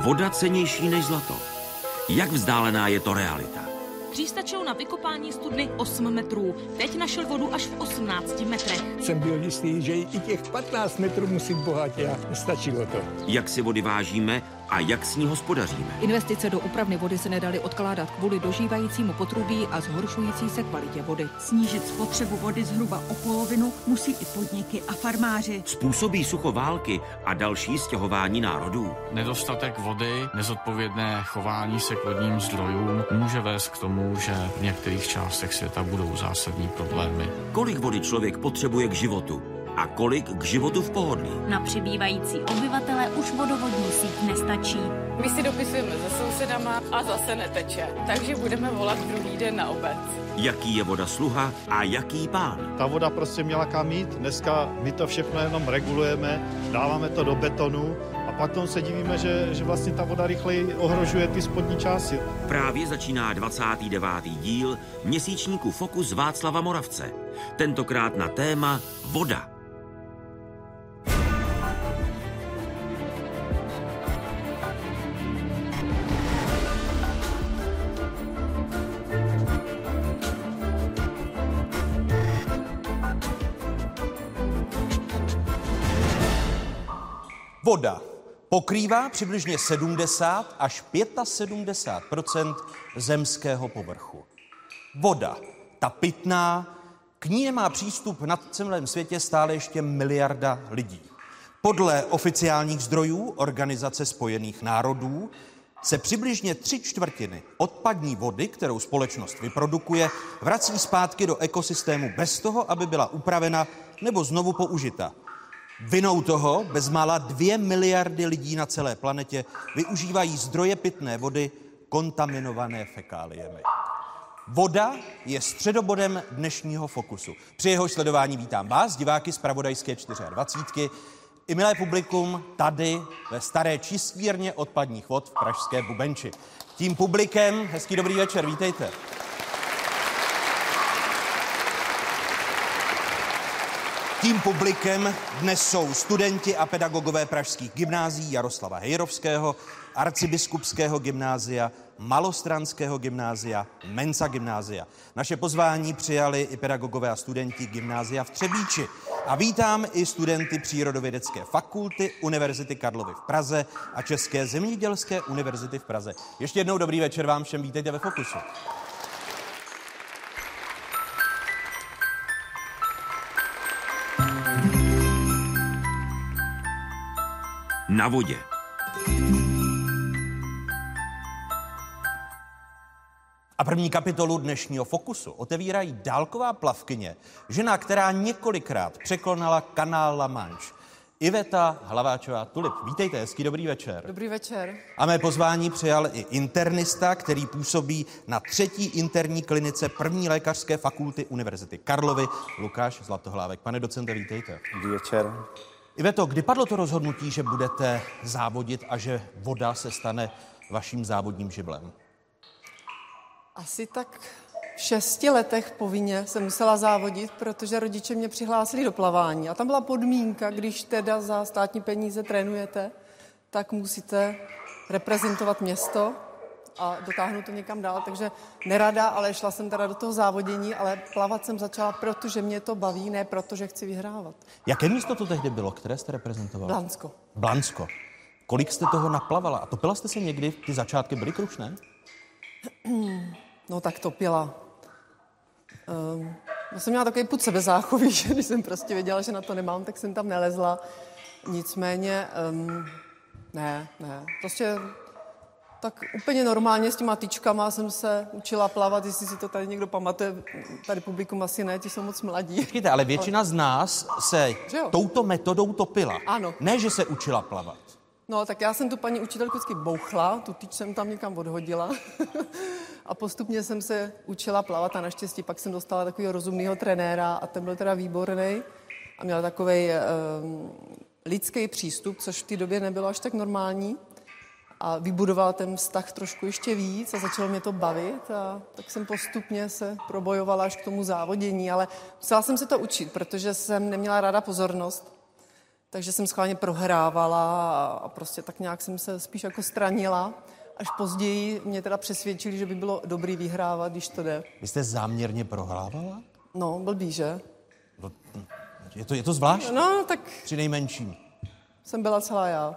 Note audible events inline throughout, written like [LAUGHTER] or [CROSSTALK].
Voda cenější než zlato. Jak vzdálená je to realita? Dřív stačilo na vykopání studny 8 metrů, teď našel vodu až v 18 metrech. Jsem byl jistý, že i těch 15 metrů musím bohatě a stačilo to. Jak si vody vážíme a jak s ní hospodaříme? Investice do upravny vody se nedaly odkládat kvůli dožívajícímu potrubí a zhoršující se kvalitě vody. Snížit spotřebu vody zhruba o polovinu musí i podniky a farmáři. Způsobí sucho války a další stěhování národů? Nedostatek vody, nezodpovědné chování se k vodním zdrojům může vést k tomu, že v některých částech světa budou zásadní problémy. Kolik vody člověk potřebuje k životu? A kolik k životu v pohodlí. Na přibývající obyvatele už vodovodní síť nestačí. My si dopisujeme se sousedama a zase neteče, takže budeme volat druhý den na obec. Jaký je voda sluha a jaký pán? Ta voda prostě měla kam jít. Dneska my to všechno jenom regulujeme, dáváme to do betonu a potom se divíme, že, že vlastně ta voda rychleji ohrožuje ty spodní části. Právě začíná 29. díl měsíčníku Fokus Václava Moravce. Tentokrát na téma voda. Voda pokrývá přibližně 70 až 75% zemského povrchu. Voda, ta pitná, k ní má přístup na celém světě stále ještě miliarda lidí. Podle oficiálních zdrojů Organizace spojených národů se přibližně tři čtvrtiny odpadní vody, kterou společnost vyprodukuje, vrací zpátky do ekosystému bez toho, aby byla upravena nebo znovu použita. Vinou toho bezmála dvě miliardy lidí na celé planetě využívají zdroje pitné vody kontaminované fekáliemi. Voda je středobodem dnešního fokusu. Při jeho sledování vítám vás, diváky z Pravodajské 24. I milé publikum tady ve staré čistírně odpadních vod v Pražské Bubenči. Tím publikem, hezký dobrý večer, vítejte. Tím publikem dnes jsou studenti a pedagogové pražských gymnází Jaroslava Hejrovského, arcibiskupského gymnázia, malostranského gymnázia, Mensa gymnázia. Naše pozvání přijali i pedagogové a studenti gymnázia v Třebíči. A vítám i studenty Přírodovědecké fakulty Univerzity Karlovy v Praze a České zemědělské univerzity v Praze. Ještě jednou dobrý večer vám všem, vítejte ve Fokusu. Na vodě. A první kapitolu dnešního Fokusu otevírají dálková plavkyně, žena, která několikrát překonala kanál La Manche. Iveta Hlaváčová Tulip. Vítejte, hezký dobrý večer. Dobrý večer. A mé pozvání přijal i internista, který působí na třetí interní klinice první lékařské fakulty Univerzity Karlovy, Lukáš Zlatohlávek. Pane docente, vítejte. Dobrý večer. Iveto, kdy padlo to rozhodnutí, že budete závodit a že voda se stane vaším závodním žiblem? Asi tak v šesti letech povinně jsem musela závodit, protože rodiče mě přihlásili do plavání. A tam byla podmínka, když teda za státní peníze trénujete, tak musíte reprezentovat město a dotáhnu to někam dál, takže nerada, ale šla jsem teda do toho závodění, ale plavat jsem začala, protože mě to baví, ne protože chci vyhrávat. Jaké místo to tehdy bylo, které jste reprezentovala? Blansko. Blansko. Kolik jste toho naplavala? A topila jste se někdy? Ty začátky byly krušné? No tak topila. Um, já jsem měla takový put sebezáchový, [LAUGHS] že když jsem prostě věděla, že na to nemám, tak jsem tam nelezla. Nicméně, um, ne, ne. Prostě tak úplně normálně s těma tyčkama jsem se učila plavat, jestli si to tady někdo pamatuje, tady publikum asi ne, ti jsou moc mladí. Počkejte, ale většina ale... z nás se touto metodou topila. Ano. Ne, že se učila plavat. No, tak já jsem tu paní učitelku vždycky bouchla, tu tyč jsem tam někam odhodila [LAUGHS] a postupně jsem se učila plavat a naštěstí pak jsem dostala takového rozumného trenéra a ten byl teda výborný a měl takový um, lidský přístup, což v té době nebylo až tak normální a vybudoval ten vztah trošku ještě víc a začalo mě to bavit a tak jsem postupně se probojovala až k tomu závodění, ale musela jsem se to učit, protože jsem neměla ráda pozornost. Takže jsem schválně prohrávala a prostě tak nějak jsem se spíš jako stranila. Až později mě teda přesvědčili, že by bylo dobrý vyhrávat, když to jde. Vy jste záměrně prohrávala? No, blbý, že? Je to, je to zvláštní? No, tak Při nejmenším. jsem byla celá já.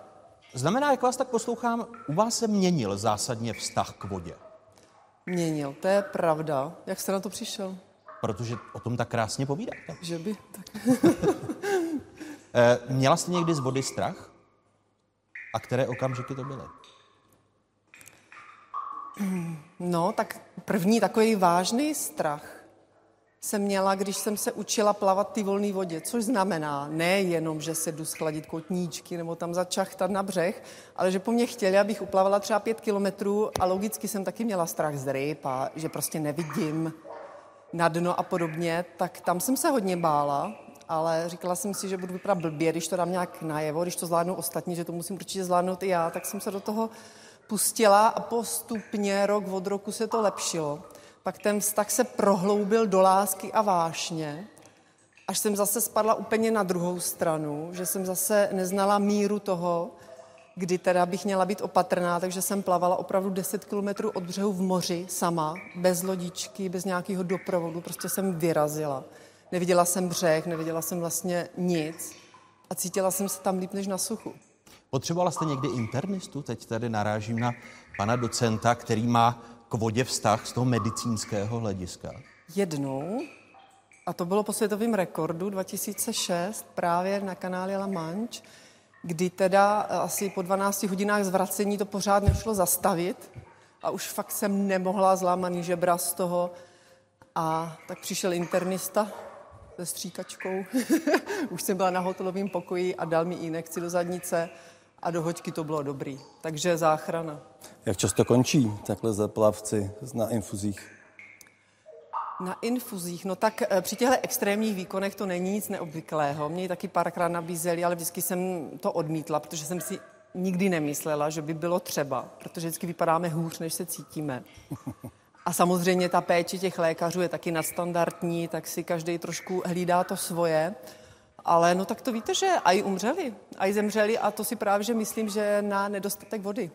Znamená, jak vás tak poslouchám, u vás se měnil zásadně vztah k vodě. Měnil, to je pravda. Jak jste na to přišel? Protože o tom tak krásně povídáte. Že by? Tak. [LAUGHS] Eh, Měla jste někdy z vody strach? A které okamžiky to byly? No, tak první takový vážný strach jsem měla, když jsem se učila plavat ty volné vodě, což znamená nejenom, že se jdu schladit kotníčky nebo tam začachtat na břeh, ale že po mně chtěli, abych uplavala třeba pět kilometrů a logicky jsem taky měla strach z ryb a že prostě nevidím na dno a podobně, tak tam jsem se hodně bála, ale říkala jsem si, že budu vypadat blbě, když to dám nějak najevo, když to zvládnou ostatní, že to musím určitě zvládnout i já, tak jsem se do toho pustila a postupně rok od roku se to lepšilo. Pak ten vztah se prohloubil do lásky a vášně, až jsem zase spadla úplně na druhou stranu, že jsem zase neznala míru toho, kdy teda bych měla být opatrná, takže jsem plavala opravdu 10 kilometrů od břehu v moři sama, bez lodičky, bez nějakého doprovodu, prostě jsem vyrazila. Neviděla jsem břeh, neviděla jsem vlastně nic a cítila jsem se tam líp než na suchu. Potřebovala jste někdy internistu? Teď tady narážím na pana docenta, který má k vodě vztah z toho medicínského hlediska. Jednou, a to bylo po světovém rekordu 2006, právě na kanále La Manche, kdy teda eh, asi po 12 hodinách zvracení to pořád nešlo zastavit a už fakt jsem nemohla zlámaný žebra z toho. A tak přišel internista se stříkačkou. [LAUGHS] už jsem byla na hotelovém pokoji a dal mi injekci do zadnice a do hoďky to bylo dobrý. Takže záchrana. Jak často končí takhle za plavci na infuzích? Na infuzích, no tak eh, při těchto extrémních výkonech to není nic neobvyklého. Mě ji taky párkrát nabízeli, ale vždycky jsem to odmítla, protože jsem si nikdy nemyslela, že by bylo třeba, protože vždycky vypadáme hůř, než se cítíme. A samozřejmě ta péče těch lékařů je taky nadstandardní, tak si každý trošku hlídá to svoje. Ale no tak to víte, že aj umřeli, aj zemřeli a to si právě že myslím, že na nedostatek vody.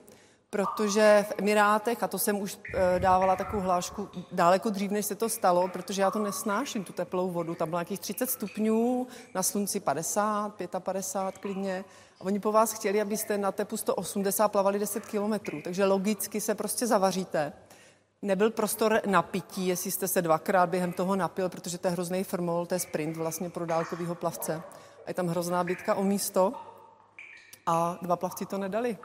Protože v Emirátech, a to jsem už e, dávala takovou hlášku daleko dřív, než se to stalo, protože já to nesnáším, tu teplou vodu. Tam bylo nějakých 30 stupňů, na slunci 50, 55 klidně. A oni po vás chtěli, abyste na tepu 180 plavali 10 kilometrů. Takže logicky se prostě zavaříte. Nebyl prostor na pití, jestli jste se dvakrát během toho napil, protože to je hrozný formol, to je sprint vlastně pro dálkovýho plavce. A je tam hrozná bitka o místo a dva plavci to nedali.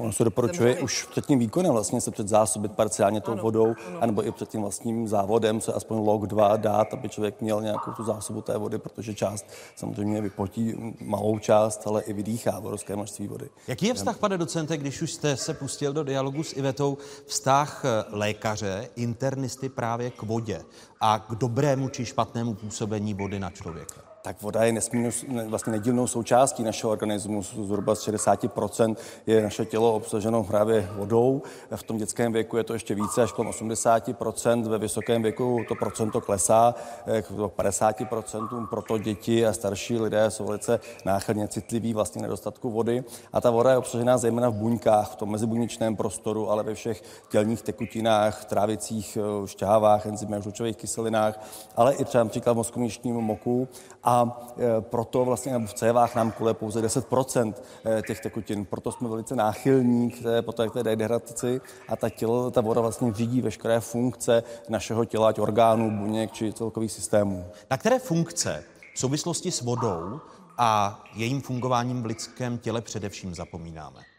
Ono se doporučuje už před tím výkonem vlastně se předzásobit parciálně tou Ano, vodou, ano. anebo i před tím vlastním závodem se aspoň log 2 dát, aby člověk měl nějakou tu zásobu té vody, protože část samozřejmě vypotí malou část, ale i vydýchá obrovské množství vody. Jaký je vztah, pane docente, když už jste se pustil do dialogu s Ivetou, vztah eh, lékaře, internisty právě k vodě a k dobrému či špatnému působení vody na člověka? Tak voda je nesmírnou, ne- vlastně nedílnou součástí našeho organismu. Zhruba z 60% je naše tělo obsaženo právě vodou. V tom dětském věku je to ještě více, až kolem 80%. Ve vysokém věku to procento klesá eh, k 50%. Proto děti a starší lidé jsou velice náchylně citliví vlastně nedostatku vody. A ta voda je obsažená zejména v buňkách, v tom mezibuněčném prostoru, ale ve všech tělních tekutinách, trávicích eh, šťávách, enzymech, žlučových kyselinách, ale i třeba například v moku. E, proto vlastně v cévách nám kule pouze 10% e, těch tekutin. Proto jsme velice náchylní k té, potom k té dehydrataci a ta, tělo, ta voda vlastně řídí veškeré funkce našeho těla, ať orgánů, buněk či celkových systémů. Na které funkce v souvislosti s vodou a jejím fungováním v lidském těle především zapomínáme?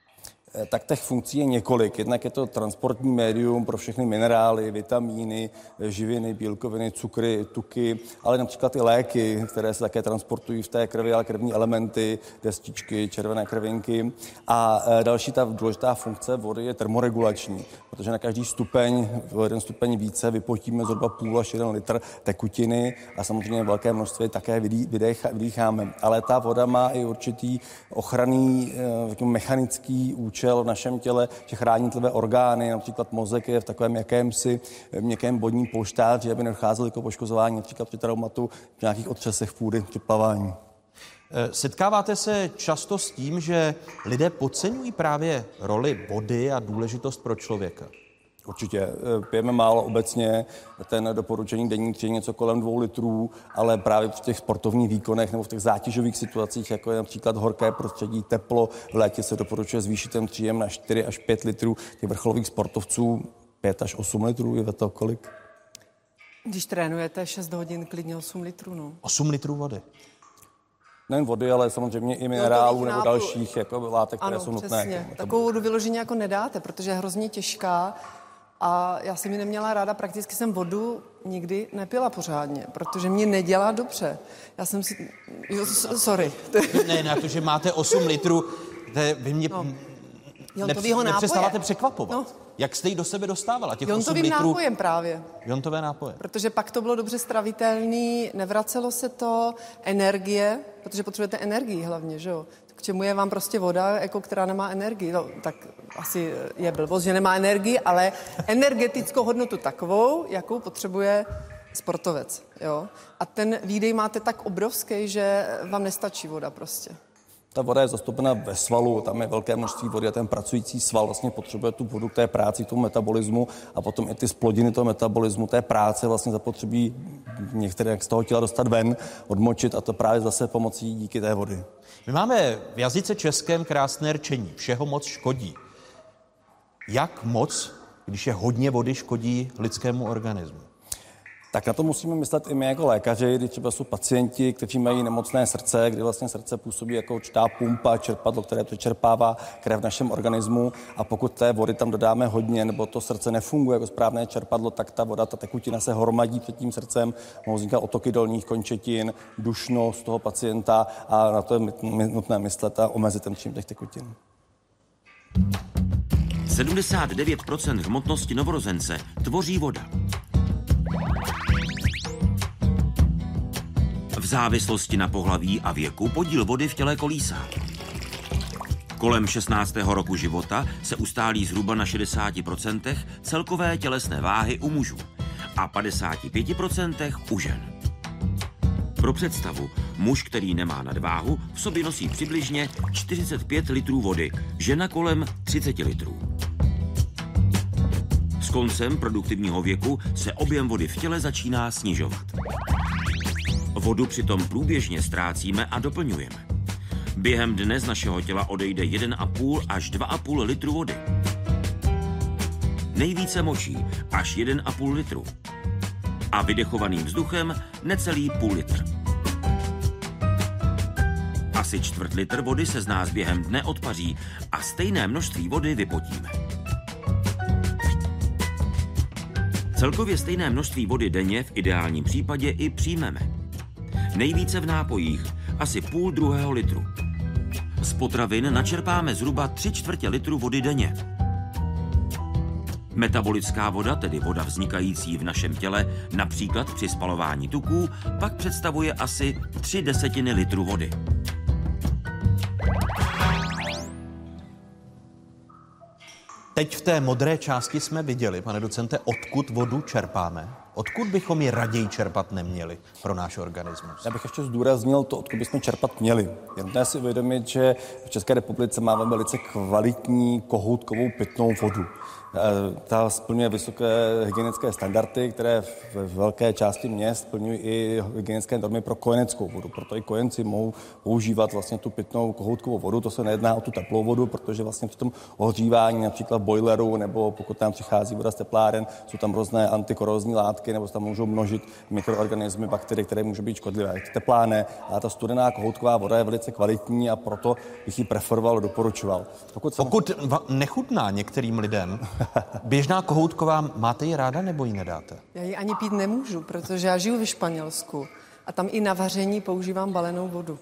Eh, Tak těch funkcí je několik. Jednak je to transportní médium pro všechny minerály, vitamíny, eh, živiny, bílkoviny, cukry, tuky, ale například i léky, které se také transportují v té krvi, ale krevní elementy, destičky, červené krvinky. A eh, další ta důležitá funkce vody je termoregulační, protože na každý stupeň, o jeden stupeň více, vypotíme zhruba půl až jeden litr tekutiny a samozřejmě velké množství také vydýcháme. Ale ta voda má i určitý ochranný mechanický účel v našem těle, že chrání tlivé orgány, například mozek je v takovém jakémsi měkkém bodním polštáři, aby nedocházelo k poškozování například při traumatu, při nějakých otřesech půdy, při plavání. Eh, setkáváte se často s tím, že lidé podceňují právě roli vody a důležitost pro člověka? Určitě. Eh, pijeme málo obecně, ten doporučení denní tři něco kolem dvou litrů, ale právě v těch sportovních výkonech nebo v těch zátěžových situacích, jako je například horké prostředí, teplo, v létě se doporučuje zvýšit ten příjem na 4 až 5 litrů. Těch vrcholových sportovců 5 až 8 litrů, je to kolik? Když trénujete 6 hodin, klidně 8 litrů, no. 8 litrů vody? Nejen vody, ale samozřejmě i minerálů nebo dalších jako látek, které ano, jsou nutné. Přesně. Takovou vodu vyloženě jako nedáte, protože je hrozně těžká a já jsem ji neměla ráda, prakticky jsem vodu nikdy nepila pořádně, protože mě nedělá dobře. Já jsem si... Jo, sorry. ne, na to, že máte 8 litrů, to je, vy mě no. Nepř- nepřestáváte překvapovat. No. Jak jste ji do sebe dostávala? Těch Jontovým 8 litrů... nápojem právě. Jontové nápoje. Protože pak to bylo dobře stravitelný, nevracelo se to, energie, protože potřebujete energii hlavně, že jo? Čemu je vám prostě voda, jako která nemá energii? No, tak asi je blbost, že nemá energii, ale energetickou hodnotu takovou, jakou potřebuje sportovec. Jo? A ten výdej máte tak obrovský, že vám nestačí voda prostě. Ta voda je zastoupena ve svalu, tam je velké množství vody a ten pracující sval vlastně potřebuje tu vodu k té práci, k tomu metabolismu a potom i ty splodiny toho metabolismu, té práce vlastně zapotřebí některé z toho těla dostat ven, odmočit a to právě zase pomocí díky té vody. My máme v jazyce českém krásné rčení. Všeho moc škodí. Jak moc, když je hodně vody, škodí lidskému organismu? Tak na to musíme myslet i my jako lékaři, když třeba jsou pacienti, kteří mají nemocné srdce, kdy vlastně srdce působí jako určitá pumpa, čerpadlo, které to čerpává krev v našem organismu a pokud té vody tam dodáme hodně, nebo to srdce nefunguje jako správné čerpadlo, tak ta voda, ta tekutina se hromadí před tím srdcem, mohou vznikat otoky dolních končetin, dušnost toho pacienta a na to je nutné myslet a omezit ten čím těch tekutin. 79% hmotnosti novorozence tvoří voda. V závislosti na pohlaví a věku podíl vody v těle kolísá. Kolem 16. roku života se ustálí zhruba na 60% celkové tělesné váhy u mužů a 55% u žen. Pro představu, muž, který nemá nadváhu, v sobě nosí přibližně 45 litrů vody, žena kolem 30 litrů. S koncem produktivního věku se objem vody v těle začíná snižovat. Vodu přitom průběžně ztrácíme a doplňujeme. Během dne z našeho těla odejde 1,5 až 2,5 litru vody. Nejvíce močí až 1,5 litru. A vydechovaným vzduchem necelý půl litr. Asi čtvrt litr vody se z nás během dne odpaří a stejné množství vody vypotíme. Celkově stejné množství vody denně v ideálním případě i přijmeme. Nejvíce v nápojích, asi půl druhého litru. Z potravin načerpáme zhruba tři čtvrtě litru vody denně. Metabolická voda, tedy voda vznikající v našem těle, například při spalování tuků, pak představuje asi tři desetiny litru vody. Teď v té modré části jsme viděli, pane docente, odkud vodu čerpáme. Odkud bychom ji raději čerpat neměli pro náš organismus? Já bych ještě zdůraznil to, odkud bychom čerpat měli. Je nutné si uvědomit, že v České republice máme velice kvalitní kohoutkovou pitnou vodu. Eh, ta splňuje vysoké hygienické standardy, které v velké části měst splňují i hygienické normy pro kojeneckou vodu. Proto i kojenci mohou používat vlastně tu pitnou kohoutkovou vodu. To se nejedná o tu teplou vodu, protože vlastně při tom ohřívání například boileru nebo pokud tam přichází voda z tepláren, jsou tam různé antikorózní látky nebo se tam můžou množit mikroorganismy, bakterie, které můžou být škodlivé. Teplá ne, ale ta studená kohoutková voda je velice kvalitní a proto bych ji preferoval, doporučoval. Pokud, Pokud nechutná některým lidem, Běžná kohoutková, máte ji ráda nebo ji nedáte? Já ji ani pít nemůžu, protože já žiju ve Španělsku a tam i na vaření používám balenou vodu.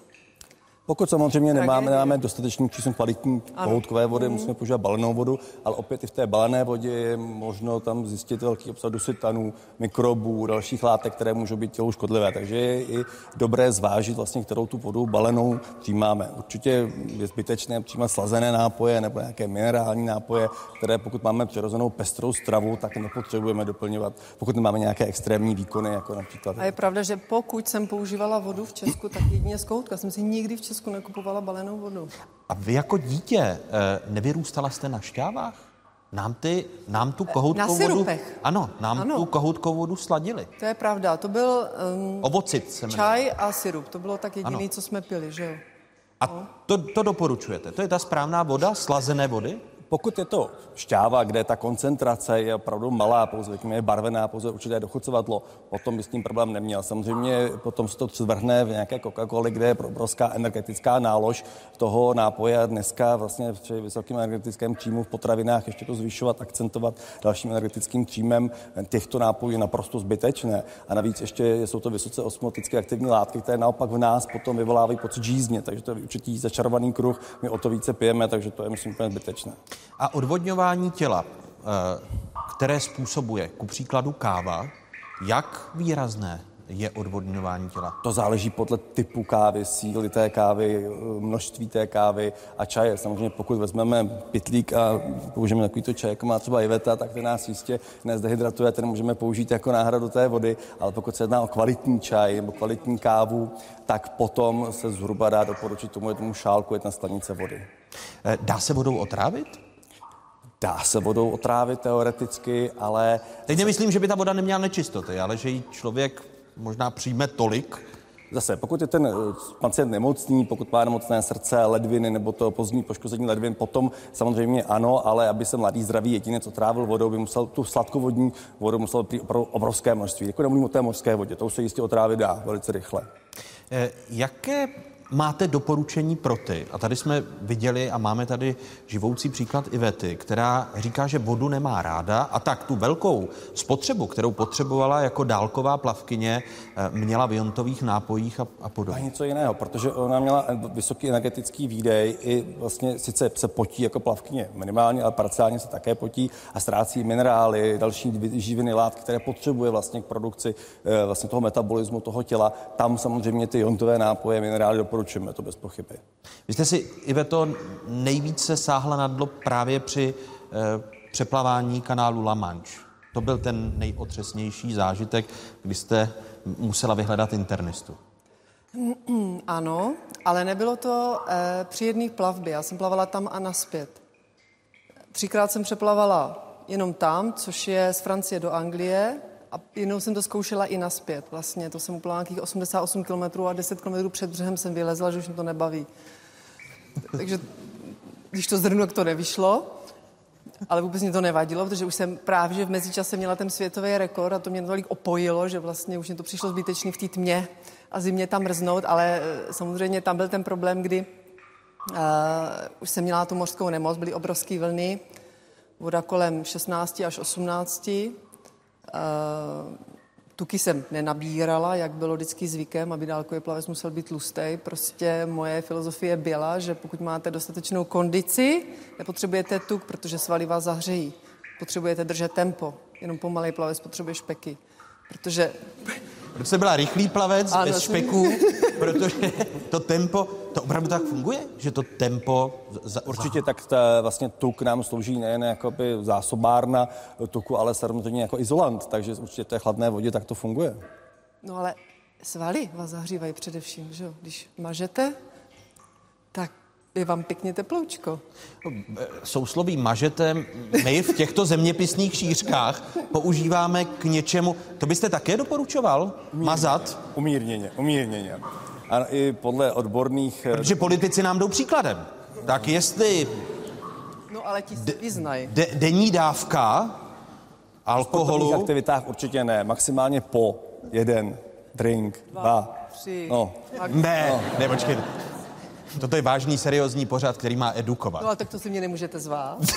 Pokud samozřejmě nemáme, nemáme dostatečný přísun kvalitní pohoutkové vody, Mhm. musíme používat balenou vodu, ale opět i v té balené vodě je možno tam zjistit velký obsah dusitanů, mikrobů, dalších látek, které můžou být tělu škodlivé. Takže je i dobré zvážit vlastně, kterou tu vodu balenou přijímáme. Určitě je zbytečné přijímat slazené nápoje nebo nějaké minerální nápoje, které pokud máme přirozenou pestrou stravu, tak nepotřebujeme doplňovat, pokud nemáme nějaké extrémní výkony, jako například A je pravda, že pokud jsem používala vodu v Česku, tak jedině z koutka. Jsem si nikdy v Česku nekupovala balenou vodu. A vy jako dítě eh, nevyrůstala jste na šťávách? Nám, ty, nám tu kohoutkovou vodu... syrupech. Ano, nám Ano. tu kohoutkovou vodu sladili. To je pravda. To byl um, Ovocit se jmenuje. čaj a syrup. To bylo tak jediný, Ano. co jsme pili, že jo? A to, to doporučujete? To je ta správná voda, slazené vody? Pokud je to šťáva, kde ta koncentrace je opravdu malá, pouze je barvená, pouze určité dochucovadlo, potom by s tím problém neměl. Samozřejmě potom se to zvrhne v nějaké Coca-Coli, kde je obrovská energetická nálož toho nápoje dneska vlastně při vysokém energetickém příjmu v potravinách ještě to zvyšovat, akcentovat dalším energetickým příjmem těchto nápojů je naprosto zbytečné. A navíc ještě jsou to vysoce osmoticky aktivní látky, které naopak v nás potom vyvolávají pocit žízně, takže to je určitý začarovaný kruh, my o to více pijeme, takže to je myslím úplně zbytečné. A odvodňování těla, eh, které způsobuje ku příkladu káva, jak výrazné je odvodňování těla? To záleží podle typu kávy, síly té kávy, množství té kávy a čaje. Samozřejmě pokud vezmeme pitlík a použijeme takovýto čaj, jako má třeba Iveta, tak ten nás jistě nezdehydratuje, ten můžeme použít jako náhradu té vody, ale pokud se jedná o kvalitní čaj nebo kvalitní kávu, tak potom se zhruba dá doporučit tomu jednomu šálku jedna sklenice vody. Eh, Dá se vodou otrávit? Dá se vodou otrávit teoreticky, ale Teď nemyslím, že by ta voda neměla nečistoty, ale že ji člověk možná přijme tolik, Zase, pokud je ten eh, pacient nemocný, pokud má nemocné srdce, ledviny nebo to pozdní poškození ledvin, potom samozřejmě ano, ale aby se mladý zdravý jedinec otrávil vodou, by musel tu sladkovodní vodu musel pít opravdu obrovské množství. Jako nemluvím o té mořské vodě, to se jistě otrávit dá velice rychle. Eh, Jaké máte doporučení pro ty? A tady jsme viděli a máme tady živoucí příklad Ivety, která říká, že vodu nemá ráda a tak tu velkou spotřebu, kterou potřebovala jako dálková plavkyně, eh, měla v jontových nápojích a, a A podobně. něco jiného, protože ona měla vysoký energetický výdej i vlastně sice se potí jako plavkyně minimálně, ale parciálně se také potí a ztrácí minerály, další živiny, látky, které potřebuje vlastně k produkci eh, vlastně toho metabolismu toho těla. Tam samozřejmě ty jontové nápoje, minerály doporučujeme, to bez pochyby. Vy jste si, Iveto, nejvíce sáhla na dno právě při eh, přeplavání kanálu La Manche. To byl ten nejotřesnější zážitek, kdy jste musela vyhledat internistu. [CLEARS THROAT] Ano, ale nebylo to eh, při jedné plavbě. Já jsem plavala tam a naspět. Třikrát jsem přeplavala jenom tam, což je z Francie do Anglie, a jednou jsem to zkoušela i naspět. Vlastně to jsem uplavala nějakých 88 km a 10 km před břehem jsem vylezla, že už mě to nebaví. Takže když to zhrnu, to nevyšlo, ale vůbec mě to nevadilo, protože už jsem právě že v mezičase měla ten světový rekord a to mě tolik opojilo, že vlastně už mě to přišlo zbytečný v té tmě a zimě tam mrznout, ale eh, samozřejmě tam byl ten problém, kdy uh, už jsem měla tu mořskou nemoc, byly obrovské vlny, voda kolem 16 až 18. Uh, tuky jsem nenabírala, jak bylo vždycky zvykem, aby dálkový plavec musel být tlustý. Prostě moje filozofie byla, že pokud máte dostatečnou kondici, nepotřebujete tuk, protože svaly vás zahřejí. Potřebujete držet tempo. Jenom pomalej plavec potřebuje špeky. Protože Protože jste byla rychlý plavec, Ano, bez jsem- špeků, protože to tempo, to opravdu tak funguje? Že to tempo... Za, Určitě tak ta, vlastně tuk nám slouží nejen jako by zásobárna tuku, ale samozřejmě jako izolant, takže určitě té chladné vodě tak to funguje. No ale svaly vás zahřívají především, že jo? Když mažete, tak je vám pěkně teploučko. sousloví mažete my v těchto zeměpisných šířkách používáme k něčemu. To byste také doporučoval? Mazat? Umírněně, umírněně. A i podle odborných... eh, Protože politici nám jdou příkladem. Tak jestli No ale ti se vyznají. de, denní dávka alkoholu... aktivitách určitě ne. Maximálně po jeden drink, dva. Tři. No. Ne, ne, počkejte. Toto je vážný, seriózní pořad, který má edukovat. No ale tak to si mě nemůžete zvát. [LAUGHS]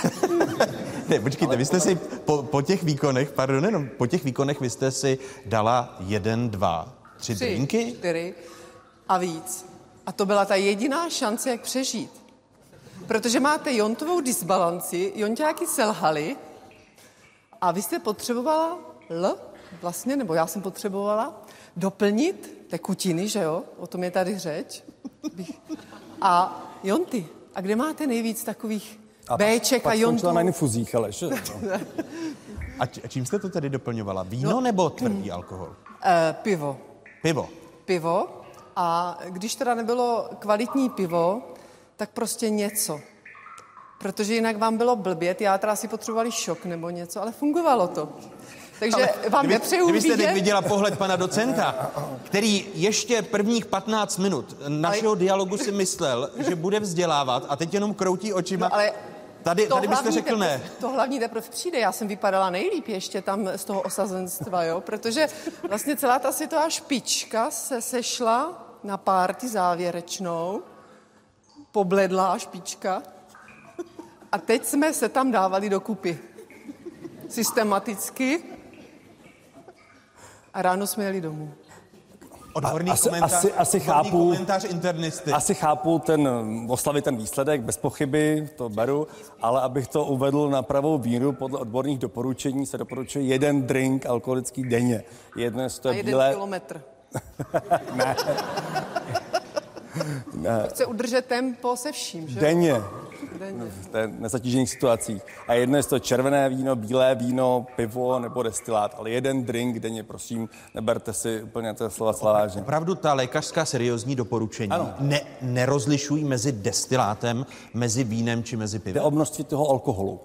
Ne, počkejte, vy jste si po, po těch výkonech, pardon, jenom po těch výkonech vy jste si dala jeden, dva, tři, tři drinky? čtyři a víc. A to byla ta jediná šance, jak přežít. Protože máte jontovou disbalanci, jonťáky selhaly a vy jste potřebovala L, vlastně, nebo já jsem potřebovala, doplnit tekutiny, že jo? O tom je tady řeč. A jonty. A kde máte nejvíc takových A Bček a jontů? na infuzích, ale že? No. [LAUGHS] A, č- a čím jste to tedy doplňovala? Víno no. nebo tvrdý alkohol? Eh, pivo. Pivo. Pivo. A když teda nebylo kvalitní pivo, tak prostě něco. Protože jinak vám bylo blbě, ty játra si potřebovali šok nebo něco, ale fungovalo to. Takže ale vám Kdyby, nepřeju kdybyste teď viděla pohled pana docenta, který ještě prvních 15 minut našeho ale... dialogu si myslel, že bude vzdělávat a teď jenom kroutí očima. No, ale tady, to tady byste řekl ne. To hlavní teprve přijde. Já jsem vypadala nejlíp ještě tam z toho osazenstva, jo? protože vlastně celá ta světová špička se sešla na párty závěrečnou, pobledlá špička, a teď jsme se tam dávali dokupy. Systematicky. A ráno jsme jeli domů. Odborný Asi- komentář, asi- asi chápu. komentář internisty. Asi chápu ten, oslavit ten výsledek, bez pochyby, to beru, ale abych to uvedl na pravou víru, podle odborných doporučení se doporučuje jeden drink alkoholický denně. Jedno to A je jeden bílé... kilometr. [LAUGHS] Ne. ne. Chce udržet tempo se vším, že? Denně. V té nezatížených situacích. A jedno je to červené víno, bílé víno, pivo nebo destilát, ale jeden drink denně, prosím, neberte si úplně to slova celá vážně. Opravdu ta lékařská seriózní doporučení Ano. ne, nerozlišují mezi destilátem, mezi vínem či mezi Jde pivem. o množství toho alkoholu.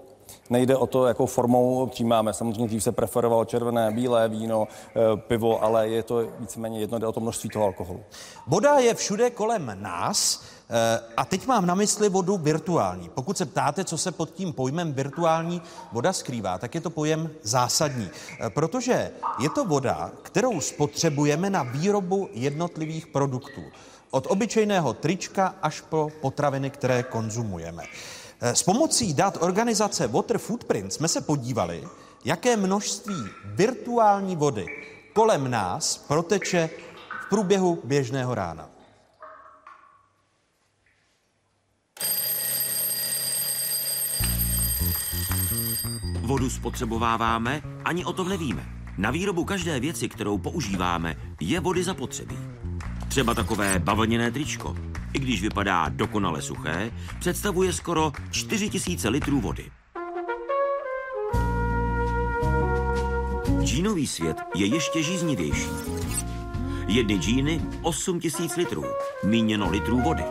Nejde o to, jakou formou přijímáme. Samozřejmě dřív se preferovalo červené, bílé víno, eh, pivo, ale je to víceméně jedno, jde o to množství toho alkoholu. Voda je všude kolem nás eh, a teď mám na mysli vodu virtuální. Pokud se ptáte, co se pod tím pojmem virtuální voda skrývá, tak je to pojem zásadní, Eh, protože je to voda, kterou spotřebujeme na výrobu jednotlivých produktů. Od obyčejného trička až po potraviny, které konzumujeme. Eh, S pomocí dat organizace Water Footprint jsme se podívali, jaké množství virtuální vody kolem nás proteče v průběhu běžného rána. Vodu spotřebováváme, ani o tom nevíme. Na výrobu každé věci, kterou používáme, je vody zapotřebí. Třeba takové bavlněné tričko. I když vypadá dokonale suché, představuje skoro 4000 litrů vody. Džínový svět je ještě žíznivější. Jedny džíny 8000 litrů, míněno litrů vody.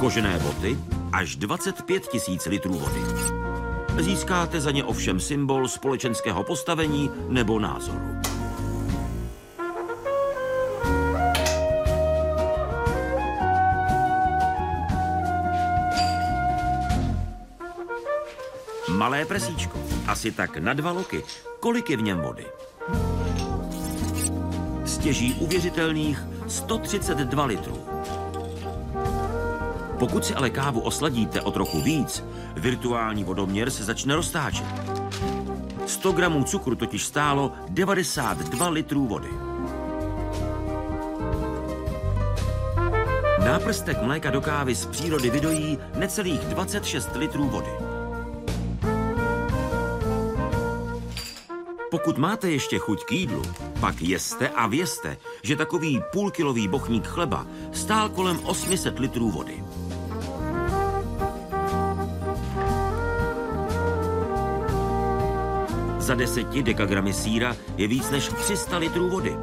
Kožené boty až 25 tisíc litrů vody. Získáte za ně ovšem symbol společenského postavení nebo názoru. Malé presíčko, asi tak na dva loky. Kolik je v něm vody? Stěží uvěřitelných 132 litrů. Pokud si ale kávu osladíte o trochu víc, virtuální vodoměr se začne roztáčet. 100 gramů cukru totiž stálo 92 litrů vody. Náprstek mléka do kávy z přírody vydojí necelých 26 litrů vody. Pokud máte ještě chuť k jídlu, pak jeste a vězte, že takový půlkilový bochník chleba stál kolem 800 litrů vody. Za deseti dekagramy síra je víc než 300 litrů vody.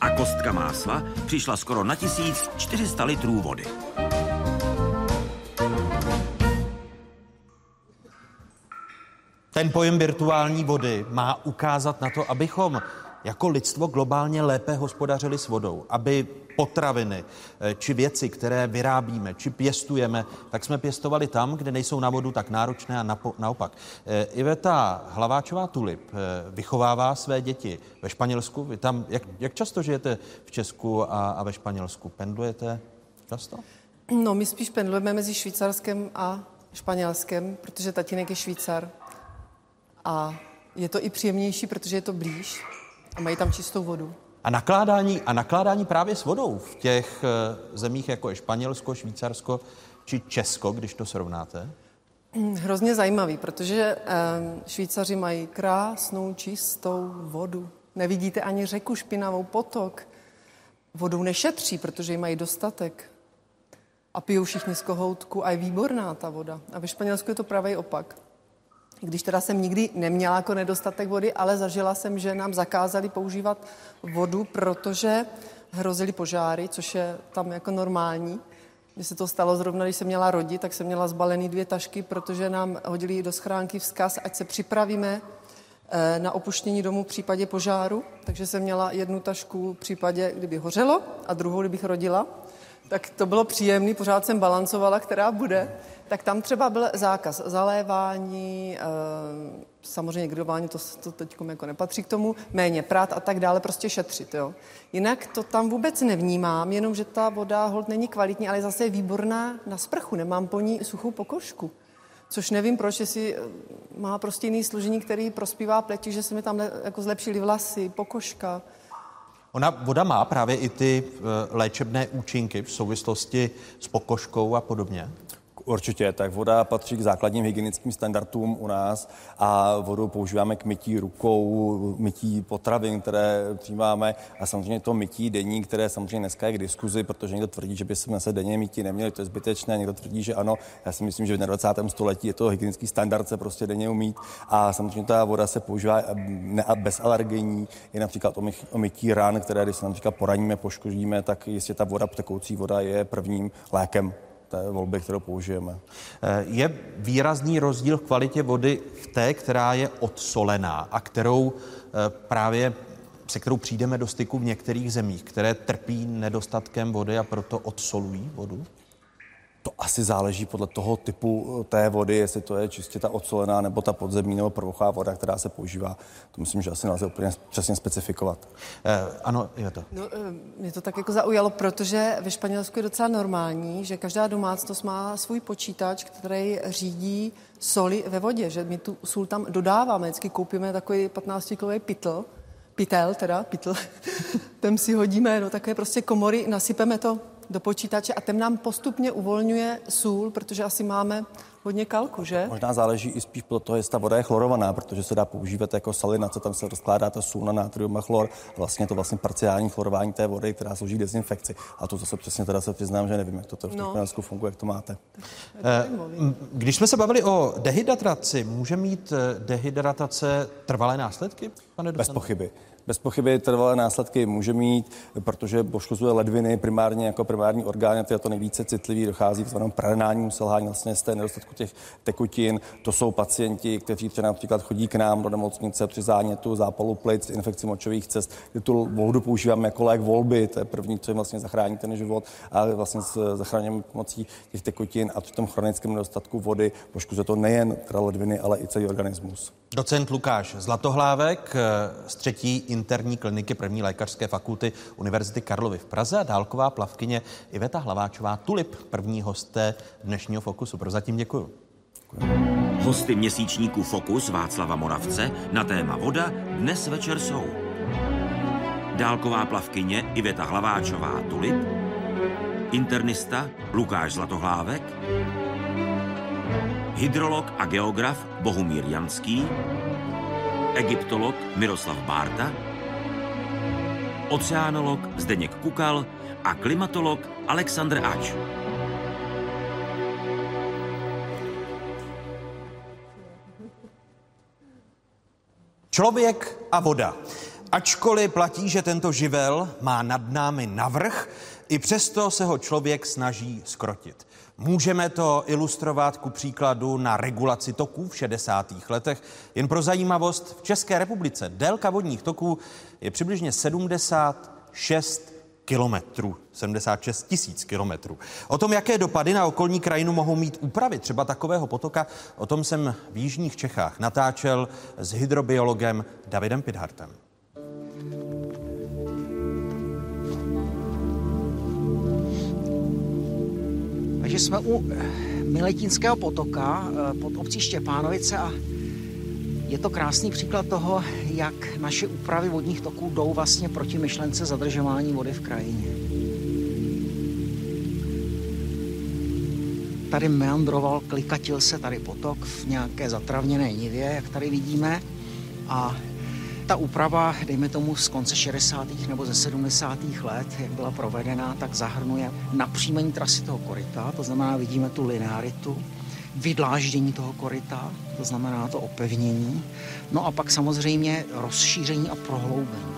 A kostka másla přišla skoro na 1400 litrů vody. Ten pojem virtuální vody má ukázat na to, abychom jako lidstvo globálně lépe hospodařili s vodou, aby potraviny eh, či věci, které vyrábíme či pěstujeme, tak jsme pěstovali tam, kde nejsou na vodu tak náročné a naopak. Eh, Iveta Hlaváčová Tulip eh, vychovává své děti ve Španělsku. Vy tam, jak, jak často žijete v Česku a, a ve Španělsku? Pendlujete často? No, my spíš pendlujeme mezi Švýcarskem a Španělskem, protože tatínek je Švýcar. A je to i příjemnější, protože je to blíž a mají tam čistou vodu. A nakládání, a nakládání právě s vodou v těch eh, zemích, jako je Španělsko, Švýcarsko či Česko, když to srovnáte? Hm, hrozně zajímavý, protože um, Švýcaři mají krásnou, čistou vodu. Nevidíte ani řeku špinavou, potok. Vodou nešetří, protože ji mají dostatek. A pijou všichni z kohoutku a je výborná ta voda. A ve Španělsku je to pravý opak. Když teda jsem nikdy neměla jako nedostatek vody, ale zažila jsem, že nám zakázali používat vodu, protože hrozily požáry, což je tam jako normální. Mně se to stalo zrovna, když jsem měla rodit, tak jsem měla zbalený dvě tašky, protože nám hodili do schránky vzkaz, ať se připravíme eh, na opuštění domu v případě požáru. Takže jsem měla jednu tašku v případě, kdyby hořelo a druhou, kdybych rodila. Tak to bylo příjemné, pořád jsem balancovala, která bude tak tam třeba byl zákaz zalévání, eh, samozřejmě gridování, to, to teď jako nepatří k tomu, méně prát a tak dále, prostě šetřit. Jo. Jinak to tam vůbec nevnímám, jenom že ta voda hold není kvalitní, ale zase je výborná na sprchu, nemám po ní suchou pokožku. Což nevím proč, jestli eh, má prostě jiný složení, který prospívá pleti, že se mi tam jako zlepšily vlasy, pokožka. Ona voda má právě i ty eh, léčebné účinky v souvislosti s pokožkou a podobně? Určitě, tak voda patří k základním hygienickým standardům u nás a vodu používáme k mytí rukou, mytí potravin, které přijímáme a samozřejmě to mytí denní, které samozřejmě dneska je k diskuzi, protože někdo tvrdí, že by jsme se denně mytí neměli, to je zbytečné, někdo tvrdí, že ano. Já si myslím, že v 20. století je to hygienický standard se prostě denně umít a samozřejmě ta voda se používá ne, bez alergení, je například o mytí ran, které když se například poraníme, poškodíme, tak jistě ta voda, tekoucí voda je prvním lékem té volby, kterou použijeme. Eh, je výrazný rozdíl v kvalitě vody v té, která je odsolená a kterou eh, právě se kterou přijdeme do styku v některých zemích, které trpí nedostatkem vody a proto odsolují vodu? To asi záleží podle toho typu eh, té vody, jestli to je čistě ta odsolená nebo ta podzemní nebo prvochá voda, která se používá. To myslím, že asi nelze úplně přesně specifikovat. Eh, ano, je to. No, eh, mě to tak jako zaujalo, protože ve Španělsku je docela normální, že každá domácnost má svůj počítač, který řídí soli ve vodě, že my tu sůl tam dodáváme, vždycky koupíme takový 15-kilový pytl, pytel teda, pytl, [LAUGHS] ten si hodíme do takové prostě komory, nasypeme to do počítače a ten nám postupně uvolňuje sůl, protože asi máme hodně kalku, že? Možná záleží i spíš podle toho, jestli ta voda je chlorovaná, protože se dá používat jako salinace, tam se rozkládá ta sůl na natrium a chlor. A vlastně to vlastně parciální chlorování té vody, která slouží k dezinfekci. A to zase přesně teda se přiznám, že nevím, jak to, to v no. funguje, jak to máte. Eh, když jsme se bavili o dehydrataci, může mít eh, dehydratace trvalé následky, pane? Bez pochyby. Bez pochyby trvalé následky může mít, protože poškozuje ledviny primárně jako primární orgány, to je to nejvíce citlivý, dochází k zvanému prarenálnímu selhání vlastně z té nedostatku těch tekutin. To jsou pacienti, kteří třeba například chodí k nám do nemocnice při zánětu, zápalu plic, infekci močových cest, kdy tu vodu používáme jako lék volby, to je první, co jim vlastně zachrání ten život, ale vlastně zachraňujeme pomocí těch tekutin a při tom chronickém nedostatku vody poškozuje to nejen teda ledviny, ale i celý organismus. Docent Lukáš Zlatohlávek z třetí interní kliniky první lékařské fakulty Univerzity Karlovy v Praze a dálková plavkyně Iveta Hlaváčová, tulip první hosté dnešního Fokusu. Prozatím děkuji. Hosty měsíčníku Fokus Václava Moravce na téma voda dnes večer jsou dálková plavkyně Iveta Hlaváčová Tulip, internista Lukáš Zlatohlávek, hydrolog a geograf Bohumír Janský, egyptolog Miroslav Bárta, oceánolog Zdeněk Kukal a klimatolog Aleksandr Ač. Člověk a voda. Ačkoliv platí, že tento živel má nad námi navrh, i přesto se ho člověk snaží skrotit. Můžeme to ilustrovat ku příkladu na regulaci toků v 60. letech. Jen pro zajímavost, v České republice délka vodních toků je přibližně 76 kilometrů, 76 tisíc kilometrů. O tom, jaké dopady na okolní krajinu mohou mít úpravy třeba takového potoka, o tom jsem v Jižních Čechách natáčel s hydrobiologem Davidem Pidhartem. Takže jsme u Miletínského potoka pod obcí Štěpánovice a Je to krásný příklad toho, jak naše úpravy vodních toků jdou vlastně proti myšlence zadržování vody v krajině. Tady meandroval, klikatil se tady potok v nějaké zatravněné nivě, jak tady vidíme. A ta úprava, dejme tomu z konce 60. nebo ze 70. let, jak byla provedena, tak zahrnuje napřímení trasy toho koryta, to znamená, vidíme tu linearitu, vydláždění toho koryta, to znamená to opevnění, no a pak samozřejmě rozšíření a prohloubení.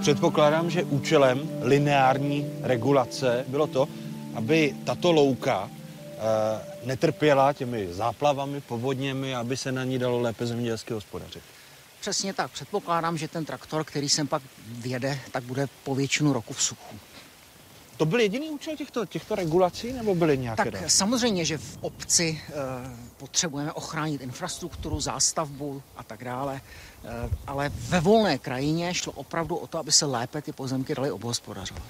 Předpokládám, že účelem lineární regulace bylo to, aby tato louka e, netrpěla těmi záplavami, povodněmi, aby se na ní dalo lépe zemědělsky hospodařit. Přesně tak. Předpokládám, že ten traktor, který sem pak vjede, tak bude po většinu roku v suchu. To byl jediný účel těchto, těchto regulací, nebo byly nějaké Tak další? samozřejmě, že v obci e, potřebujeme ochránit infrastrukturu, zástavbu a tak dále, e, ale ve volné krajině šlo opravdu o to, aby se lépe ty pozemky daly obhospodařovat.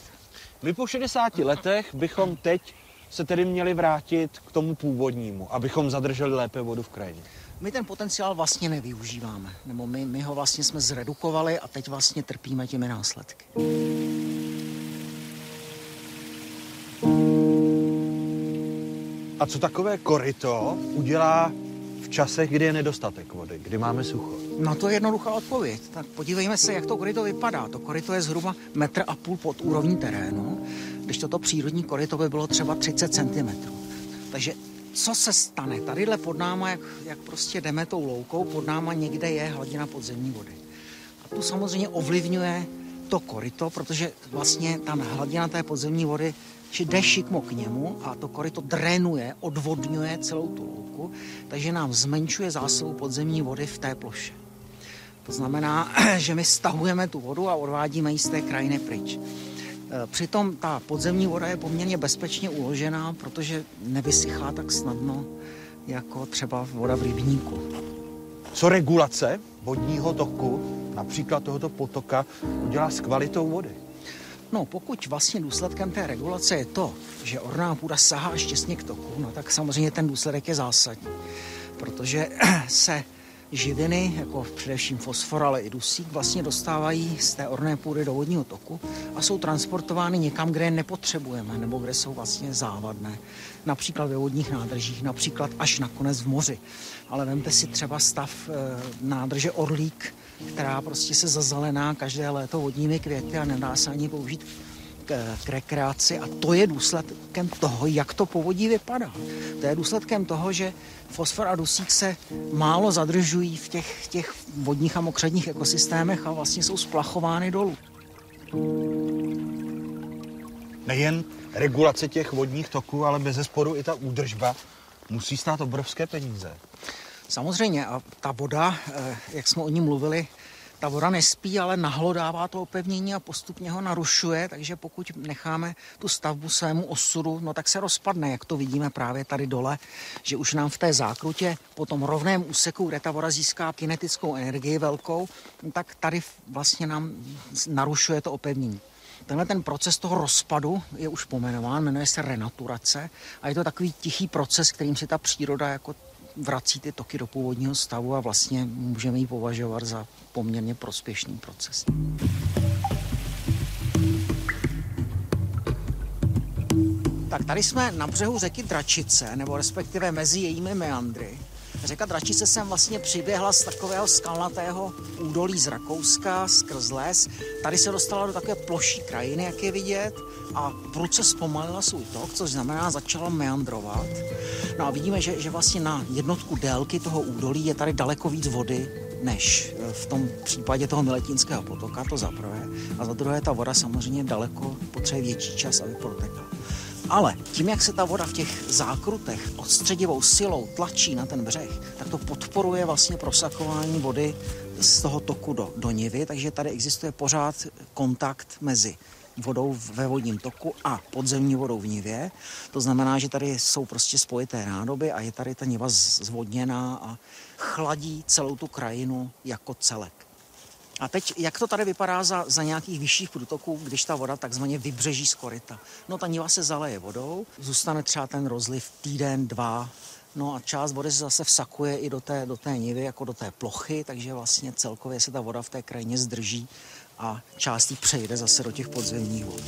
My po 60 letech bychom teď se tedy měli vrátit k tomu původnímu, abychom zadrželi lépe vodu v krajině. My ten potenciál vlastně nevyužíváme, nebo my, my ho vlastně jsme zredukovali a teď vlastně trpíme těmi následky. A co takové koryto udělá v časech, kdy je nedostatek vody, kdy máme sucho? No to je jednoduchá odpověď. Tak podívejme se, jak to koryto vypadá. To koryto je zhruba metr a půl pod úrovní terénu, když toto přírodní koryto by bylo třeba 30 cm. Takže co se stane? Tadyhle pod náma, jak, jak prostě jdeme tou loukou, pod náma někde je hladina podzemní vody. A tu samozřejmě ovlivňuje to koryto, protože vlastně ta hladina té podzemní vody že jde šikmo k němu a to koryto drénuje, odvodňuje celou tu louku, takže nám zmenšuje zásobu podzemní vody v té ploše. To znamená, [CLEARS THROAT] že my stahujeme tu vodu a odvádíme ji z té krajiny pryč. Přitom ta podzemní voda je poměrně bezpečně uložená, protože nevysychá tak snadno jako třeba voda v rybníku. Co regulace vodního toku, například tohoto potoka, udělá s kvalitou vody? No, pokud vlastně důsledkem té regulace je to, že orná půda sahá štěstně k toku, no tak samozřejmě ten důsledek je zásadní, protože [CLEARS THROAT] se živiny, jako především fosfor, ale i dusík, vlastně dostávají z té orné půdy do vodního toku a jsou transportovány někam, kde je nepotřebujeme, nebo kde jsou vlastně závadné. Například ve vodních nádržích, například až nakonec v moři. Ale vemte si třeba stav e, nádrže Orlík, která prostě se zazelená každé léto vodními květy a nedá se ani použít k, k rekreaci a to je důsledkem toho, jak to povodí vypadá. To je důsledkem toho, že fosfor a dusík se málo zadržují v těch, těch vodních a mokřadních ekosystémech a vlastně jsou splachovány dolů. Nejen regulace těch vodních toků, ale bez zesporu i ta údržba musí stát obrovské peníze. Samozřejmě a ta voda, eh, jak jsme o ní mluvili, ta voda nespí, ale nahlodává to opevnění a postupně ho narušuje, takže pokud necháme tu stavbu svému osudu, no tak se rozpadne, jak to vidíme právě tady dole, že už nám v té zákrutě po tom rovném úseku, kde ta voda získá kinetickou energii velkou, no tak tady vlastně nám narušuje to opevnění. Tenhle ten proces toho rozpadu je už pomenován, jmenuje se renaturace a je to takový tichý proces, kterým si ta příroda jako vrací ty toky do původního stavu a vlastně můžeme ji považovat za poměrně prospěšný proces. Tak tady jsme na břehu řeky Dračice, nebo respektive mezi jejími meandry. Řeka Dračice sem vlastně přiběhla z takového skalnatého údolí z Rakouska skrz les. Tady se dostala do takové ploší krajiny, jak je vidět, a prudce zpomalila svůj tok, což znamená začala meandrovat. No a vidíme, že, že vlastně na jednotku délky toho údolí je tady daleko víc vody, než v tom případě toho Miletínského potoka, to za prvé. A za druhé ta voda samozřejmě daleko potřebuje větší čas, aby protekla. Ale tím, jak se ta voda v těch zákrutech odstředivou silou tlačí na ten břeh, tak to podporuje vlastně prosakování vody z toho toku do, do nivy, takže tady existuje pořád kontakt mezi vodou ve vodním toku a podzemní vodou v nivě. To znamená, že tady jsou prostě spojité nádoby a je tady ta niva zvodněná a chladí celou tu krajinu jako celek. A teď, jak to tady vypadá za, za nějakých vyšších průtoků, když ta voda takzvaně vybřeží z koryta? No ta niva se zaleje vodou, zůstane třeba ten rozliv týden, dva, No a část vody se zase vsakuje i do té, do té nivy, jako do té plochy, takže vlastně celkově se ta voda v té krajině zdrží a část jí přejde zase do těch podzemních vod.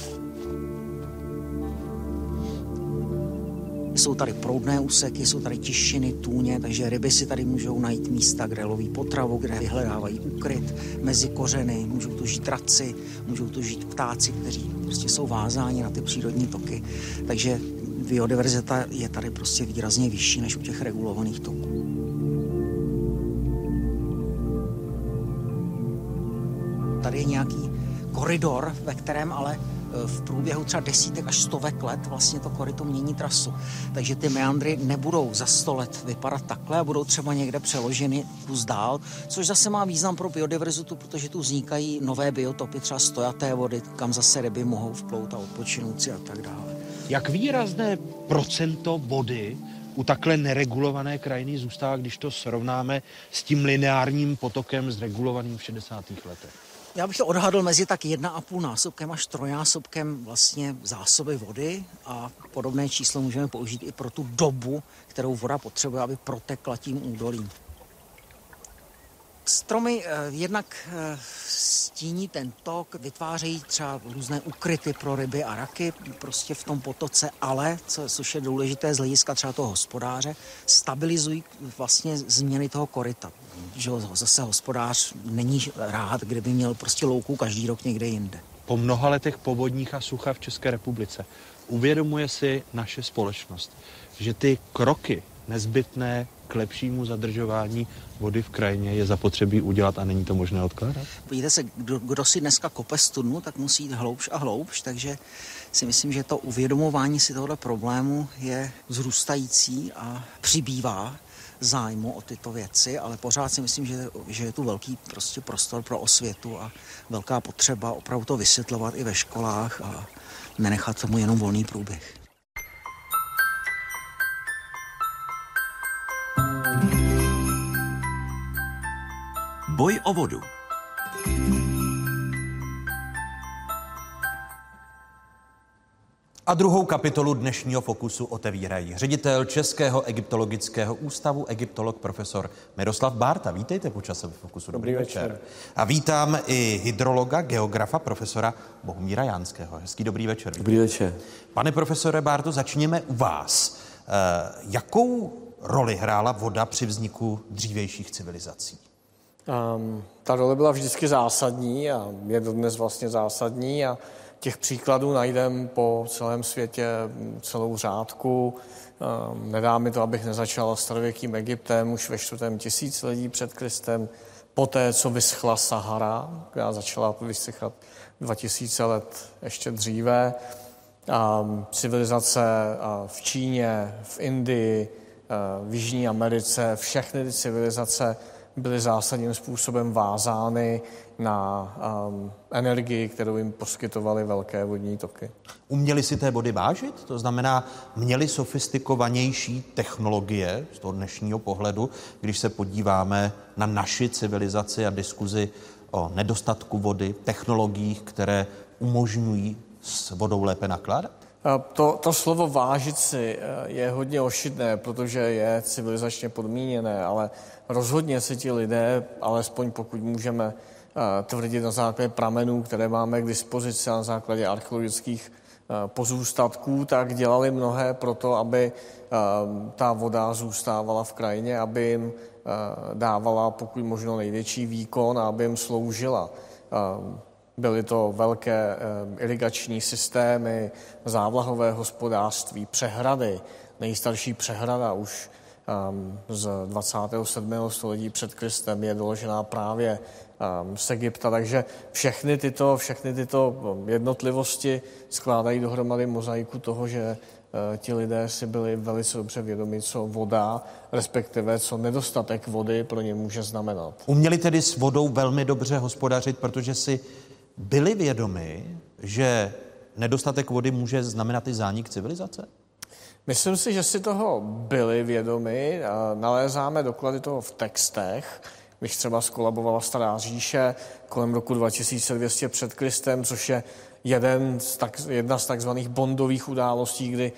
Jsou tady proudné úseky, jsou tady tišiny, tůně, takže ryby si tady můžou najít místa, kde loví potravu, kde vyhledávají úkryt mezi kořeny, můžou tu žít raci, můžou tu žít ptáci, kteří prostě jsou vázáni na ty přírodní toky. Takže biodiverzita je tady prostě výrazně vyšší než u těch regulovaných toků. Tady je nějaký koridor, ve kterém ale v průběhu třeba desítek až stovek let vlastně to koryto mění trasu. Takže ty meandry nebudou za sto let vypadat takhle a budou třeba někde přeloženy kus dál, což zase má význam pro biodiverzitu, protože tu vznikají nové biotopy, třeba stojaté vody, kam zase ryby mohou vplout a odpočinout si a tak dále. Jak výrazné procento vody u takhle neregulované krajiny zůstává, když to srovnáme s tím lineárním potokem zregulovaným v 60. letech? Já bych to odhadl mezi tak jedna a půl násobkem až trojnásobkem vlastně zásoby vody a podobné číslo můžeme použít i pro tu dobu, kterou voda potřebuje, aby protekla tím údolím. Stromy eh, jednak eh, stíní ten tok, vytvářejí třeba různé ukryty pro ryby a raky prostě v tom potoce, ale, co, což je důležité z hlediska třeba toho hospodáře, stabilizují vlastně změny toho koryta. Že zase hospodář není rád, kdyby měl prostě louku každý rok někde jinde. Po mnoha letech povodních a sucha v České republice uvědomuje si naše společnost, že ty kroky nezbytné k lepšímu zadržování vody v krajině je zapotřebí udělat a není to možné odkládat? Podívejte se, kdo, kdo si dneska kope studnu, tak musí jít hloubš a hloubš, takže si myslím, že to uvědomování si tohle problému je zrůstající a přibývá zájmu o tyto věci, ale pořád si myslím, že, že je tu velký prostě prostor pro osvětu a velká potřeba opravdu to vysvětlovat i ve školách a nenechat tomu jenom volný průběh. Boj o vodu. A druhou kapitolu dnešního fokusu otevírají ředitel Českého egyptologického ústavu, egyptolog profesor Miroslav Bárta. Vítejte po čase v fokusu. Dobrý, Dobrý večer. večer. A vítám i hydrologa, geografa, profesora Bohumíra Jánského. Hezký dobrý večer. Dobrý večer. Pane profesore Bárto, začněme u vás. E, jakou roli hrála voda při vzniku dřívějších civilizací? Um, ta role byla vždycky zásadní a je dodnes vlastně zásadní a těch příkladů najdeme po celém světě celou řádku. Um, nedá mi to, abych nezačal starověkým Egyptem už ve čtvrtém tisíciletí před Kristem, poté, co vyschla Sahara, která začala vysychat 2000 let ještě dříve. Um, civilizace v Číně, v Indii, v Jižní Americe, všechny ty civilizace byly zásadním způsobem vázány na um, energii, kterou jim poskytovaly velké vodní toky. Uměli si té vody vážit? To znamená, měli sofistikovanější technologie z toho dnešního pohledu, když se podíváme na naši civilizaci a diskuzi o nedostatku vody, technologiích, které umožňují s vodou lépe nakládat? To, to slovo vážit si eh, je hodně ošidné, protože je civilizačně podmíněné, ale rozhodně si ti lidé, alespoň pokud můžeme eh, tvrdit na základě pramenů, které máme k dispozici na základě archeologických eh, pozůstatků, tak dělali mnohé pro to, aby ta voda zůstávala v krajině, aby jim dávala pokud možno největší výkon a aby jim sloužila. Byly to velké eh, irigační systémy, závlahové hospodářství, přehrady. Nejstarší přehrada už um, z 27. století před Kristem je doložená právě um, z Egypta, takže všechny tyto, všechny tyto jednotlivosti skládají dohromady mozaiku toho, že uh, ti lidé si byli velice dobře vědomi, co voda, respektive co nedostatek vody pro ně může znamenat. Uměli tedy s vodou velmi dobře hospodařit, protože si byli vědomi, že nedostatek vody může znamenat i zánik civilizace? Myslím si, že si toho byli vědomi. Nalézáme doklady toho v textech, když třeba skolabovala Stará říše kolem roku 2200 před Kristem, což je jeden z tak, jedna z takzvaných bondových událostí, kdy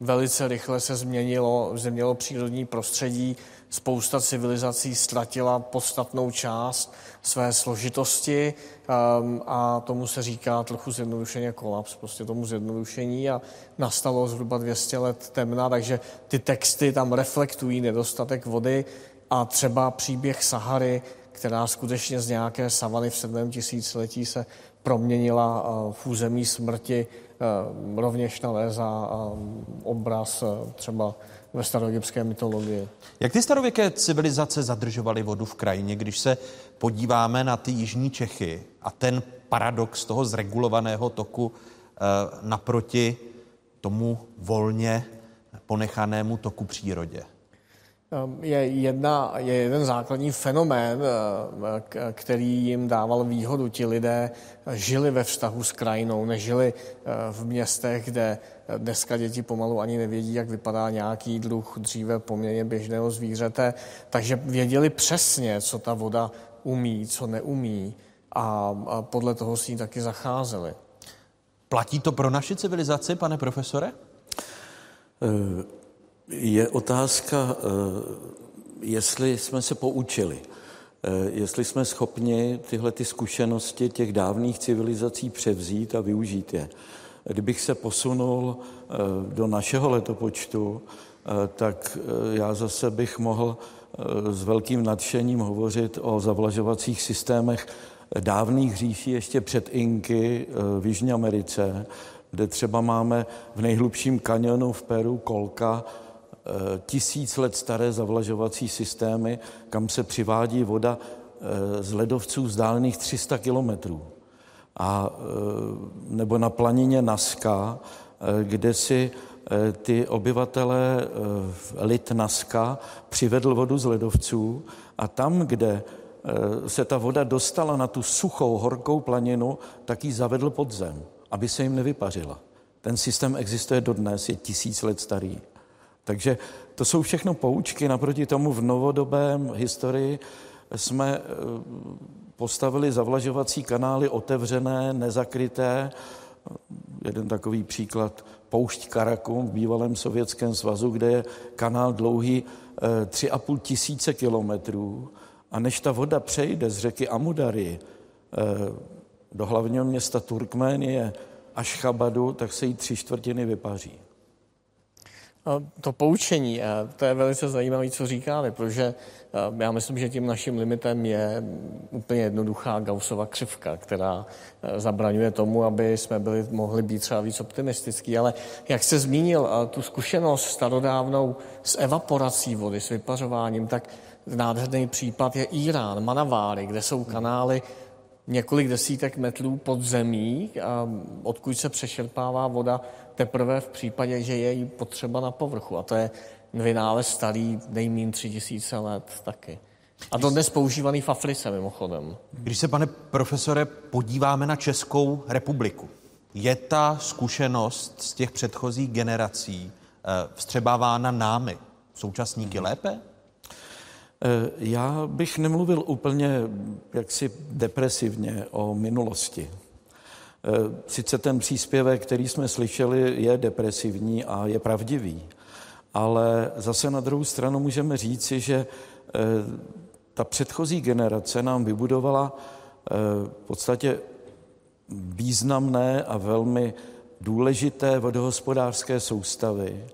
velice rychle se změnilo, změnilo přírodní prostředí, spousta civilizací ztratila podstatnou část své složitosti um, a tomu se říká trochu zjednodušeně kolaps, prostě tomu zjednodušení a nastalo zhruba 200 let temna, takže ty texty tam reflektují nedostatek vody a třeba příběh Sahary, která skutečně z nějaké savany v 7. tisíciletí se proměnila uh, v území smrti, uh, rovněž nalézá um, obraz uh, třeba ve staroegyptské mytologii. Jak ty starověké civilizace zadržovaly vodu v krajině, když se podíváme na ty jižní Čechy a ten paradox toho zregulovaného toku eh, naproti tomu volně ponechanému toku přírodě? Ehm, je, jedna, je jeden základní fenomén, eh, který jim dával výhodu. Ti lidé žili ve vztahu s krajinou, nežili eh, v městech, kde dneska děti pomalu ani nevědí, jak vypadá nějaký druh dříve poměrně běžného zvířete, takže věděli přesně, co ta voda umí, co neumí a, podle toho si ji taky zacházeli. Platí to pro naši civilizaci, pane profesore? Je otázka, eh, jestli jsme se poučili, eh, jestli jsme schopni tyhle ty zkušenosti těch dávných civilizací převzít a využít je. Kdybych se posunul do našeho letopočtu, tak já zase bych mohl s velkým nadšením hovořit o zavlažovacích systémech dávných říší ještě před Inky v Jižní Americe, kde třeba máme v nejhlubším kanionu v Peru Kolka Eh, tisíc let staré zavlažovací systémy, kam se přivádí voda eh, z ledovců vzdálených 300 kilometrů. A, eh, nebo na planině Naska, kde si ty obyvatelé lid Naska přivedl vodu z ledovců a tam, kde se ta voda dostala na tu suchou, horkou planinu, tak ji zavedl pod zem, aby se jim nevypařila. Ten systém existuje dodnes, je tisíc let starý. Takže to jsou všechno poučky. Naproti tomu v novodobém historii jsme eh, postavili zavlažovací kanály otevřené, nezakryté. Jeden takový příklad, poušť Karakum v bývalém Sovětském svazu, kde je kanál dlouhý 3,5 eh, tisíce kilometrů. A než ta voda přejde z řeky Amudary eh, do hlavního města Turkménie až Chabadu, tak se jí tři čtvrtiny vypaří. To poučení, to je velice zajímavé, co říkáte, protože já myslím, že tím naším limitem je úplně jednoduchá Gaussova křivka, která zabraňuje tomu, aby jsme byli, mohli být třeba víc optimistický. Ale jak jste zmínil tu zkušenost starodávnou s evaporací vody, s vypařováním, tak nádherný případ je Irán, Manaváry, kde jsou kanály několik desítek metrů pod zemí, odkud se přešerpává voda teprve v případě, že je jí potřeba na povrchu. A to je vynález starý nejmín tři tisíce let taky. A to dnes používaný v Africe mimochodem. Když se, pane profesore, podíváme na Českou republiku, je ta zkušenost z těch předchozích generací eh, vstřebávána námi, současníky lépe? Eh, já bych nemluvil úplně jaksi depresivně o minulosti. Eh, sice ten příspěvek, který jsme slyšeli, je depresivní a je pravdivý, ale zase na druhou stranu můžeme říci, že eh, ta předchozí generace nám vybudovala v podstatě významné a velmi důležité vodohospodářské soustavy,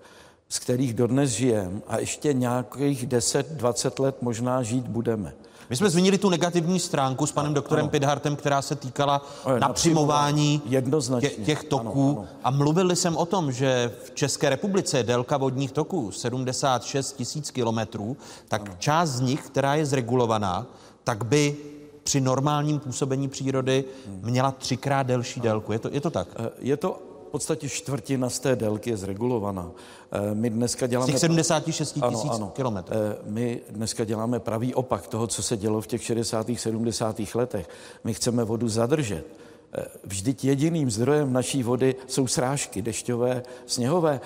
z kterých dodnes žijeme a ještě nějakých 10-20 let možná žít budeme. My jsme zmínili tu negativní stránku s panem doktorem ano. Pidhartem, která se týkala napřimování tě, těch toků. Ano, ano. A mluvili jsem o tom, že v České republice je délka vodních toků 76 tisíc kilometrů, tak ano. část z nich, která je zregulovaná, tak by při normálním působení přírody hmm. měla třikrát delší délku. Je to, je to tak? Eh, je to podstatě čtvrtina z té délky je zregulovaná. Eh, my dneska děláme... Z těch 76 tisíc kilometrů. Eh, my dneska děláme pravý opak toho, co se dělo v těch 60. 70. letech. My chceme vodu zadržet. Eh, vždyť jediným zdrojem naší vody jsou srážky dešťové, sněhové.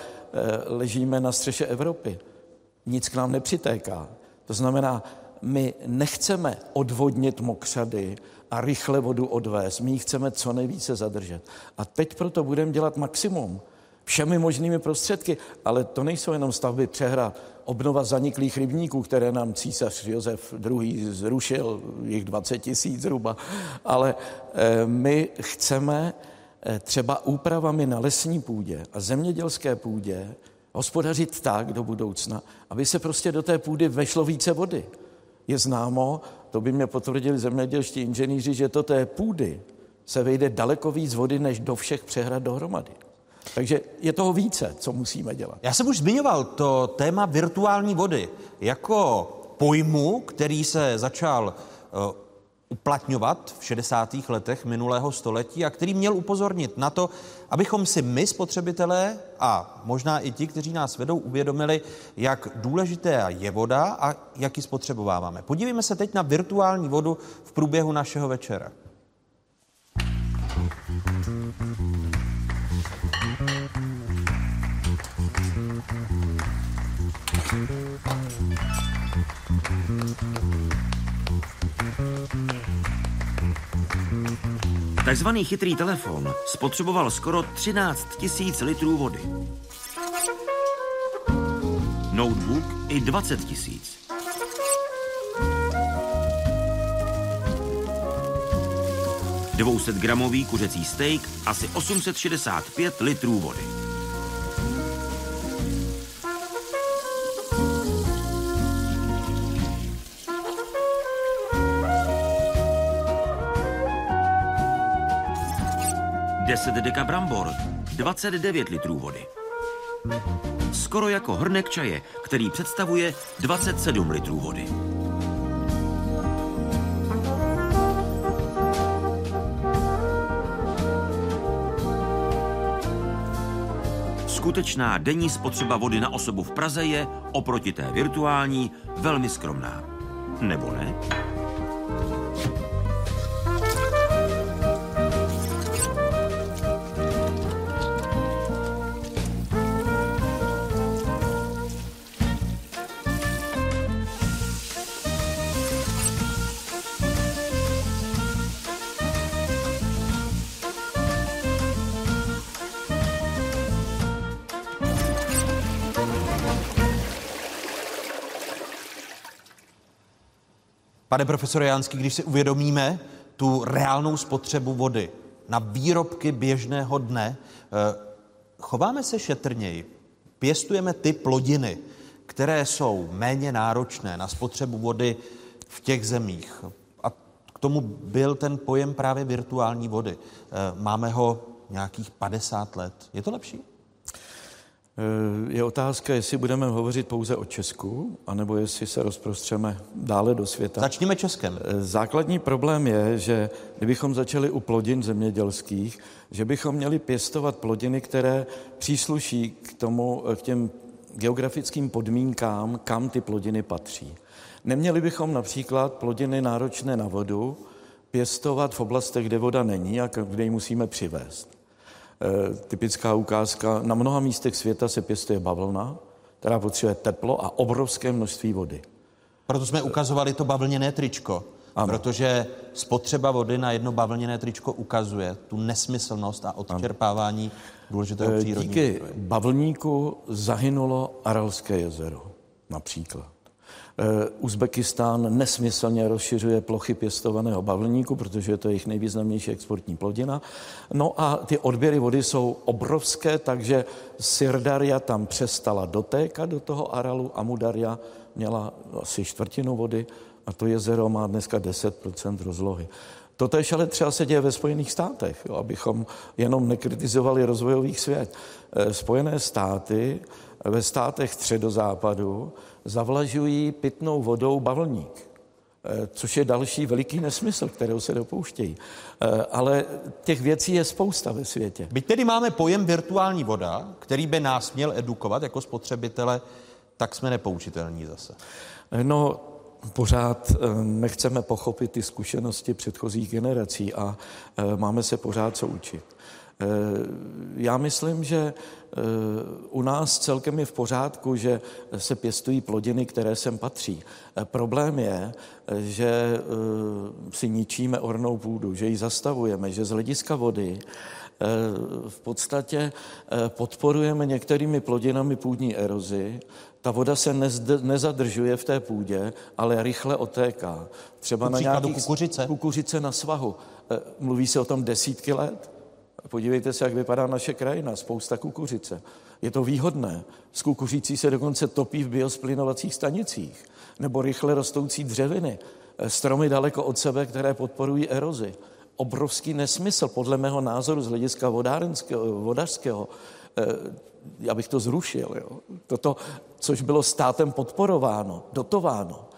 Ležíme na střeše Evropy. Nic k nám nepřitéká. To znamená, my nechceme odvodnit mokřady, a rychle vodu odvést. My ji chceme co nejvíce zadržet. A teď proto budeme dělat maximum. všemi možnými prostředky, ale to nejsou jenom stavby přehrad, obnova zaniklých rybníků, které nám císař Josef II. zrušil, jich 20 tisíc zhruba, ale eh, my chceme eh, třeba úpravami na lesní půdě a zemědělské půdě hospodařit tak do budoucna, aby se prostě do té půdy vešlo více vody. Je známo, to by mě potvrdili zemědělští inženýři, že do té půdy se vejde daleko víc vody, než do všech přehrad dohromady. Takže je toho více, co musíme dělat. Já jsem už zmiňoval to téma virtuální vody jako pojmu, který se začal uh, uplatňovat v 60. letech minulého století a který měl upozornit na to, abychom si my, spotřebitelé a možná i ti, kteří nás vedou, uvědomili, jak důležité je voda a jak ji spotřebováváme. Podívejme se teď na virtuální vodu v průběhu našeho večera. Takzvaný chytrý telefon spotřeboval skoro 13 tisíc litrů vody. Notebook i 20 tisíc. Gramový kuřecí steak asi 865 litrů vody. Deset deka brambor, 29 litrů vody. Skoro jako hrnek čaje, který představuje 27 litrů vody. Skutečná denní spotřeba vody na osobu v Praze je oproti té virtuální velmi skromná. Nebo ne? Pane profesore Jánský, když si uvědomíme tu reálnou spotřebu vody na výrobky běžného dne, eh, chováme se šetrněji, pěstujeme ty plodiny, které jsou méně náročné na spotřebu vody v těch zemích. A k tomu byl ten pojem právě virtuální vody. Eh, máme ho nějakých 50 let. Je to lepší? Je otázka, jestli budeme hovořit pouze o Česku, anebo jestli se rozprostřeme dále do světa. Začněme Českem. Základní problém je, že kdybychom začali u plodin zemědělských, že bychom měli pěstovat plodiny, které přísluší k, tomu, k těm geografickým podmínkám, kam ty plodiny patří. Neměli bychom například plodiny náročné na vodu pěstovat v oblastech, kde voda není a kde ji musíme přivést. Eh, typická ukázka. Na mnoha místech světa se pěstuje bavlna, která potřebuje teplo a obrovské množství vody. Proto jsme ukazovali to bavlněné tričko. Ano. Protože spotřeba vody na jedno bavlněné tričko ukazuje tu nesmyslnost a odčerpávání důležitého Eh, přírodního Díky bavlníku zahynulo Aralské jezero například. Eh, Uzbekistán nesmyslně rozšiřuje plochy pěstovaného bavlníku, protože je to jejich nejvýznamnější exportní plodina. No a ty odběry vody jsou obrovské, takže Sirdaria tam přestala dotékat do toho Aralu, Amudaria měla asi čtvrtinu vody a to jezero má dneska 10% rozlohy. Totež ale třeba se děje ve Spojených státech, jo, abychom jenom nekritizovali rozvojový svět. Eh, Spojené státy ve státech středozápadu zavlažují pitnou vodou bavlník, eh, což je další veliký nesmysl, kterého se dopouštějí. Eh, Ale těch věcí je spousta ve světě. Byť tedy máme pojem virtuální voda, který by nás měl edukovat jako spotřebitele, tak jsme nepoučitelní zase. No, pořád nechceme pochopit ty zkušenosti předchozích generací a máme se pořád co učit. Eh, Já myslím, že eh, u nás celkem je v pořádku, že se pěstují plodiny, které sem patří. Eh, Problém je, že si ničíme ornou půdu, že ji zastavujeme, že z hlediska vody v podstatě podporujeme některými plodinami půdní erozi, ta voda se nezd, nezadržuje v té půdě, ale rychle otéká. Třeba na nějaký kukuřice? Kukuřice na svahu. Mluví se o tom desítky let. Podívejte se, jak vypadá naše krajina, spousta kukuřice. Je to výhodné. Z kukuřící se dokonce topí v biosplinovacích stanicích. Nebo rychle rostoucí dřeviny. Stromy daleko od sebe, které podporují erozi. Obrovský nesmysl, podle mého názoru, z hlediska vodářského. Já bych to zrušil. Jo. Toto, což bylo státem podporováno, dotováno.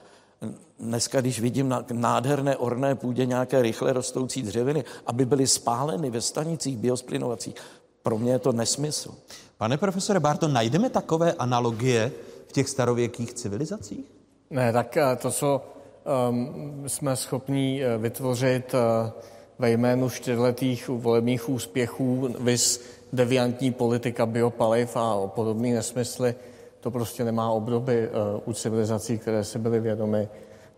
Dneska, když vidím na nádherné orné půdě nějaké rychle rostoucí dřeviny, aby byly spáleny ve stanicích biosplinovacích, pro mě je to nesmysl. Pane profesore Barto, najdeme takové analogie v těch starověkých civilizacích? Ne, tak eh, to, co um, jsme schopni eh, vytvořit uh, ve jménu čtyřletých volebních úspěchů, vys deviantní politika biopaliv a podobné nesmysly, to prostě nemá obdoby uh, u civilizací, které si byly vědomy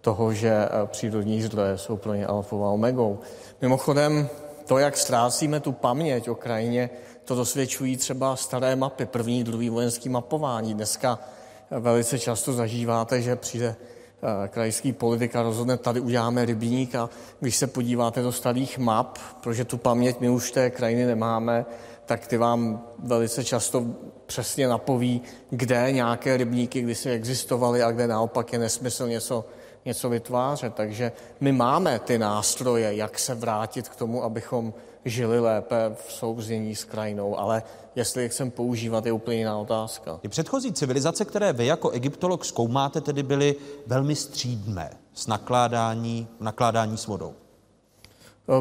toho, že uh, přírodní zdroje jsou pro ně alfou a omegou. Mimochodem, to, jak ztrácíme tu paměť o krajině, to dosvědčují třeba staré mapy, první, druhý vojenský mapování. Dneska velice často zažíváte, že přijde eh, krajský politika rozhodne, tady uděláme rybník a když se podíváte do starých map, protože tu paměť my už té krajiny nemáme, tak ty vám velice často přesně napoví, kde nějaké rybníky kdysi existovaly a kde naopak je nesmysl něco, něco vytvářet. Takže my máme ty nástroje, jak se vrátit k tomu, abychom žili lépe v souznění s krajinou, ale jestli je chcem používat, je úplně jiná otázka. Ty předchozí civilizace, které vy jako egyptolog zkoumáte, tedy byly velmi střídné s nakládání, nakládání s vodou.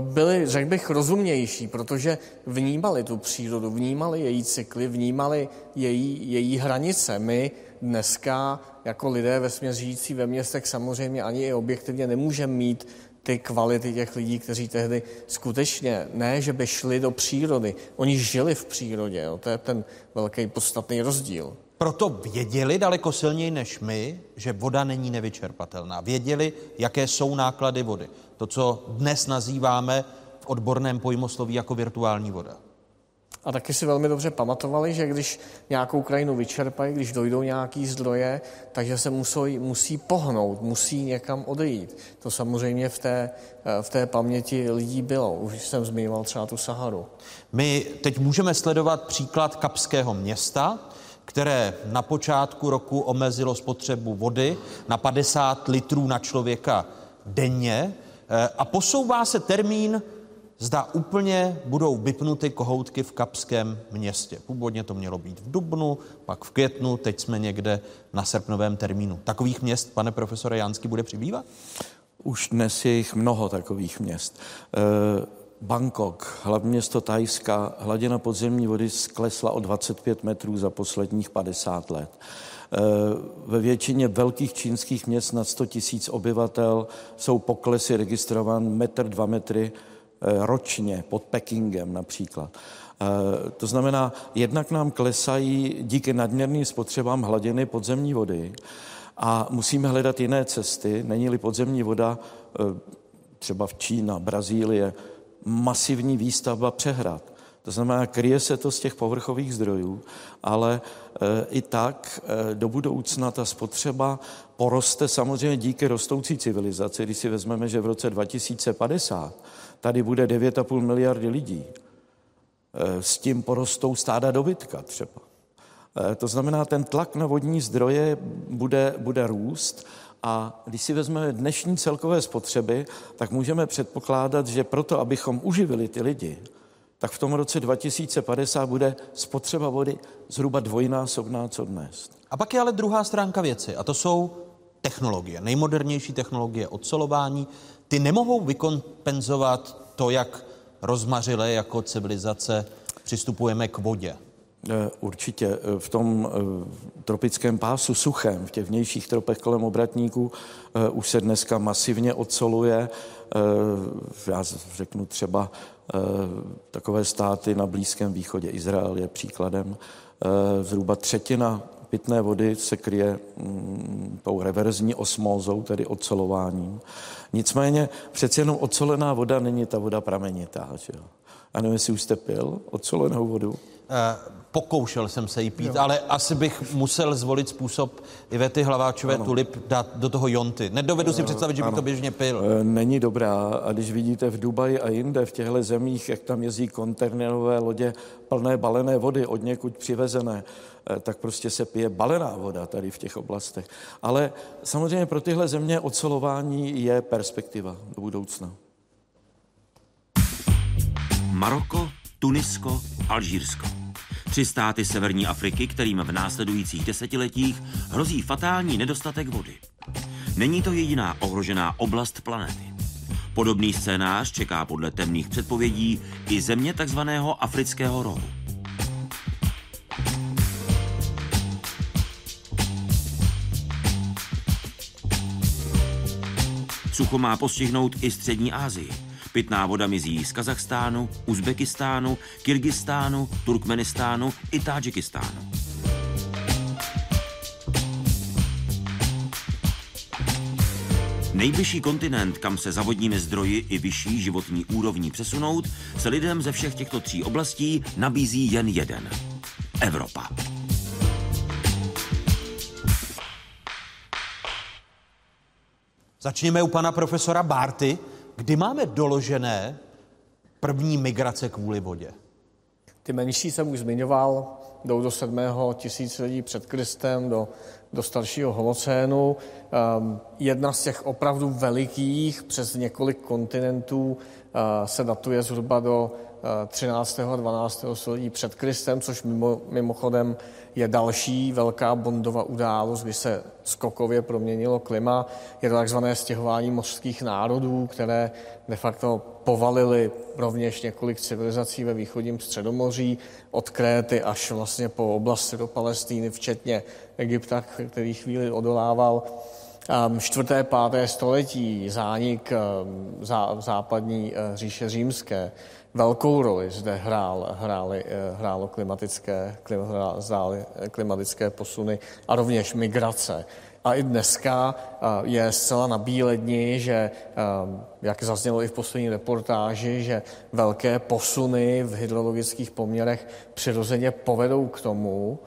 Byli, řekl bych, rozumnější, protože vnímali tu přírodu, vnímali její cykly, vnímali její, její hranice. My dneska jako lidé ve žijící ve městech samozřejmě ani i objektivně nemůžeme mít ty kvality těch lidí, kteří tehdy skutečně ne, že by šli do přírody, oni žili v přírodě. Jo. To je ten velký podstatný rozdíl. Proto věděli daleko silněji než my, že voda není nevyčerpatelná. Věděli, jaké jsou náklady vody. To, co dnes nazýváme v odborném pojmosloví jako virtuální voda. A taky si velmi dobře pamatovali, že když nějakou krajinu vyčerpají, když dojdou nějaký zdroje, takže se musí, musí pohnout, musí někam odejít. To samozřejmě v té, v té paměti lidí bylo. Už jsem zmiňoval třeba tu Saharu. My teď můžeme sledovat příklad Kapského města, které na počátku roku omezilo spotřebu vody na 50 litrů na člověka denně eh, a posouvá se termín zda úplně budou vypnuty kohoutky v Kapském městě. Původně to mělo být v Dubnu, pak v květnu, teď jsme někde na srpnovém termínu. Takových měst, pane profesore Jánsky, bude přibývat? Už dnes je jich mnoho takových měst. E, Bangkok, hlavní město Tajska, hladina podzemní vody sklesla o 25 metrů za posledních 50 let. E, ve většině velkých čínských měst nad 100 tisíc obyvatel jsou poklesy registrovan metr, dva metry Eh, ročně pod Pekingem například. Eh, to znamená, jednak nám klesají díky nadměrným spotřebám hladiny podzemní vody a musíme hledat jiné cesty. Není-li podzemní voda eh, třeba v Čína, Brazílie, masivní výstavba přehrad. To znamená, kryje se to z těch povrchových zdrojů, ale i tak do budoucna ta spotřeba poroste samozřejmě díky rostoucí civilizaci. Když si vezmeme, že v roce 2050 tady bude 9,5 miliardy lidí. E, s tím porostou stáda dobytka třeba. E, to znamená, ten tlak na vodní zdroje bude, bude růst a když si vezmeme dnešní celkové spotřeby, tak můžeme předpokládat, že proto, abychom uživili ty lidi, tak v tom roce 2050 bude spotřeba vody zhruba dvojnásobná, co dnes. A pak je ale druhá stránka věci, a to jsou technologie, nejmodernější technologie odsolování, ty nemohou vykompenzovat to, jak rozmařile jako civilizace přistupujeme k vodě. E, určitě. E, v tom e, tropickém pásu suchem, v těch vnějších tropech kolem obratníků, už se dneska masivně odsoluje. Já řeknu třeba takové státy na Blízkém východě. Izrael je příkladem. Zhruba třetina pitné vody se kryje mm, tou reverzní osmózou, tedy ocelováním. Nicméně přeci jenom ocelená voda není ta voda pramenitá. Že jo? A nevím, jestli už jste pil odsolenou vodu. Uh, pokoušel jsem se jí pít, jo. ale asi bych musel zvolit způsob Ivety Hlaváčové ano. tulip dát do toho jonty. Nedovedu si představit, že bych to běžně pil. Není dobrá. A když vidíte v Dubaji a jinde, v těchto zemích, jak tam jezdí kontejnerové lodě plné balené vody, od někud přivezené, tak prostě se pije balená voda tady v těch oblastech. Ale samozřejmě pro tyhle země ocelování je perspektiva do budoucna. Maroko, Tunisko, Alžírsko. Tři státy severní Afriky, kterým v následujících desetiletích hrozí fatální nedostatek vody. Není to jediná ohrožená oblast planety. Podobný scénář čeká podle temných předpovědí i země takzvaného afrického rohu. Sucho má postihnout i střední Asii. Pitná voda mizí z Kazachstánu, Uzbekistánu, Kyrgyzstánu, Turkmenistánu i Tádžikistánu. Nejbližší kontinent, kam se za vodními zdroji i vyšší životní úrovní přesunout, se lidem ze všech těchto tří oblastí nabízí jen jeden. Evropa. Začněme u pana profesora Bárty. Kdy máme doložené první migrace kvůli vodě? Ty menší jsem už zmiňoval, jdou do sedmého tisíciletí před Kristem, do, do staršího holocénu. Um, jedna z těch opravdu velikých přes několik kontinentů se datuje zhruba do 13. a 12. století před Kristem, což mimo, mimochodem je další velká bondová událost, kdy se skokově proměnilo klima. Je to takzvané stěhování mořských národů, které de facto povalily rovněž několik civilizací ve východním středomoří, od Kréty až vlastně po oblasti do Palestíny, včetně Egypta, který chvíli odolával. Čtvrté, páté století zánik západní eh, říše římské velkou roli zde hrál, hrály, eh, hrálo klimatické, hrály klimatické posuny a rovněž migrace. A i dneska eh, je zcela na bílé dni, že, eh, jak zaznělo i v poslední reportáži, že velké posuny v hydrologických poměrech přirozeně povedou k tomu,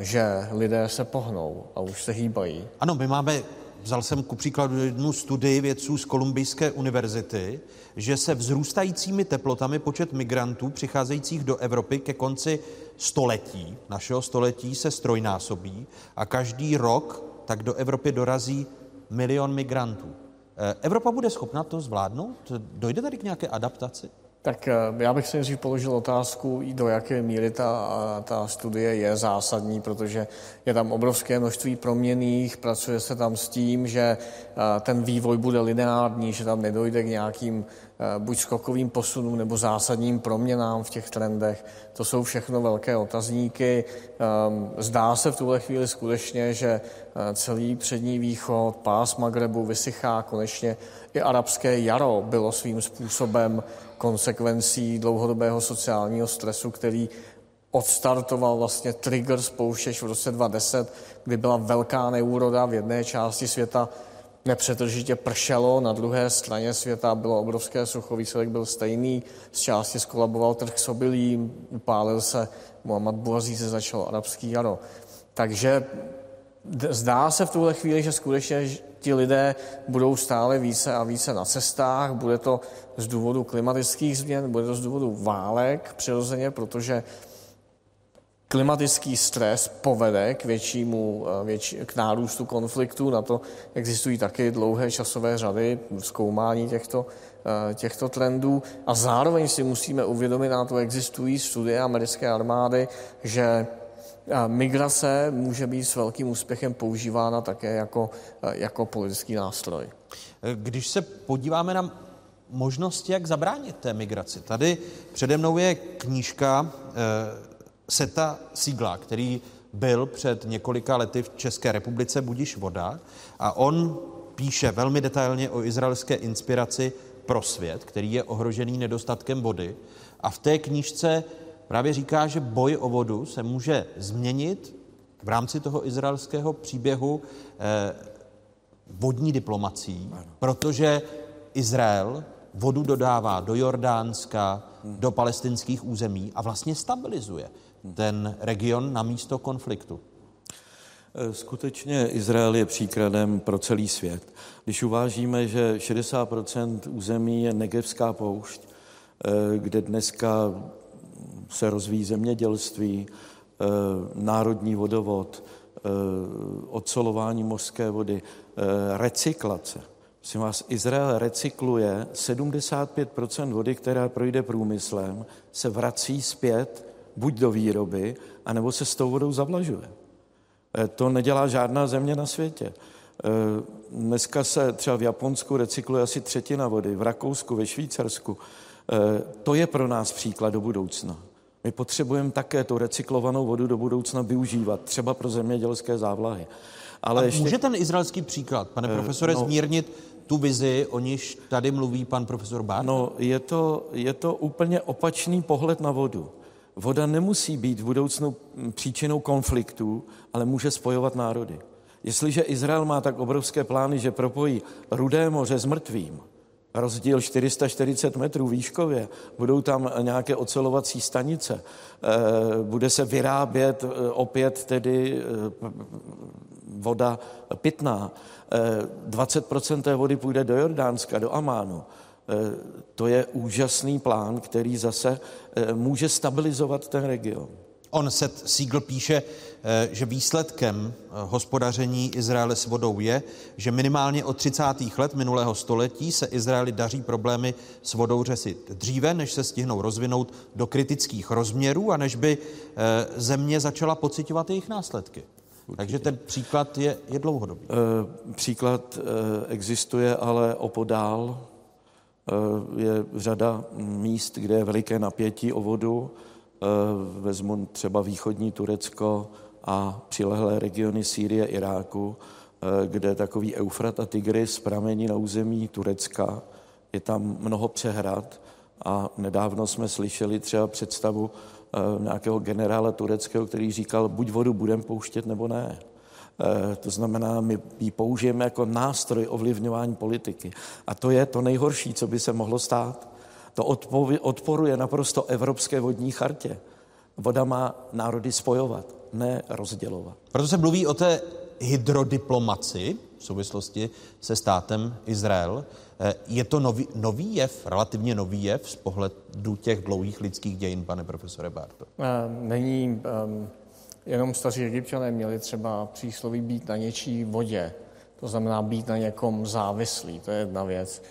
že lidé se pohnou a už se hýbají. Ano, my máme vzal jsem ku příkladu jednu studii vědců z Kolumbijské univerzity, že se vzrůstajícími teplotami počet migrantů přicházejících do Evropy ke konci století, našeho století, se strojnásobí a každý rok tak do Evropy dorazí milion migrantů. Eh, Evropa bude schopna to zvládnout? Dojde tady k nějaké adaptaci? Tak eh, já bych si nejdřív položil otázku, do jaké míry ta, ta studie je zásadní, protože je tam obrovské množství proměných, pracuje se tam s tím, že ten vývoj bude lineární, že tam nedojde k nějakým eh, buď skokovým posunům nebo zásadním proměnám v těch trendech. To jsou všechno velké otazníky. Ehm, zdá se v tuhle chvíli skutečně, že celý přední východ, pás Magrebu vysychá konečně. I arabské jaro bylo svým způsobem konsekvencí dlouhodobého sociálního stresu, který odstartoval vlastně trigger spouštěč v roce 2010, kdy byla velká neúroda v jedné části světa, nepřetržitě pršelo, na druhé straně světa bylo obrovské sucho, výsledek byl stejný, z části skolaboval trh s obilím, upálil se Muhammad Buazí, se začalo arabský jaro. Takže zdá se v tuhle chvíli, že skutečně ti lidé budou stále více a více na cestách. Bude to z důvodu klimatických změn, bude to z důvodu válek přirozeně, protože klimatický stres povede k většímu, eh, větší, k nárůstu konfliktů. Na to existují taky dlouhé časové řady zkoumání těchto, eh, těchto trendů. A zároveň si musíme uvědomit, na to existují studie americké armády, že migrace může být s velkým úspěchem používána také jako, jako politický nástroj. Když se podíváme na možnosti, jak zabránit té migraci. Tady přede mnou je knížka eh, Seta Sigla, který byl před několika lety v České republice Budiš voda a on píše velmi detailně o izraelské inspiraci pro svět, který je ohrožený nedostatkem vody. A v té knížce právě říká, že boj o vodu se může změnit v rámci toho izraelského příběhu eh, vodní diplomací, protože Izrael vodu dodává do Jordánska, do palestinských území a vlastně stabilizuje ten region na místo konfliktu. Eh, skutečně Izrael je příkladem pro celý svět. Když uvážíme, že 60% území je Negevská poušť, eh, kde dneska se rozvíjí zemědělství, eh, národní vodovod, odsolování mořské vody, recyklace. Prosím vás, Izrael recykluje 75% vody, která projde průmyslem, se vrací zpět buď do výroby, anebo se s tou vodou zavlažuje. Eh, to nedělá žádná země na světě. Eh, dneska se třeba v Japonsku recykluje asi třetina vody, v Rakousku, ve Švýcarsku. Eh, to je pro nás příklad do budoucna. My potřebujeme také tu recyklovanou vodu do budoucna využívat, třeba pro zemědělské závlahy. Ale A ještě... může ten izraelský příklad, pane profesore, no, zmírnit tu vizi, o níž tady mluví pan profesor Bár? No, je to, je to úplně opačný pohled na vodu. Voda nemusí být v budoucnu příčinou konfliktů, ale může spojovat národy. Jestliže Izrael má tak obrovské plány, že propojí Rudé moře s mrtvým, rozdíl 440 metrů výškově, budou tam nějaké ocelovací stanice, eh, bude se vyrábět eh, opět tedy eh, voda pitná, 20% té vody půjde do Jordánska, do Amánu, to je úžasný plán, který zase eh, může stabilizovat ten region. On Seth Siegel píše, eh, že výsledkem hospodaření Izraele s vodou je, že minimálně od 30. let minulého století se Izraeli daří problémy s vodou řesit dříve, než se stihnou rozvinout do kritických rozměrů a než by země začala pocitovat jejich následky. Určitě. Takže ten příklad je, je dlouhodobý. Příklad existuje ale opodál Eh, je řada míst, kde je veliké napětí o vodu. Eh, vezmu třeba východní Turecko a přilehlé regiony Sýrie, Iráku, eh, kde takový Eufrat a Tigris pramení na území Turecka. Je tam mnoho přehrad a nedávno jsme slyšeli třeba představu nějakého generála tureckého, který říkal, buď vodu budeme pouštět, nebo ne. Eh, to znamená, my ji použijeme jako nástroj ovlivňování politiky. A to je to nejhorší, co by se mohlo stát. To odporuje naprosto Evropské vodní chartě. Voda má národy spojovat, ne rozdělovat. Proto se mluví o té hydrodiplomaci v souvislosti se státem Izrael. Eh, je to nový, nový jev, relativně nový jev z pohledu těch dlouhých lidských dějin, pane profesore Barto? Eh, není um Jenom staří egyptiané měli třeba přísloví být na něčí vodě, to znamená být na někom závislý, to je jedna věc.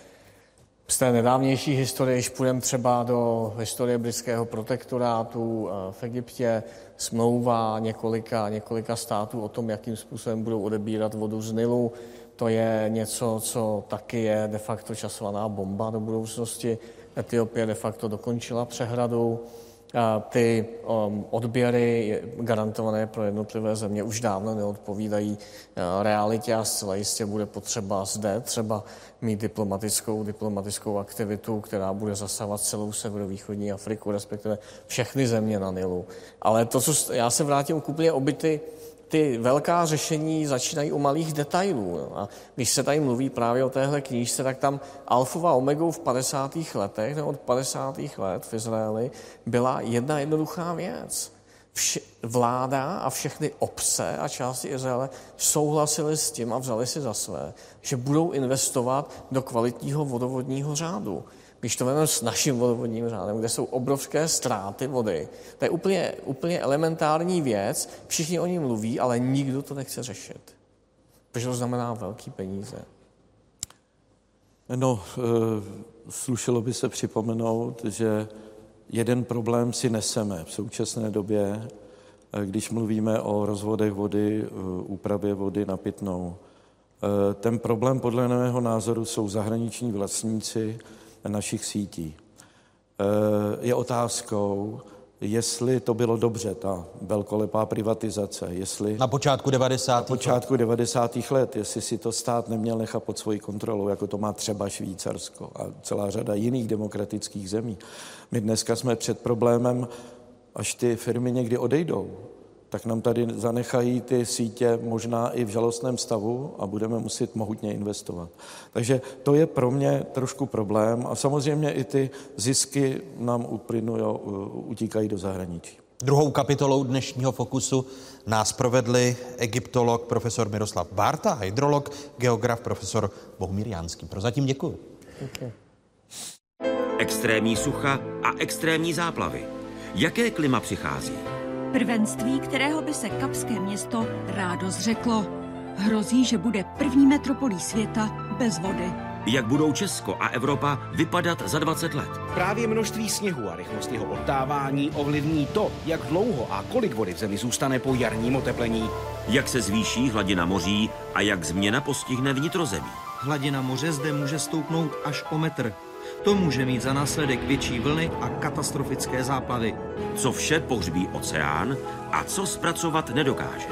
Z té nedávnější historie, když půjdeme třeba do historie britského protektorátu eh, v Egyptě, smlouva několika, několika států o tom, jakým způsobem budou odebírat vodu z Nilu, to je něco, co taky je de facto časovaná bomba do budoucnosti. Etiopie de facto dokončila přehradu. Ty um, odběry garantované pro jednotlivé země už dávno neodpovídají uh, realitě a zcela jistě bude potřeba zde třeba mít diplomatickou, diplomatickou aktivitu, která bude zasahovat celou severovýchodní Afriku, respektive všechny země na Nilu. Ale to, co já se vrátím k úplně obyty ty velká řešení začínají u malých detailů. No. A když se tady mluví právě o téhle knížce, tak tam alfova omegou v 50. letech, nebo od 50. let v Izraeli, byla jedna jednoduchá věc. Vš- vláda a všechny obce a části Izraele souhlasili s tím a vzali si za své, že budou investovat do kvalitního vodovodního řádu. Když to vezmeme s naším vodovodním řádem, kde jsou obrovské ztráty vody, to je úplně, úplně elementární věc, všichni o ní mluví, ale nikdo to nechce řešit. Protože to znamená velký peníze. No, e, slušelo by se připomenout, že jeden problém si neseme v současné době, e, když mluvíme o rozvodech vody, e, úpravě vody na pitnou. Ten problém podle mého názoru jsou zahraniční vlastníci, našich sítí. Eh, je otázkou, jestli to bylo dobře, ta velkolepá privatizace, jestli... Na počátku 90. Na počátku 90. let, jestli si to stát neměl nechat pod svoji kontrolou, jako to má třeba Švýcarsko a celá řada jiných demokratických zemí. My dneska jsme před problémem, až ty firmy někdy odejdou, tak nám tady zanechají ty sítě možná i v žalostném stavu a budeme muset mohutně investovat. Takže to je pro mě trošku problém a samozřejmě i ty zisky nám uplynují, utíkají do zahraničí. Druhou kapitolou dnešního fokusu nás provedli egyptolog profesor Miroslav Bárta, hydrolog, geograf profesor Bohumír Jánský. Prozatím děkuji. Okay. Extrémní sucha a extrémní záplavy. Jaké klima přichází? Prvenství, kterého by se Kapské město rádo zřeklo. Hrozí, že bude první metropolí světa bez vody. Jak budou Česko a Evropa vypadat za 20 let? Právě množství sněhu a rychlost jeho odtávání ovlivní to, jak dlouho a kolik vody v zemi zůstane po jarním oteplení. Jak se zvýší hladina moří a jak změna postihne vnitrozemí. Hladina moře zde může stoupnout až o metr. To může mít za následek větší vlny a katastrofické záplavy. Co vše pohřbí oceán a co zpracovat nedokáže.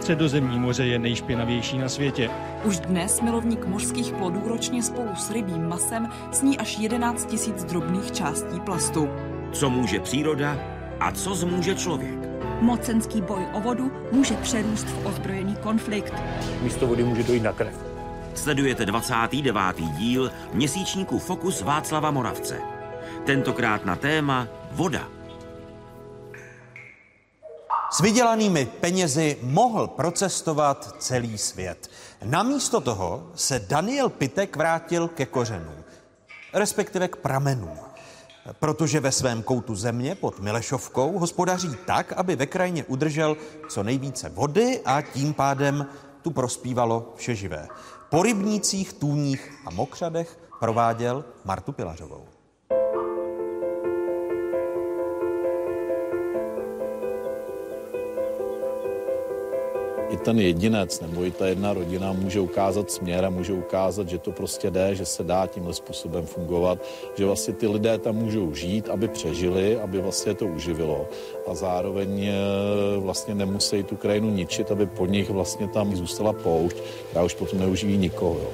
Středozemní moře je nejšpinavější na světě. Už dnes milovník mořských plodů ročně spolu s rybím masem sní až 11 tisíc drobných částí plastu. Co může příroda a co zmůže člověk? Mocenský boj o vodu může přerůst v ozbrojený konflikt. Místo vody může dojít na krev. Sledujete 29. díl měsíčníku Fokus Václava Moravce. Tentokrát na téma voda. S vydělanými penězi mohl procestovat celý svět. Namísto toho se Daniel Pitek vrátil ke kořenům, respektive k pramenům. Protože ve svém koutu země pod Milešovkou hospodaří tak, aby ve krajině udržel co nejvíce vody a tím pádem tu prospívalo vše živé. Po rybnících, tůních a mokřadech prováděl Martu Pilařovou. I ten jedinec nebo i ta jedna rodina může ukázat směr a může ukázat, že to prostě jde, že se dá tímhle způsobem fungovat, že vlastně ty lidé tam můžou žít, aby přežili, aby vlastně to uživilo a zároveň eh, vlastně nemusí tu krajinu ničit, aby po nich vlastně tam zůstala poušť, která už potom neuživí nikoho. Jo.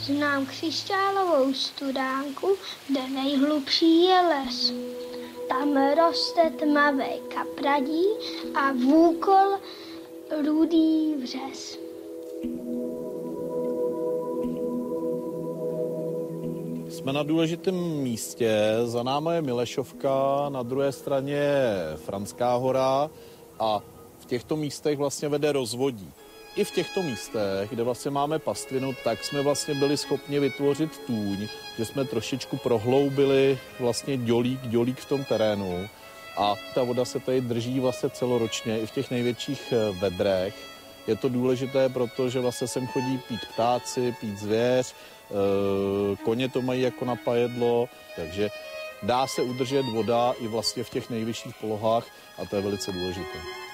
Znám křišťálovou studánku, kde nejhlubší je les. Tam roste tmavé kapradí a vůkol rudý vřes. Jsme na důležitém místě, za námi je Milešovka, na druhé straně Franská hora a v těchto místech vlastně vede rozvodí i v těchto místech, kde vlastně máme pastvinu, tak jsme vlastně byli schopni vytvořit tůň, že jsme trošičku prohloubili vlastně dělík, dělík v tom terénu a ta voda se tady drží vlastně celoročně i v těch největších eh, vedrech. Je to důležité, protože vlastně sem chodí pít ptáci, pít zvěř, eh, koně to mají jako napajedlo, takže dá se udržet voda i vlastně v těch nejvyšších polohách a to je velice důležité.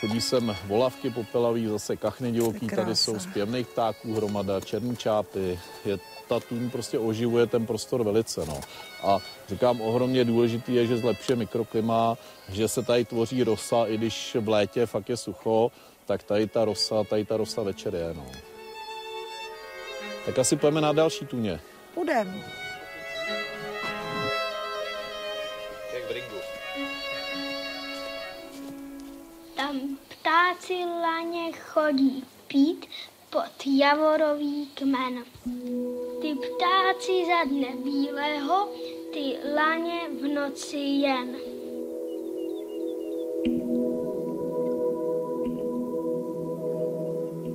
Chodí sem volavky popelavý, zase kachny divoký, tady jsou zpěvných ptáků hromada, černý čápy, je ta tůň prostě oživuje ten prostor velice. No. A říkám, ohromně důležitý je, že zlepšuje mikroklima, že se tady tvoří rosa, i když v létě fakt je sucho, tak tady ta rosa, tady ta rosa večer je. No. Tak asi pojďme na další tůně. Půjdeme. Ptáci laně chodí pít pod javorový kmen. Ty ptáci za dne bílého, ty laně v noci jen.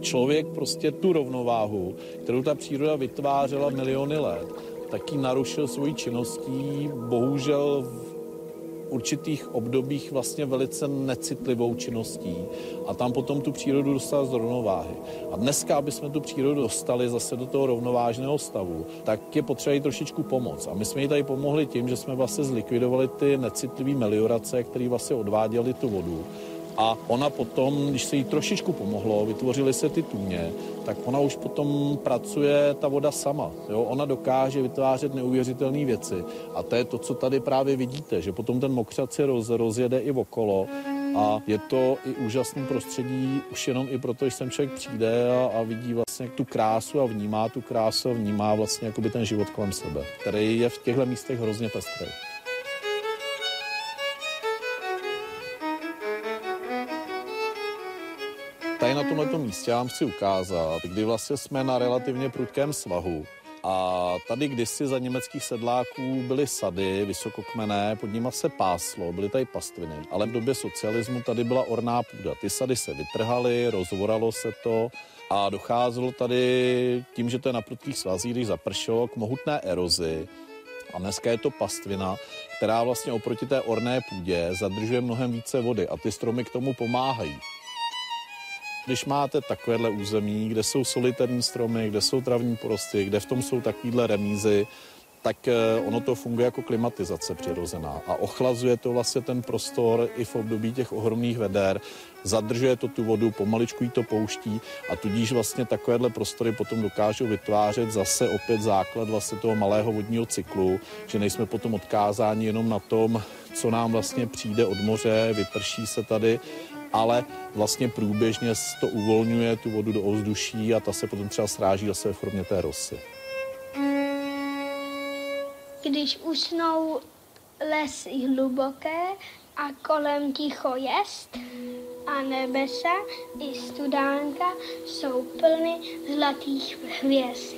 Člověk prostě tu rovnováhu, kterou ta příroda vytvářela miliony let, taky narušil svojí činností, bohužel určitých obdobích vlastně velice necitlivou činností a tam potom tu přírodu dostal z rovnováhy. A dneska, aby jsme tu přírodu dostali zase do toho rovnovážného stavu, tak je potřeba jí trošičku pomoct. A my jsme jí tady pomohli tím, že jsme vlastně zlikvidovali ty necitlivé meliorace, které vlastně odváděly tu vodu a ona potom, když se jí trošičku pomohlo, vytvořily se ty tůně, tak ona už potom pracuje ta voda sama. Jo? Ona dokáže vytvářet neuvěřitelné věci. A to je to, co tady právě vidíte, že potom ten mokřat se roz, rozjede i okolo a je to i úžasný prostředí, už jenom i proto, že sem člověk přijde a, a vidí vlastně tu krásu a vnímá tu krásu a vnímá vlastně jakoby ten život kolem sebe, který je v těchto místech hrozně pestrý. Na tomto místě vám chci ukázat, kdy vlastně jsme na relativně prudkém svahu. A tady kdysi za německých sedláků byly sady vysokokmené, pod nimi se páslo, byly tady pastviny. Ale v době socialismu tady byla orná půda. Ty sady se vytrhaly, rozvoralo se to a docházelo tady tím, že to je na prudkých svazích, když zapršelo, k mohutné erozi. A dneska je to pastvina, která vlastně oproti té orné půdě zadržuje mnohem více vody a ty stromy k tomu pomáhají. Když máte takovéhle území, kde jsou solitární stromy, kde jsou travní porosty, kde v tom jsou takovýhle remízy, tak eh, ono to funguje jako klimatizace přirozená a ochlazuje to vlastně ten prostor i v období těch ohromných veder, zadržuje to tu vodu, pomaličku jí to pouští a tudíž vlastně takovéhle prostory potom dokážou vytvářet zase opět základ vlastně toho malého vodního cyklu, že nejsme potom odkázáni jenom na tom, co nám vlastně přijde od moře, vyprší se tady, ale vlastně průběžně to uvolňuje tu vodu do ovzduší a ta se potom třeba sráží zase ve formě té rosy. Když usnou lesy hluboké a kolem ticho jest a nebesa i studánka jsou plny zlatých hvězd.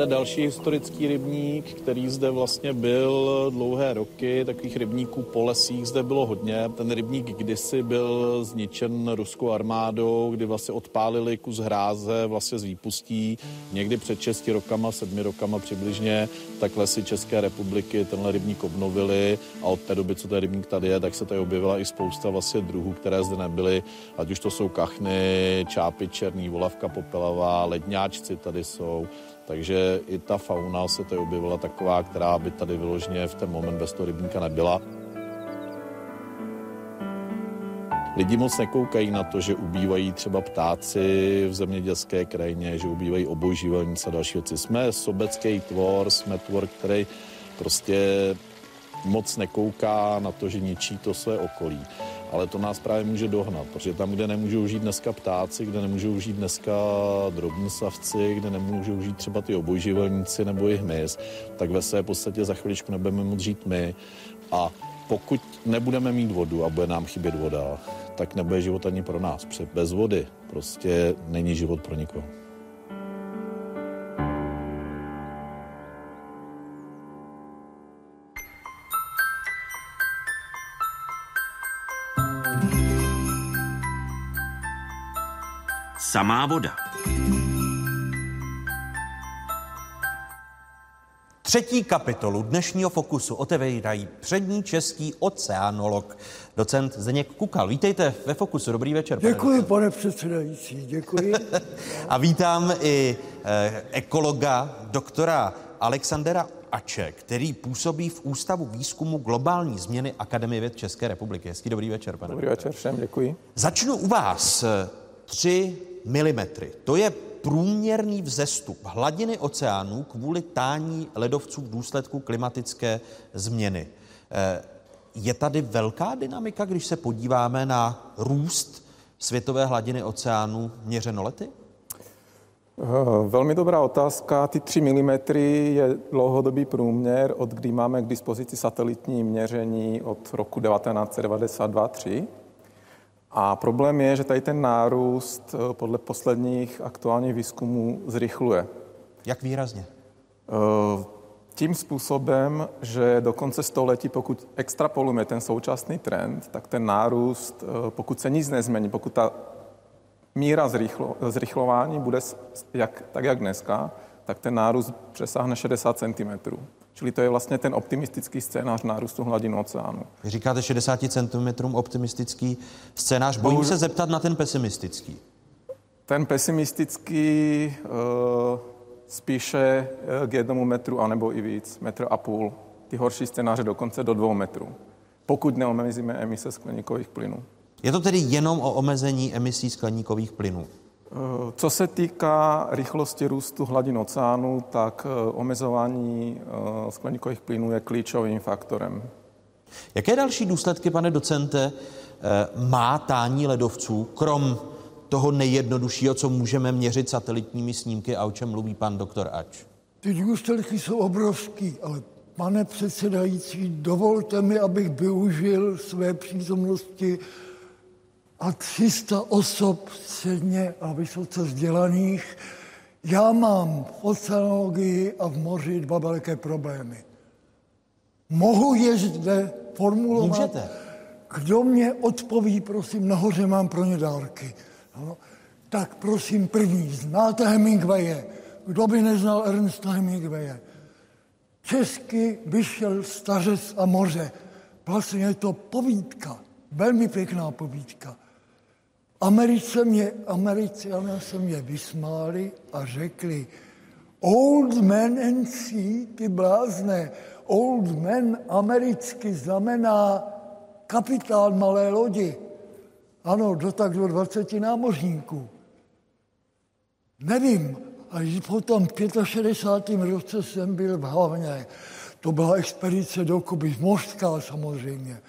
Je další historický rybník, který zde vlastně byl dlouhé roky. Takových rybníků po lesích zde bylo hodně. Ten rybník kdysi byl zničen ruskou armádou, kdy vlastně odpálili kus hráze vlastně z výpustí. Někdy před 6 rokama, 7 rokama přibližně, tak lesy České republiky tenhle rybník obnovili a od té doby, co ten rybník tady je, tak se tady objevila i spousta vlastně druhů, které zde nebyly, ať už to jsou kachny, čápy černý, volavka popelavá, ledňáčci tady jsou. Takže i ta fauna se tady objevila taková, která by tady vyloženě v ten moment bez toho rybníka nebyla. Lidi moc nekoukají na to, že ubývají třeba ptáci v zemědělské krajině, že ubývají obojživelníci a další věci. Jsme sobecký tvor, jsme tvor, který prostě moc nekouká na to, že ničí to své okolí ale to nás právě může dohnat, protože tam, kde nemůžou žít dneska ptáci, kde nemůžou žít dneska drobní savci, kde nemůžou žít třeba ty obojživelníci nebo i hmyz, tak ve své podstatě za chviličku nebudeme moct žít my. A pokud nebudeme mít vodu a bude nám chybět voda, tak nebude život ani pro nás. Bez vody prostě není život pro nikoho. Samá voda. Třetí kapitolu dnešního Fokusu otevírají přední český oceanolog, docent Zdeněk Kukal. Vítejte ve Fokusu, dobrý večer. Pane děkuji, pane předsedající, děkuji. [LAUGHS] A vítám i eh, ekologa, doktora Alexandera Ače, který působí v Ústavu výzkumu globální změny Akademie věd České republiky. Hezký dobrý večer, pane. Dobrý večer všem, děkuji. Začnu u vás. Tři mm. To je průměrný vzestup hladiny oceánů kvůli tání ledovců v důsledku klimatické změny. Eh, je tady velká dynamika, když se podíváme na růst světové hladiny oceánů měřeno lety? Eh, velmi dobrá otázka. Ty 3 mm je dlouhodobý průměr, od kdy máme k dispozici satelitní měření od roku 1992-3. A problém je, že tady ten nárůst eh, podle posledních aktuálních výzkumů zrychluje. Jak výrazně? Eh, tím způsobem, že do konce století, pokud extrapolujeme ten současný trend, tak ten nárůst, eh, pokud se nic nezmění, pokud ta míra zrychlo, zrychlování bude jak, tak, jak dneska, tak ten nárůst přesáhne 60 cm. Čili to je vlastně ten optimistický scénář nárůstu hladiny oceánu. Říkáte 60 cm optimistický scénář. Bojím Bohu... se zeptat na ten pesimistický. Ten pesimistický uh, spíše uh, k jednomu metru, anebo i víc, metr a půl. Ty horší scénáře dokonce do dvou metrů, pokud neomezíme emise skleníkových plynů. Je to tedy jenom o omezení emisí skleníkových plynů? Eh, co se týká rychlosti růstu hladin oceánu, tak eh, omezování eh, skleníkových plynů je klíčovým faktorem. Jaké další důsledky, pane docente, má tání ledovců, krom toho nejjednoduššího, co můžeme měřit satelitními snímky a o čem mluví pan doktor Ač? Ty důsledky jsou obrovský, ale Pane předsedající, dovolte mi, abych využil své přítomnosti a 300 osob středně a vysoce vzdělaných. Já mám v oceanologii a v moři dva velké problémy. Mohu je zde formulovat? Můžete. Kdo mě odpoví, prosím, nahoře mám pro ně dárky. No, tak prosím, první, znáte Hemingwaye? Kdo by neznal Ernesta Hemingwaye? Česky vyšel Stařec a moře. Vlastně je to povídka, velmi pěkná povídka. Americe mě, Američané se mě vysmáli a řekli, old man and sea, ty blázne, old man americky znamená kapitán malé lodi. Ano, do tak do 20 námořníků. Nevím, až potom v 65. roce jsem byl v Havně. To byla expedice do Kuby, mořská samozřejmě.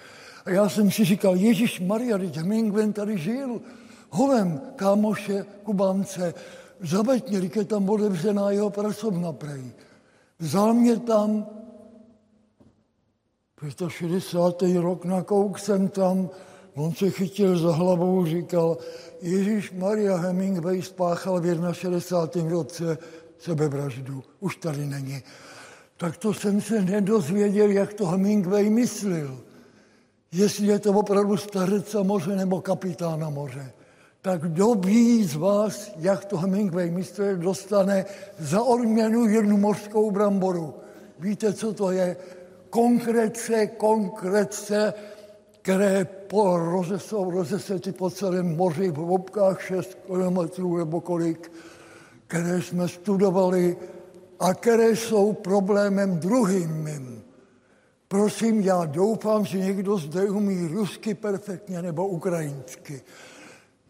A já jsem si říkal, Ježíš Maria, teď Hemingway tady žil, holem kámoše, kubance, zaveď mě, je tam otevřená jeho pracovna prej. Vzal mě tam, 65. rok na kouk jsem tam, on se chytil za hlavou, říkal, Ježíš Maria Hemingway spáchal v 61. roce sebevraždu, už tady není. Tak to jsem se nedozvěděl, jak to Hemingway myslel. Jestli je to opravdu starec a moře nebo kapitána moře. Tak ví z vás, jak to Hemingway myslel, dostane za odměnu jednu mořskou bramboru. Víte, co to je? Konkretce, konkretce, které po rozesou, rozesety po celém moři v obkách 6 kilometrů nebo kolik, které jsme studovali a které jsou problémem druhým mým. Prosím, já doufám, že někdo zde umí rusky perfektně nebo ukrajinsky.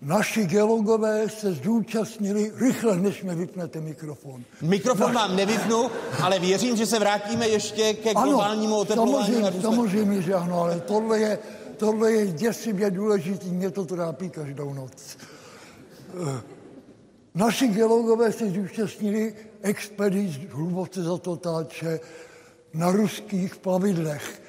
Naši geologové se zúčastnili rychle, než mi vypnete mikrofon. Mikrofon vám nevypnu, ale věřím, že se vrátíme ještě ke globálnímu oteplování. Samozřejmě, samozřejmě, že ano, ale tohle je, tohle je děsivě důležitý, mě to trápí každou noc. Eh, naši geologové se zúčastnili expedic hluboce za totáče na ruských plavidlech,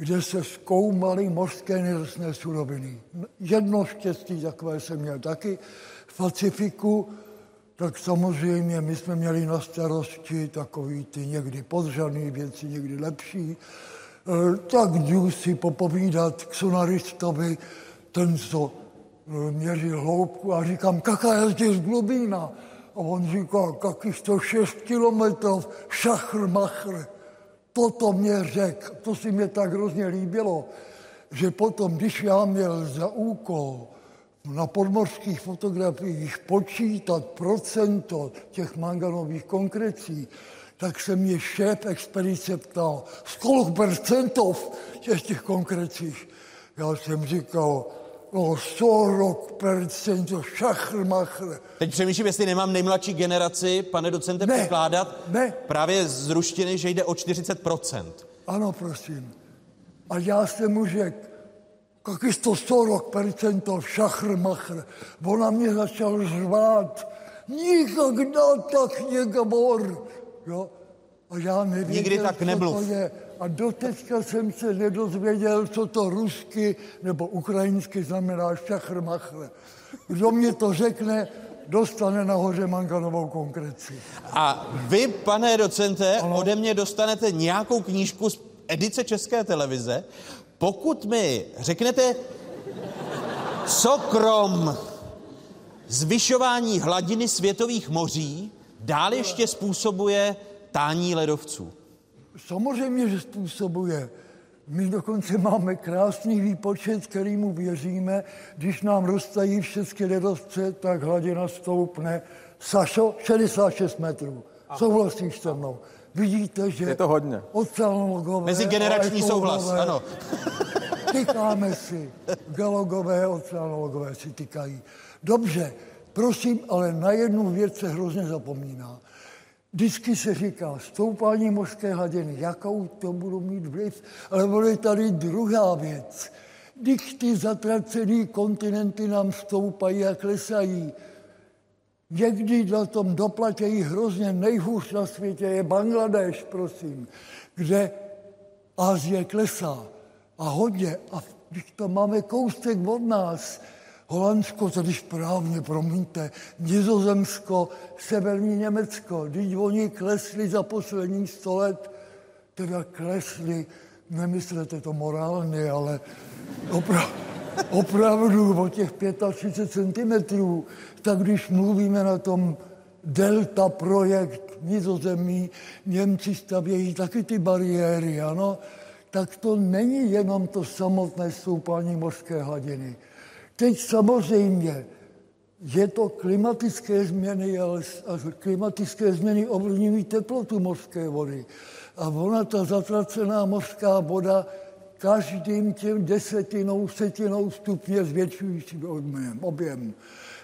kde se zkoumaly mořské nerostné suroviny. Jedno štěstí takové jsem měl taky v Pacifiku, tak samozřejmě my jsme měli na starosti takový ty někdy podřadný věci, někdy lepší. E, tak jdu si popovídat k sonaristovi, ten, co e, měřil hloubku a říkám, jaká je zde glubína? A on říká, jakých 106 kilometrů, šachr, machr. Toto mě řekl, to si mě tak hrozně líbilo, že potom, když já měl za úkol na podmorských fotografiích počítat procento těch manganových konkrecí, tak se mě šéf expedice ptal, kolik procentů těch, těch konkrecích. Já jsem říkal, no 40% šachr machr. Teď přemýšlím, jestli nemám nejmladší generaci, pane docente, Ne, překládat. ne. Právě z ruštiny, že jde o 40%. Ano, prosím. A já jsem mu řekl, jaký to 40% šachr machr. Ona mě začal řvát, nikdy tak negovor. Jo? A já nevěděl, Nikdy tak co nemluv. to je. A doteďka jsem se nedozvěděl, co to rusky nebo ukrajinsky znamená šachr machr. Kdo mě to řekne, dostane nahoře manganovou konkreci. A vy, pane docente, ode mě dostanete nějakou knížku z edice České televize, pokud mi řeknete, co krom zvyšování hladiny světových moří dál ještě způsobuje tání ledovců. Samozřejmě, že způsobuje. My dokonce máme krásný výpočet, kterýmu věříme. Když nám roztají všechny ledovce, tak hladina stoupne Sašo 66 metrů. Souhlasíš se mnou? Vidíte, že Je to hodně. oceanologové Mezigenerační souhlas, ano. Tykáme si. Geologové, oceanologové si tykají. Dobře, prosím, ale na jednu věc se hrozně zapomíná. Vždycky se říká, stoupání mořské hladiny, jakou to budou mít vliv, ale bude tady druhá věc. Když ty zatracený kontinenty nám stoupají a klesají, Někdy na tom doplatějí hrozně nejhůř na světě je Bangladeš, prosím, kde Ázie klesá. A hodně. A když to máme kousek od nás, Holandsko, tedy správně, promiňte, Nizozemsko, Severní Německo, když oni klesli za poslední sto let, teda klesli, nemyslete to morálně, ale opravdu, opravdu o těch 35 cm, tak když mluvíme na tom Delta projekt nizozemí, Němci stavějí taky ty bariéry, ano, tak to není jenom to samotné stoupání mořské hladiny. Teď samozřejmě je to klimatické změny, ale klimatické změny ovlivňují teplotu mořské vody. A ona, ta zatracená mořská voda, každým tím desetinou, setinou stupně zvětšující objem.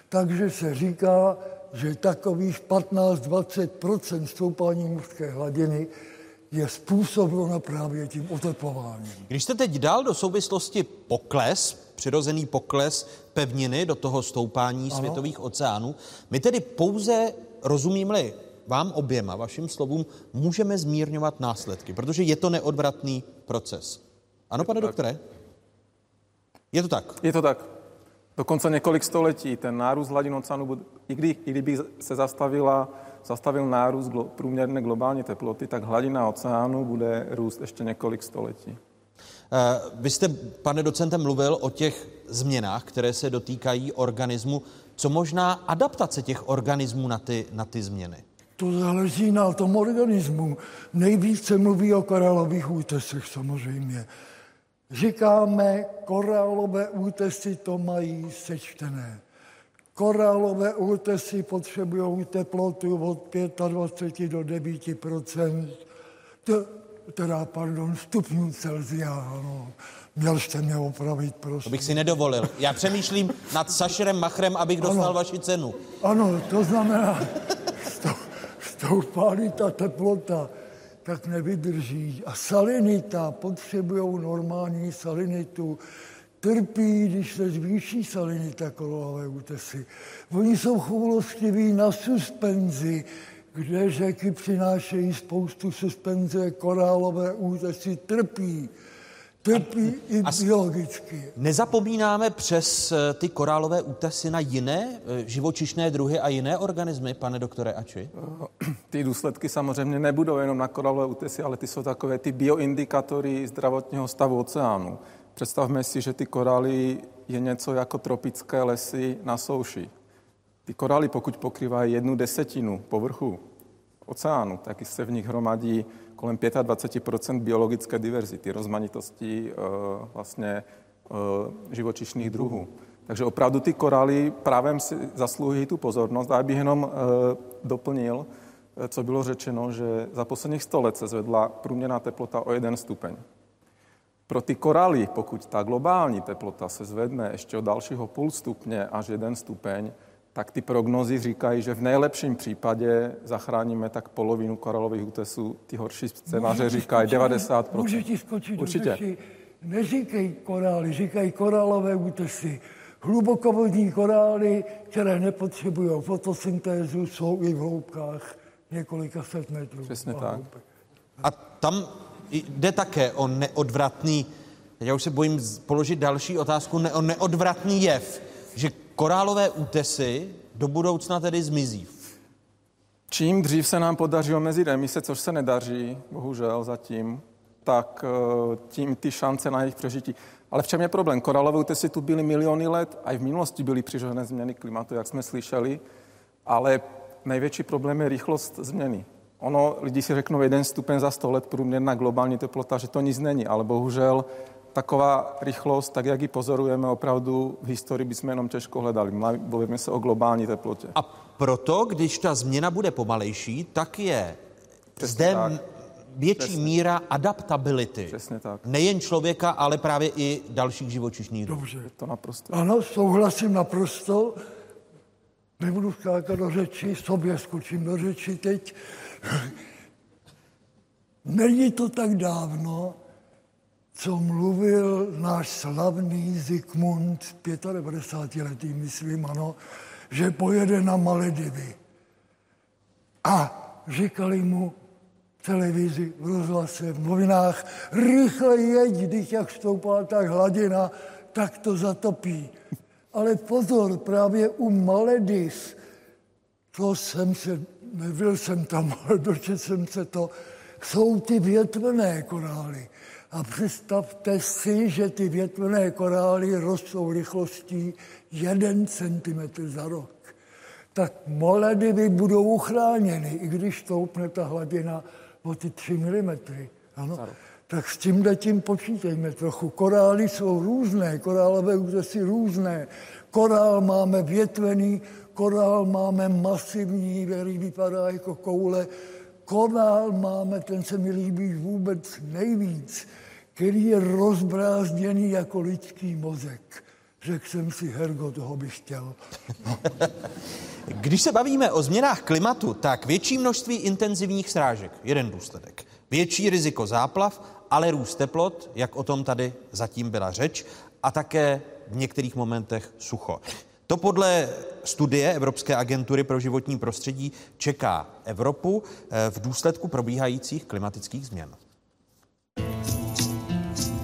Takže se říká, že takových 15-20 stoupání mořské hladiny je způsobeno právě tím oteplováním. Když jste teď dal do souvislosti pokles, přirozený pokles pevniny do toho stoupání ano. světových oceánů, my tedy pouze rozumíme vám oběma, vašim slovům, můžeme zmírňovat následky, protože je to neodvratný proces. Ano, pane doktore? Je to tak? Je to tak. Dokonce několik století ten nárůst hladin oceánu, i, kdy, i kdyby se zastavila, zastavil nárůst glo, průměrné globální teploty, tak hladina oceánu bude růst ještě několik století. Eh, vy jste, pane docente, mluvil o těch změnách, které se dotýkají organismu. Co možná adaptace těch organismů na ty, na ty změny? To záleží na tom organismu. Nejvíce mluví o korálových útesech samozřejmě. Říkáme, korálové útesy to mají sečtené. Korálové útesy potřebují teplotu od 25 do 9% teda, pardon, stupňů Celzia, ano. Měl jste mě opravit, prosím. To bych si nedovolil. Já přemýšlím nad Sašerem Machrem, abych dostal ano. vaši cenu. Ano, to znamená, [LAUGHS] stoupá ta teplota, tak nevydrží. A salinita, potřebují normální salinitu, trpí, když se zvýší salinita kolové útesy. Oni jsou choulostiví na suspenzi, kde řeky přinášejí spoustu suspenze, korálové útesy trpí. Trpí a, i a biologicky. Nezapomínáme přes eh, ty korálové útesy na jiné eh, živočišné druhy a jiné organismy, pane doktore Ači? Eh, [CLEARS THROAT] ty důsledky samozřejmě nebudou jenom na korálové útesy, ale ty jsou takové ty bioindikatory zdravotního stavu oceánu. Představme si, že ty korály je něco jako tropické lesy na souši. Ty korály, pokud pokrývají jednu desetinu povrchu oceánu, tak se v nich hromadí kolem 25 biologické diverzity, rozmanitosti uh, vlastně uh, živočišných druhů. Takže opravdu ty korály právě si zasluhují tu pozornost. A bych jenom uh, doplnil, co bylo řečeno, že za posledních 100 let se zvedla průměrná teplota o jeden stupeň. Pro ty korály, pokud ta globální teplota se zvedne ještě o dalšího půl stupně až jeden stupeň, tak ty prognozy říkají, že v nejlepším případě zachráníme tak polovinu koralových útesů. Ty horší scénáře říkají 90%. Můžu ti skočit Určitě. Řeči. Neříkej korály, říkají korálové útesy. Hlubokovodní korály, které nepotřebují fotosyntézu, jsou i v hloubkách několika set metrů. Přesně tak. A tam jde také o neodvratný, já už se bojím položit další otázku, ne, o neodvratný jev, že korálové útesy do budoucna tedy zmizí. Čím dřív se nám podaří omezit emise, což se nedaří, bohužel zatím, tak eh, tím ty šance na jejich přežití. Ale v čem je problém? Korálové útesy tu byly miliony let, a i v minulosti byly přirozené změny klimatu, jak jsme slyšeli, ale největší problém je rychlost změny. Ono, lidi si řeknou jeden stupen za 100 let průměrná globální teplota, že to nic není, ale bohužel taková rychlost, tak jak ji pozorujeme opravdu v historii, bychom jenom těžko hledali. Mluvíme se o globální teplotě. A proto, když ta změna bude pomalejší, tak je Přesně zde tak. větší Přesně. míra adaptability. Přesně tak. Nejen člověka, ale právě i dalších živočišných druhů. Dobře. Je to naprosto. Ano, souhlasím naprosto. Nebudu skákat do řeči, sobě skočím do řeči teď. Není to tak dávno, co mluvil náš slavný Zikmund, 95 letý, myslím, ano, že pojede na Maledivy. A říkali mu, televizi, v rozhlase, v novinách. Rychle jeď, když jak stoupala tak hladina, tak to zatopí. Ale pozor, právě u Maledis, to jsem se, nebyl jsem tam, [LAUGHS] ale dočetl jsem se to, jsou ty větvené korály. A představte si, že ty větvené korály rostou rychlostí 1 cm za rok. Tak Maledivy budou uchráněny, i když stoupne ta hladina o ty 3 mm. Ano? Tak s tím tím počítejme trochu. Korály jsou různé, korálové útesy různé. Korál máme větvený, korál máme masivní, který vypadá jako koule. Korál máme, ten se mi líbí vůbec nejvíc, který je rozbrázděný jako lidský mozek. Řekl jsem si, Hergo, toho bych chtěl. Když se bavíme o změnách klimatu, tak větší množství intenzivních srážek, jeden důsledek. Větší riziko záplav, ale růst teplot, jak o tom tady zatím byla řeč, a také v některých momentech sucho. To podle studie Evropské agentury pro životní prostředí čeká Evropu eh, v důsledku probíhajících klimatických změn.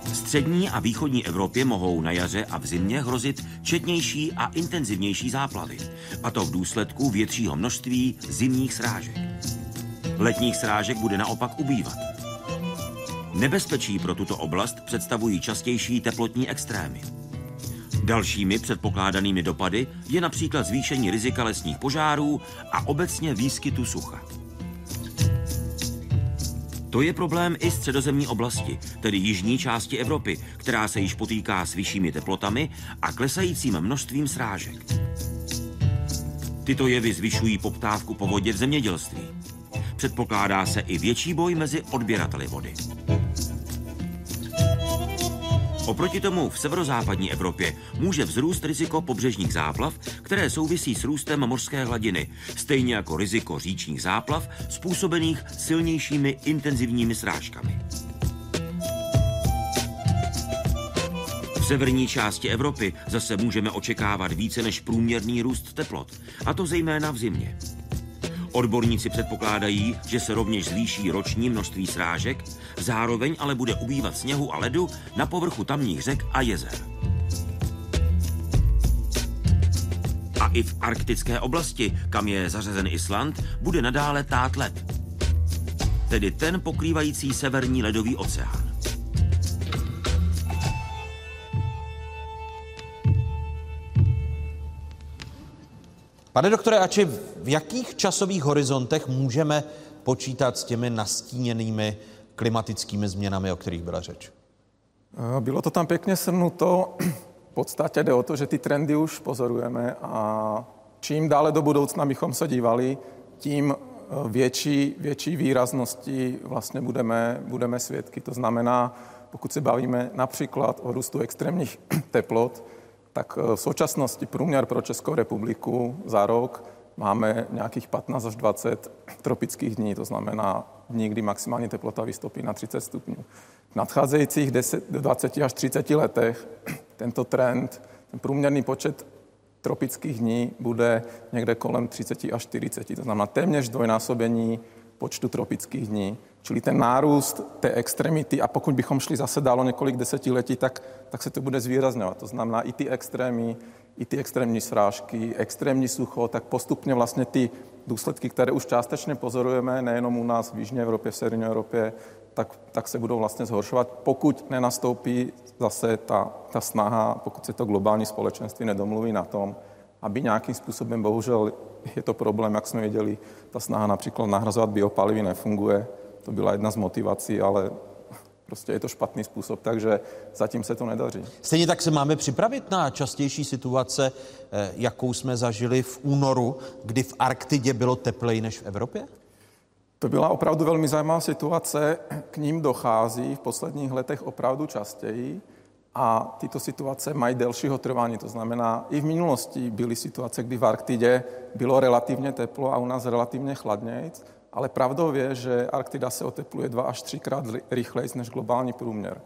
V střední a východní Evropě mohou na jaře a v zimě hrozit četnější a intenzivnější záplavy, a to v důsledku většího množství zimních srážek. Letních srážek bude naopak ubývat. Nebezpečí pro tuto oblast představují častější teplotní extrémy. Dalšími předpokládanými dopady je například zvýšení rizika lesních požárů a obecně výskytu sucha. To je problém i středozemní oblasti, tedy jižní části Evropy, která se již potýká s vyššími teplotami a klesajícím množstvím srážek. Tyto jevy zvyšují poptávku po vodě v zemědělství. Předpokládá se i větší boj mezi odběrateli vody. Oproti tomu v severozápadní Evropě může vzrůst riziko pobřežních záplav, které souvisí s růstem mořské hladiny, stejně jako riziko říčních záplav způsobených silnějšími intenzivními srážkami. V severní části Evropy zase můžeme očekávat více než průměrný růst teplot, a to zejména v zimě. Odborníci předpokládají, že se rovněž zvýší roční množství srážek, zároveň ale bude ubývat sněhu a ledu na povrchu tamních řek a jezer. A i v arktické oblasti, kam je zařazen Island, bude nadále tát led. Tedy ten pokrývající severní ledový oceán. Pane doktore Ači, v jakých časových horizontech můžeme počítat s těmi nastíněnými klimatickými změnami, o kterých byla řeč? Bylo to tam pěkně shrnuto. V podstatě jde o to, že ty trendy už pozorujeme a čím dále do budoucna bychom se dívali, tím eh, větší, větší výraznosti vlastně budeme, budeme svědky. To znamená, pokud se bavíme například o růstu extrémních [CLEARS THROAT] teplot, tak eh, v současnosti průměr pro Českou republiku za rok máme nějakých 15 až 20 tropických dní, to znamená dní, kdy maximální teplota vystoupí na 30 stupňů. V nadcházejících 10, 20 až 30 letech tento trend, ten průměrný počet tropických dní bude někde kolem 30 až 40, to znamená téměř dvojnásobení počtu tropických dní. Čili ten nárůst té extremity, a pokud bychom šli zase dálo několik desetiletí, tak, tak se to bude zvýrazňovat. To znamená i ty extrémy, i ty extrémní srážky, extrémní sucho, tak postupně vlastně ty důsledky, které už částečně pozorujeme, nejenom u nás v Jižní Evropě, v Severní Evropě, tak, tak se budou vlastně zhoršovat, pokud nenastoupí zase ta, ta snaha, pokud se to globální společenství nedomluví na tom, aby nějakým způsobem, bohužel je to problém, jak jsme viděli, ta snaha například nahrazovat biopalivy nefunguje, to byla jedna z motivací, ale prostě je to špatný způsob, takže zatím se to nedaří. Stejně tak se máme připravit na častější situace, eh, jakou jsme zažili v únoru, kdy v Arktidě bylo tepleji než v Evropě? To byla opravdu velmi zajímavá situace. K ním dochází v posledních letech opravdu častěji a tyto situace mají delšího trvání. To znamená, i v minulosti byly situace, kdy v Arktidě bylo relativně teplo a u nás relativně chladněji ale pravdou je, že Arktida se otepluje dva až třikrát rychleji než globální průměr.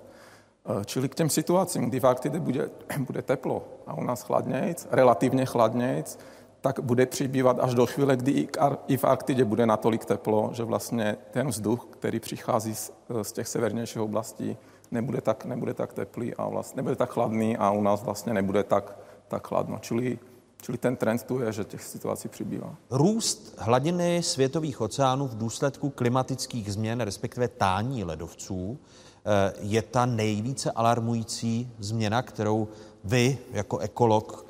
E, čili k těm situacím, kdy v Arktidě bude, [CLEARS THROAT] bude teplo a u nás chladnějc, relativně chladnějc, tak bude přibývat až do chvíle, kdy i v Arktidě bude natolik teplo, že vlastně ten vzduch, který přichází z, z těch severnějších oblastí, nebude tak, nebude tak teplý a vlastně nebude tak chladný a u nás vlastně nebude tak, tak chladno. Čili, čili ten trend tu je, že těch situací přibývá. Růst hladiny světových oceánů v důsledku klimatických změn, respektive tání ledovců, eh, je ta nejvíce alarmující změna, kterou vy jako ekolog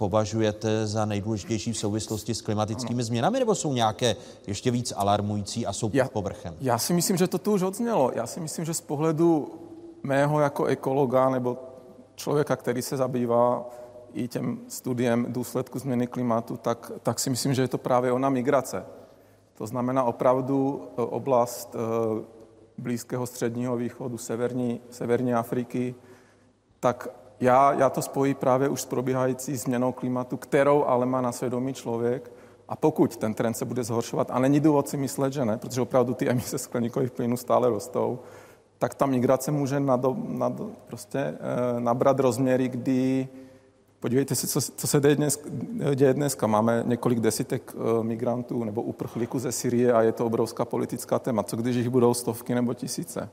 považujete za nejdůležitější v souvislosti s klimatickými změnami, nebo jsou nějaké ještě víc alarmující a jsou pod povrchem? Já si myslím, že to tu už odznělo. Já si myslím, že z pohledu mého jako ekologa nebo člověka, který se zabývá i těm studiem důsledku změny klimatu, tak, tak si myslím, že je to právě ona migrace. To znamená opravdu eh, oblast eh, Blízkého středního východu, severní, severní Afriky, tak já, já to spojí právě už s probíhající změnou klimatu, kterou ale má na svědomí člověk. A pokud ten trend se bude zhoršovat, a není důvod si myslet, že ne, protože opravdu ty emise skleníkových plynů stále rostou, tak ta migrace může nado, nado, prostě, e, nabrat rozměry, kdy Podívejte se, co, co se děje, dnes, děje dneska. Máme několik desítek e, migrantů nebo uprchlíků ze Syrie a je to obrovská politická téma. Co když jich budou stovky nebo tisíce?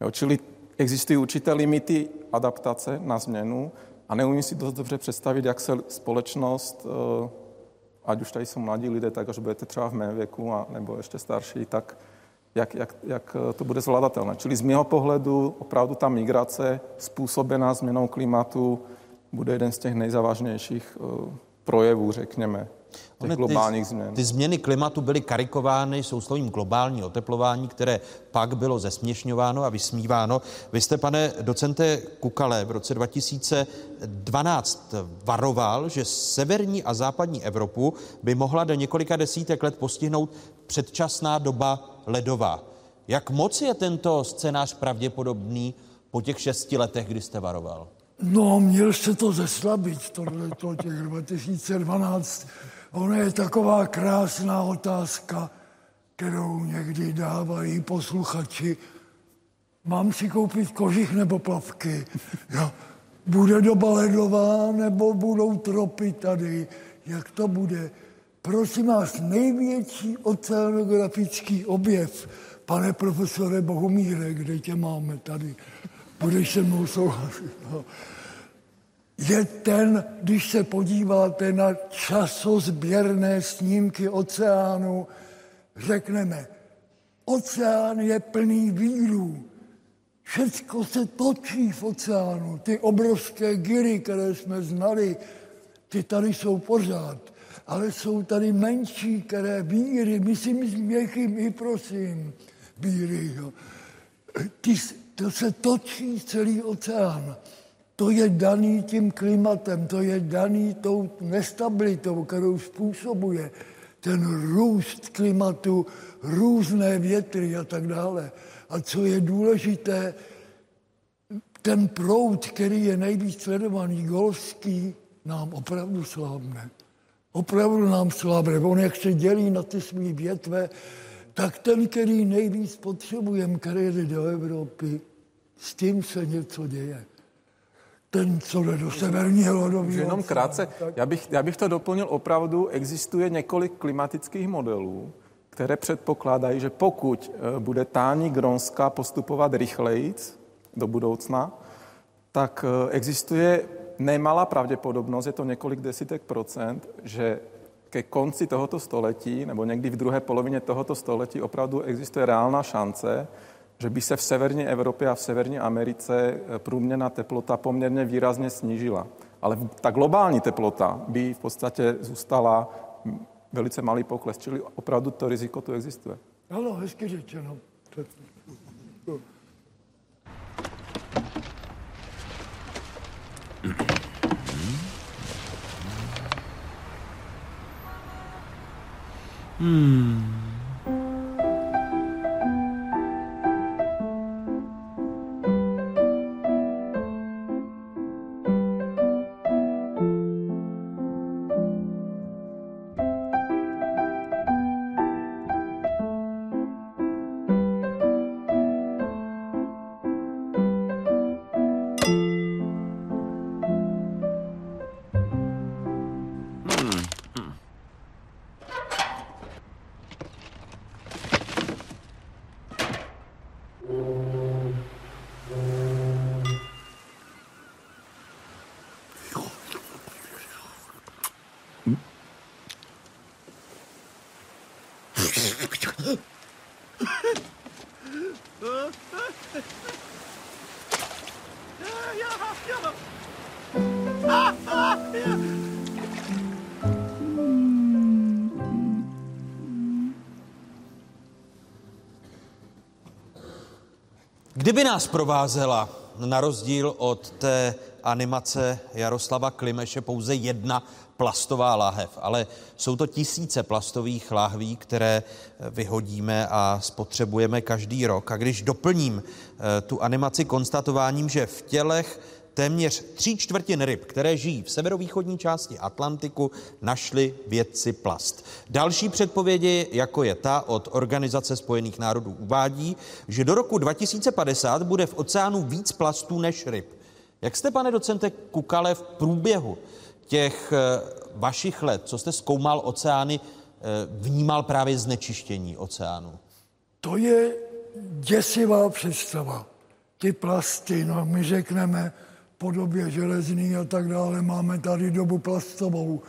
Jo, čili existují určité limity adaptace na změnu a neumím si dost dobře představit, jak se společnost, eh, ať už tady jsou mladí lidé, tak až budete třeba v mém věku a, nebo ještě starší, tak jak, jak, jak to bude zvladatelné. Čili z mého pohledu opravdu ta migrace způsobená změnou klimatu bude jeden z těch nejzávažnějších eh, projevů, řekněme, Ony globálních ty, změn. Ty změny klimatu byly karikovány souslovím globální oteplování, které pak bylo zesměšňováno a vysmíváno. Vy jste, pane docente Kukale, v roce 2012 varoval, že severní a západní Evropu by mohla do několika desítek let postihnout předčasná doba ledová. Jak moc je tento scénář pravděpodobný po těch šesti letech, kdy jste varoval? No, měl se to zeslabit, tohle těch 2012. Ono je taková krásná otázka, kterou někdy dávají posluchači. Mám si koupit kožich nebo plavky? Jo. Bude doba ledová nebo budou tropy tady? Jak to bude? Prosím vás, největší oceanografický objev, pane profesore Bohumíre, kde tě máme tady? Budeš se mnou souhlasit. No je ten, když se podíváte na časozběrné snímky oceánu, řekneme, oceán je plný vírů. Všecko se točí v oceánu. Ty obrovské giry, které jsme znali, ty tady jsou pořád. Ale jsou tady menší, které víry, myslím s měkkým i prosím, víry. Jo. Ty, to se točí celý oceán. To je daný tím klimatem, to je daný tou nestabilitou, kterou způsobuje ten růst klimatu, různé větry a tak dále. A co je důležité, ten proud, který je nejvíc sledovaný, golský, nám opravdu slábne. Opravdu nám slábne. On jak se dělí na ty své větve, tak ten, který nejvíc potřebujeme, který jde do Evropy, s tím se něco děje ten, co jde do severního ledového. Jenom krátce, já bych, já bych to doplnil, opravdu existuje několik klimatických modelů, které předpokládají, že pokud eh, bude tání Gronska postupovat rychleji do budoucna, tak eh, existuje nemalá pravděpodobnost, je to několik desítek procent, že ke konci tohoto století, nebo někdy v druhé polovině tohoto století opravdu existuje reálná šance, že by se v severní Evropě a v severní Americe eh, průměrná teplota poměrně výrazně snížila. Ale ta globální teplota by v podstatě zůstala velice malý pokles, čili opravdu to riziko tu existuje. Ano, hezky řečeno. Hmm. Kdyby nás provázela na rozdíl od té animace Jaroslava Klimeše pouze jedna plastová láhev, ale jsou to tisíce plastových láhví, které vyhodíme a spotřebujeme každý rok. A když doplním eh, tu animaci konstatováním, že v tělech téměř tří čtvrtin ryb, které žijí v severovýchodní části Atlantiku, našli vědci plast. Další předpovědi, jako je ta od Organizace spojených národů, uvádí, že do roku 2050 bude v oceánu víc plastů než ryb. Jak jste, pane docente Kukale, v průběhu těch eh, vašich let, co jste zkoumal oceány, eh, vnímal právě znečištění oceánu? To je děsivá představa. Ty plasty, no my řekneme, podobě železný a tak dále. Máme tady dobu plastovou.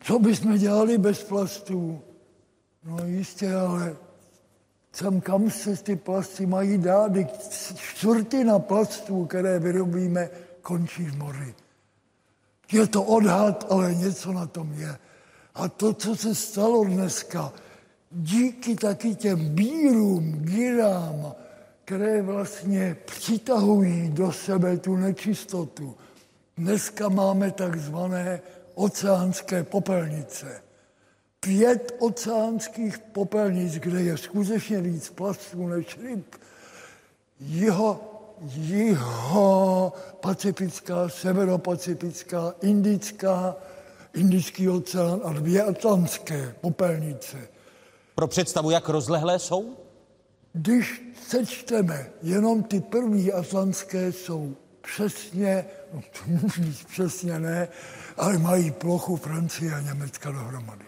Co bychom dělali bez plastů? No jistě, ale sem kam se ty plasty mají dát? Čtvrtina plastů, které vyrobíme, končí v moři. Je to odhad, ale něco na tom je. A to, co se stalo dneska, díky taky těm bírům, girám, které vlastně přitahují do sebe tu nečistotu. Dneska máme takzvané oceánské popelnice. Pět oceánských popelnic, kde je skutečně víc plastů než ryb. Jeho, jeho pacifická, severopacifická, indická, Indický oceán a dvě atlantské popelnice. Pro představu, jak rozlehlé jsou? Když sečteme, jenom ty první atlantské jsou přesně, no přesně ne, ale mají plochu Francie a Německa dohromady.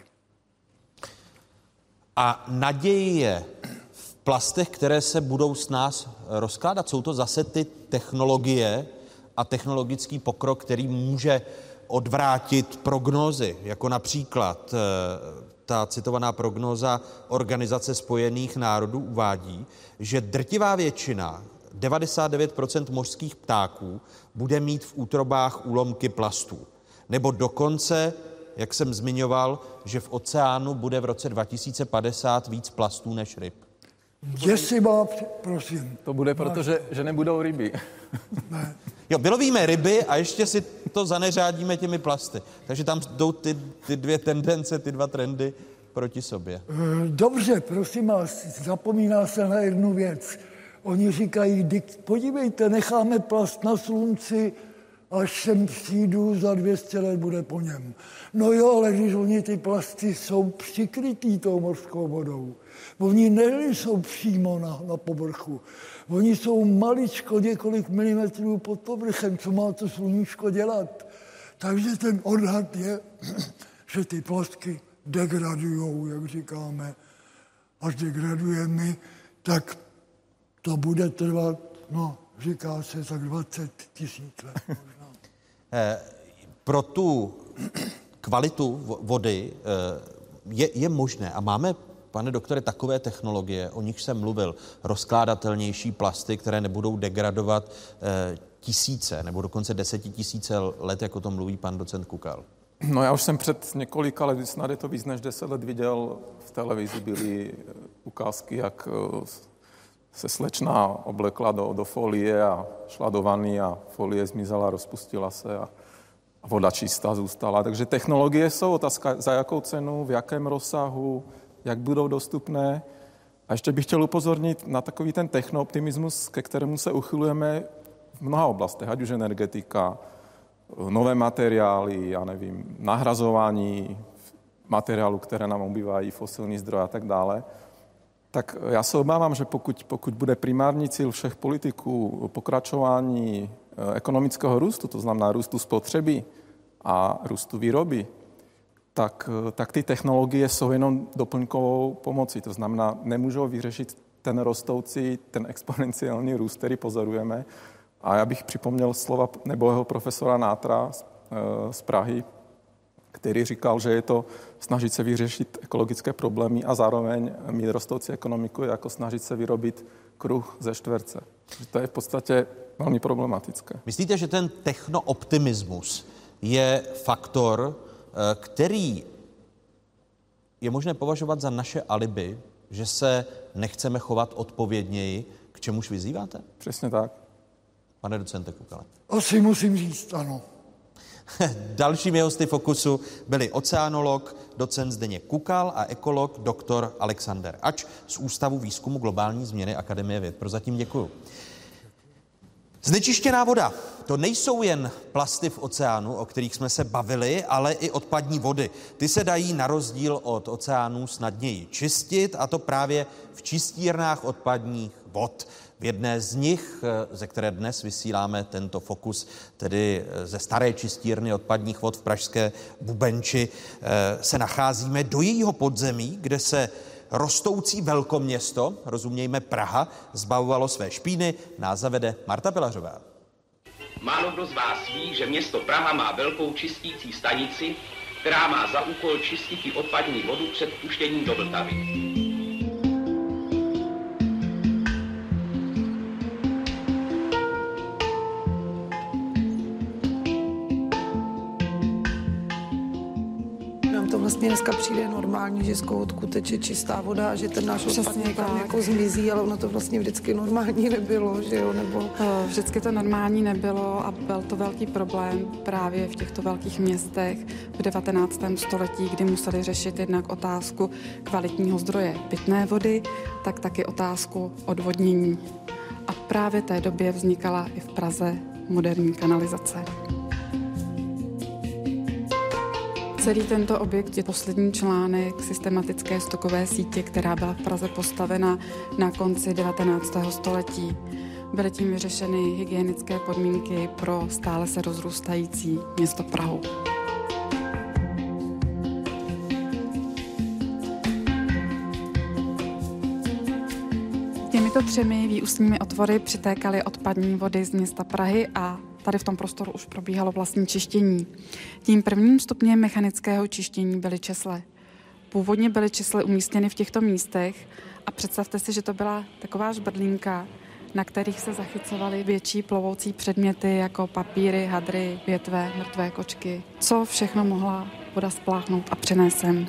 A naděje je v plastech, které se budou s nás rozkládat. Jsou to zase ty technologie a technologický pokrok, který může odvrátit prognózy, jako například eh, ta citovaná prognóza Organizace spojených národů uvádí, že drtivá většina, 99% mořských ptáků, bude mít v útrobách úlomky plastů. Nebo dokonce, jak jsem zmiňoval, že v oceánu bude v roce 2050 víc plastů než ryb. Děsivá, prosím. To bude proto, že, že nebudou ryby. Ne. Jo, vylovíme ryby a ještě si to zaneřádíme těmi plasty. Takže tam jdou ty, ty dvě tendence, ty dva trendy proti sobě. Eh, dobře, prosím vás, zapomíná se na jednu věc. Oni říkají, podívejte, necháme plast na slunci, až sem přijdu, za 200 let bude po něm. No jo, ale když oni ty plasty jsou přikrytý tou mořskou vodou, oni nejsou přímo na, na povrchu. Oni jsou maličko několik milimetrů pod povrchem, co má to sluníčko dělat. Takže ten odhad je, [CLEARS THROAT] že ty plastky degradují, jak říkáme. Až degradujeme, tak to bude trvat, no, říká se, tak 20 tisíc let možná. [LAUGHS] Eh, pro tu [CLEARS THROAT] kvalitu vody eh, je, je možné a máme Pane doktore, takové technologie, o nich jsem mluvil, rozkládatelnější plasty, které nebudou degradovat e, tisíce nebo dokonce desetitisíce let, jako to mluví pan docent Kukal. No já už jsem před několika lety, snad je to víc než deset let, viděl v televizi byly eh, ukázky, jak eh, se slečna oblekla do, do folie a šla do vany a folie zmizela, rozpustila se a voda čistá zůstala. Takže technologie jsou otázka, za jakou cenu, v jakém rozsahu, jak budou dostupné. A ještě bych chtěl upozornit na takový ten technooptimismus, ke kterému se uchylujeme v mnoha oblastech, ať už energetika, nové materiály, já nevím, nahrazování materiálu, které nám obývají, fosilní zdroje a tak dále, tak já se obávám, že pokud, pokud bude primární cíl všech politiků pokračování eh, ekonomického růstu, to znamená růstu spotřeby a růstu výroby, tak, tak ty technologie jsou jenom doplňkovou pomocí. To znamená, nemůžou vyřešit ten rostoucí, ten exponenciální růst, který pozorujeme. A já bych připomněl slova nebohého profesora Nátra z, eh, z Prahy, který říkal, že je to snažit se vyřešit ekologické problémy a zároveň mít rostoucí ekonomiku jako snažit se vyrobit kruh ze čtverce. To je v podstatě velmi problematické. Myslíte, že ten technooptimismus je faktor, eh, který je možné považovat za naše alibi, že se nechceme chovat odpovědněji, k čemuž vyzýváte? Přesně tak. Pane docente Kukale. Asi musím říct ano. [LAUGHS] Dalšími hosty Fokusu byli oceanolog, docent Zdeněk Kukal a ekolog doktor Alexander Ač z Ústavu výzkumu globální změny Akademie věd. Prozatím děkuju. Znečištěná voda. To nejsou jen plasty v oceánu, o kterých jsme se bavili, ale i odpadní vody. Ty se dají na rozdíl od oceánů snadněji čistit, a to právě v čistírnách odpadních vod. V jedné z nich, eh, ze které dnes vysíláme tento fokus, tedy eh, ze staré čistírny odpadních vod v Pražské Bubenči, eh, se nacházíme do jejího podzemí, kde se rostoucí velkoměsto, rozumějme Praha, zbavovalo své špíny, nás zavede Marta Pilařová. Málo kdo z vás ví, že město Praha má velkou čistící stanici, která má za úkol čistit odpadní vodu před puštěním do Vltavy. Vlastně dneska přijde normální, že z kohoutku teče čistá voda a že ten náš odpad někam jako zmizí, ale ono to vlastně vždycky normální nebylo, že jo, nebo... Eh, vždycky to normální nebylo a byl to velký problém právě v těchto velkých městech v 19. století, kdy museli řešit jednak otázku kvalitního zdroje pitné vody, tak taky otázku odvodnění. A právě té době vznikala i v Praze moderní kanalizace. Celý tento objekt je poslední článek systematické stokové sítě, která byla v Praze postavena na konci 19. století. Byly tím vyřešeny hygienické podmínky pro stále se rozrůstající město Prahu. Těmito třemi výustními otvory přitékaly odpadní vody z města Prahy a tady v tom prostoru už probíhalo vlastní čištění. Tím prvním stupněm mechanického čištění byly česle. Původně byly česle umístěny v těchto místech a představte si, že to byla taková žbrdlínka, na kterých se zachycovaly větší plovoucí předměty jako papíry, hadry, větve, mrtvé kočky. Co všechno mohla voda spláchnout a přenesem.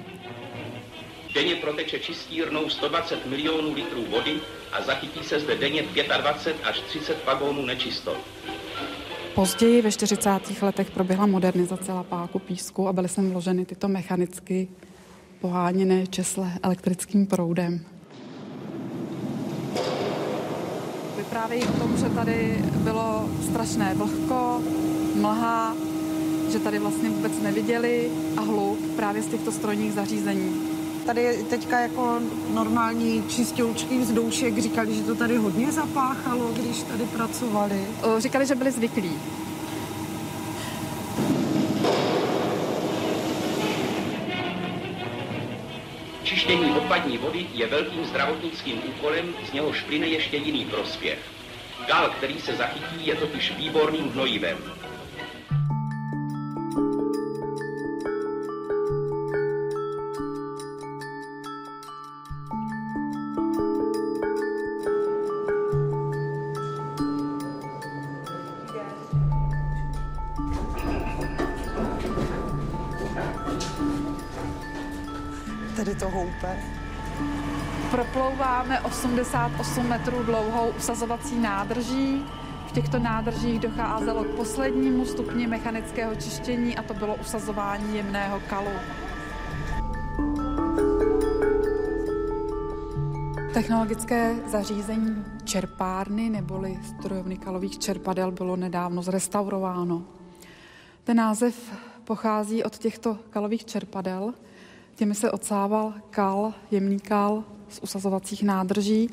Denně proteče čistírnou 120 milionů litrů vody a zachytí se zde denně 25 až 30 vagónů nečistot. Později ve 40. letech proběhla modernizace lapáku písku a byly sem vloženy tyto mechanicky poháněné česle elektrickým proudem. Vyprávějí o tom, že tady bylo strašné vlhko, mlha, že tady vlastně vůbec neviděli a hluk právě z těchto strojních zařízení. Tady je teďka jako normální čistoučky vzdušek. Říkali, že to tady hodně zapáchalo, když tady pracovali. Říkali, že byli zvyklí. Čištění odpadní vody je velkým zdravotnickým úkolem, z něhož plyne ještě jiný prospěch. Kal, který se zachytí, je totiž výborným hnojivem. Proplouváme 88 metrů dlouhou usazovací nádrží. V těchto nádržích docházelo k poslednímu stupni mechanického čištění a to bylo usazování jemného kalu. Technologické zařízení čerpárny neboli strojovny kalových čerpadel bylo nedávno zrestaurováno. Ten název pochází od těchto kalových čerpadel. Těmi se odsával kal, jemný kal z usazovacích nádrží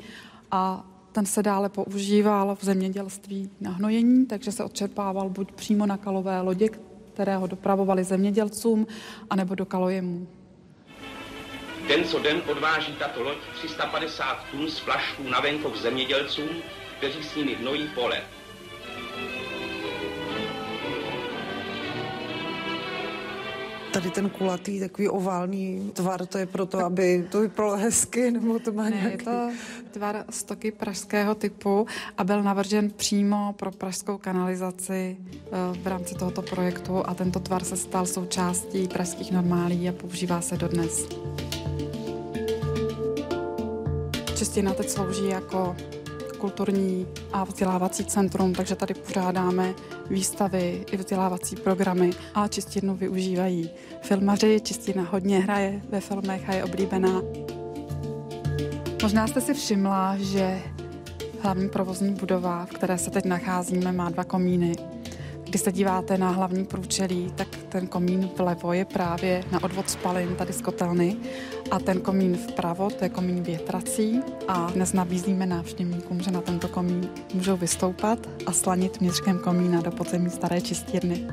a ten se dále používal v zemědělství na hnojení, takže se odčerpával buď přímo na kalové lodě, které ho dopravovali zemědělcům, anebo do kalojemů. Den co den odváží tato loď 350 tun z flašků na venkov zemědělcům, kteří s nimi hnojí pole. Tady ten kulatý, takový oválný tvar, to je proto, aby to vypadalo hezky, nebo to má Ne, nějaký... je to tvar stoky pražského typu a byl navržen přímo pro pražskou kanalizaci eh, v rámci tohoto projektu a tento tvar se stal součástí pražských normálí a používá se dodnes. Čistina teď slouží jako kulturní a vzdělávací centrum, takže tady pořádáme výstavy i vzdělávací programy a čistírnu využívají filmaři. Čistina hodně hraje ve filmech a je oblíbená. Možná jste si všimla, že hlavní provozní budova, v které se teď nacházíme, má dva komíny. Když se díváte na hlavní průčelí, tak ten komín vlevo je právě na odvod spalin tady z kotelny a ten komín vpravo, to je komín větrací a dnes nabízíme návštěvníkům, že na tento komín můžou vystoupat a slanit měřkem komína do podzemí staré čistírny.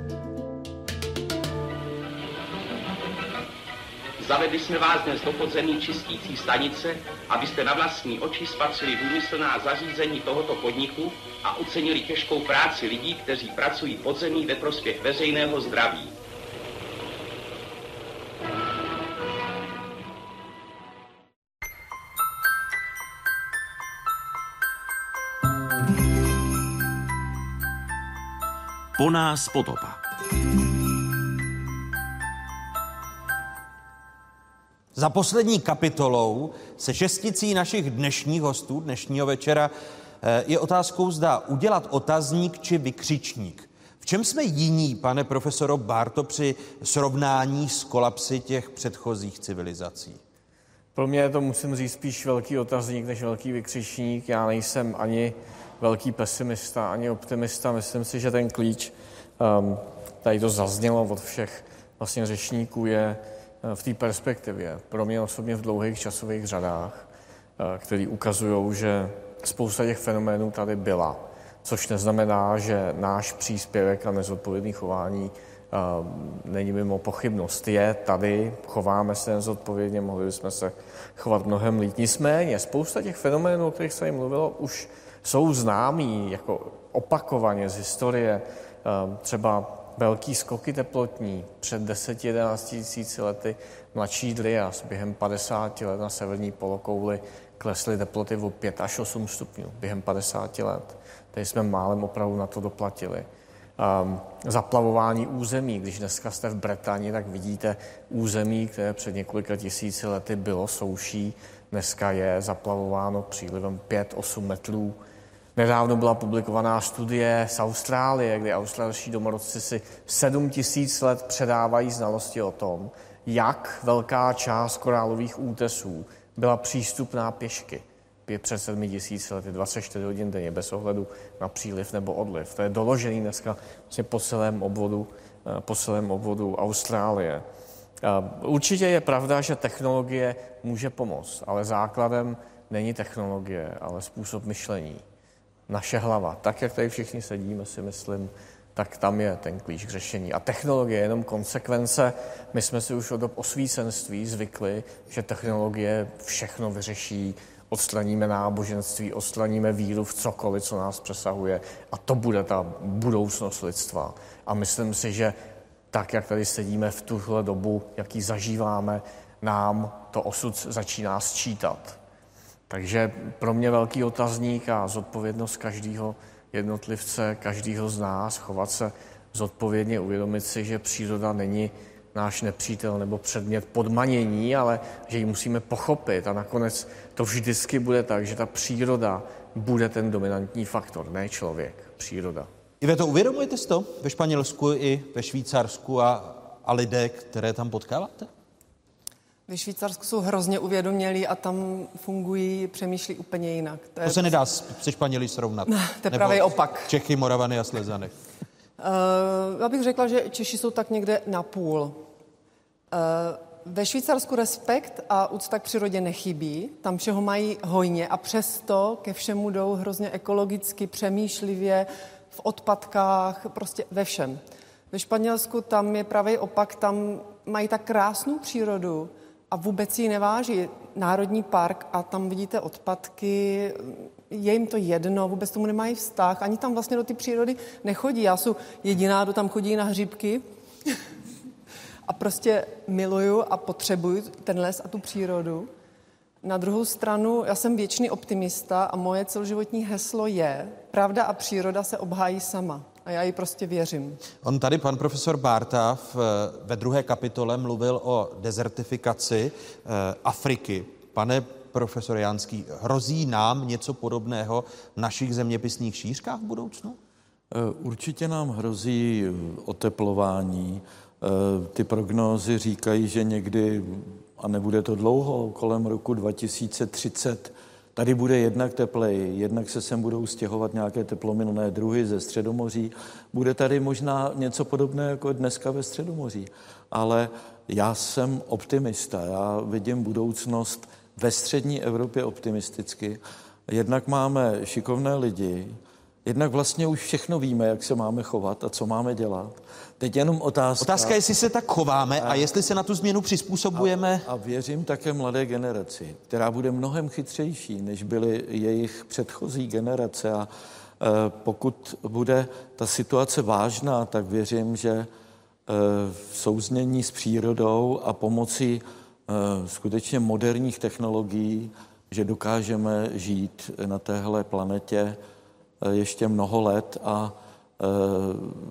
Zavedli jsme vás dnes do podzemní čistící stanice, abyste na vlastní oči spatřili důmyslná zařízení tohoto podniku a ocenili těžkou práci lidí, kteří pracují podzemí ve prospěch veřejného zdraví. Po nás potopa. Za poslední kapitolou se šesticí našich dnešních hostů dnešního večera eh, je otázkou zda udělat otazník či vykřičník. V čem jsme jiní, pane profesoro Barto, při srovnání s kolapsy těch předchozích civilizací? Pro mě je to, musím říct, spíš velký otazník než velký vykřičník. Já nejsem ani velký pesimista, ani optimista. Myslím si, že ten klíč, um, tady to zaznělo od všech vlastně řečníků, je uh, v té perspektivě. Pro mě osobně v dlouhých časových řadách, uh, který ukazují, že spousta těch fenoménů tady byla. Což neznamená, že náš příspěvek a nezodpovědný chování uh, není mimo pochybnost. Je tady, chováme se nezodpovědně, mohli bychom se chovat mnohem líp. Nicméně spousta těch fenoménů, o kterých se jim mluvilo, už jsou známí jako opakovaně z historie. Um, třeba velký skoky teplotní před 10-11 tisíci lety mladší Drias během 50 let na severní polokouli klesly teploty o 5 až 8 stupňů během 50 let. Tady jsme málem opravdu na to doplatili. Um, zaplavování území. Když dneska jste v Bretani, tak vidíte území, které před několika tisíci lety bylo souší. Dneska je zaplavováno přílivem 5-8 metrů. Nedávno byla publikovaná studie z Austrálie, kde australští domorodci si 7 tisíc let předávají znalosti o tom, jak velká část korálových útesů byla přístupná pěšky je před 7 tisíci lety, 24 hodin denně, bez ohledu na příliv nebo odliv. To je doložený dneska vlastně po celém obvodu, eh, po celém obvodu Austrálie. Určitě je pravda, že technologie může pomoct, ale základem není technologie, ale způsob myšlení. Naše hlava, tak jak tady všichni sedíme, si myslím, tak tam je ten klíč k řešení. A technologie je jenom konsekvence. My jsme si už od dob osvícenství zvykli, že technologie všechno vyřeší, odstraníme náboženství, odstraníme víru v cokoliv, co nás přesahuje a to bude ta budoucnost lidstva. A myslím si, že tak, jak tady sedíme v tuhle dobu, jaký zažíváme, nám to osud začíná sčítat. Takže pro mě velký otazník a zodpovědnost každého jednotlivce, každého z nás, chovat se zodpovědně, uvědomit si, že příroda není náš nepřítel nebo předmět podmanění, ale že ji musíme pochopit a nakonec to vždycky bude tak, že ta příroda bude ten dominantní faktor, ne člověk, příroda. I vy to uvědomujete si to ve Španělsku i ve Švýcarsku a, a lidé, které tam potkáváte? Ve Švýcarsku jsou hrozně uvědomělí a tam fungují, přemýšlí úplně jinak. To, je to se nedá se Španělí srovnat. Ne, [LAUGHS] to je právě opak. Čechy, Moravany a Slezany. Uh, já bych řekla, že Češi jsou tak někde na půl. Uh, ve Švýcarsku respekt a úcta k přírodě nechybí, tam všeho mají hojně a přesto ke všemu jdou hrozně ekologicky, přemýšlivě, v odpadkách, prostě ve všem. Ve Španělsku tam je pravý opak, tam mají tak krásnou přírodu a vůbec si ji neváží. Národní park a tam vidíte odpadky, je jim to jedno, vůbec tomu nemají vztah, ani tam vlastně do ty přírody nechodí. Já jsem jediná, kdo tam chodí na hříbky a prostě miluju a potřebuju ten les a tu přírodu. Na druhou stranu, já jsem věčný optimista a moje celoživotní heslo je, pravda a příroda se obhájí sama. A já ji prostě věřím. On tady, pan profesor Bárta, v, ve druhé kapitole mluvil o dezertifikaci eh, Afriky. Pane profesor Janský, hrozí nám něco podobného v našich zeměpisných šířkách v budoucnu? Eh, určitě nám hrozí eh, oteplování. Ty prognózy říkají, že někdy, a nebude to dlouho, kolem roku 2030, tady bude jednak tepleji, jednak se sem budou stěhovat nějaké teplomilné druhy ze Středomoří. Bude tady možná něco podobného jako dneska ve Středomoří. Ale já jsem optimista, já vidím budoucnost ve střední Evropě optimisticky. Jednak máme šikovné lidi, jednak vlastně už všechno víme, jak se máme chovat a co máme dělat. Teď jenom otázka... Otázka je, jestli se tak chováme a, a jestli se na tu změnu přizpůsobujeme. A, a věřím také mladé generaci, která bude mnohem chytřejší, než byly jejich předchozí generace. A e, pokud bude ta situace vážná, tak věřím, že e, v souznění s přírodou a pomocí e, skutečně moderních technologií, že dokážeme žít na téhle planetě e, ještě mnoho let a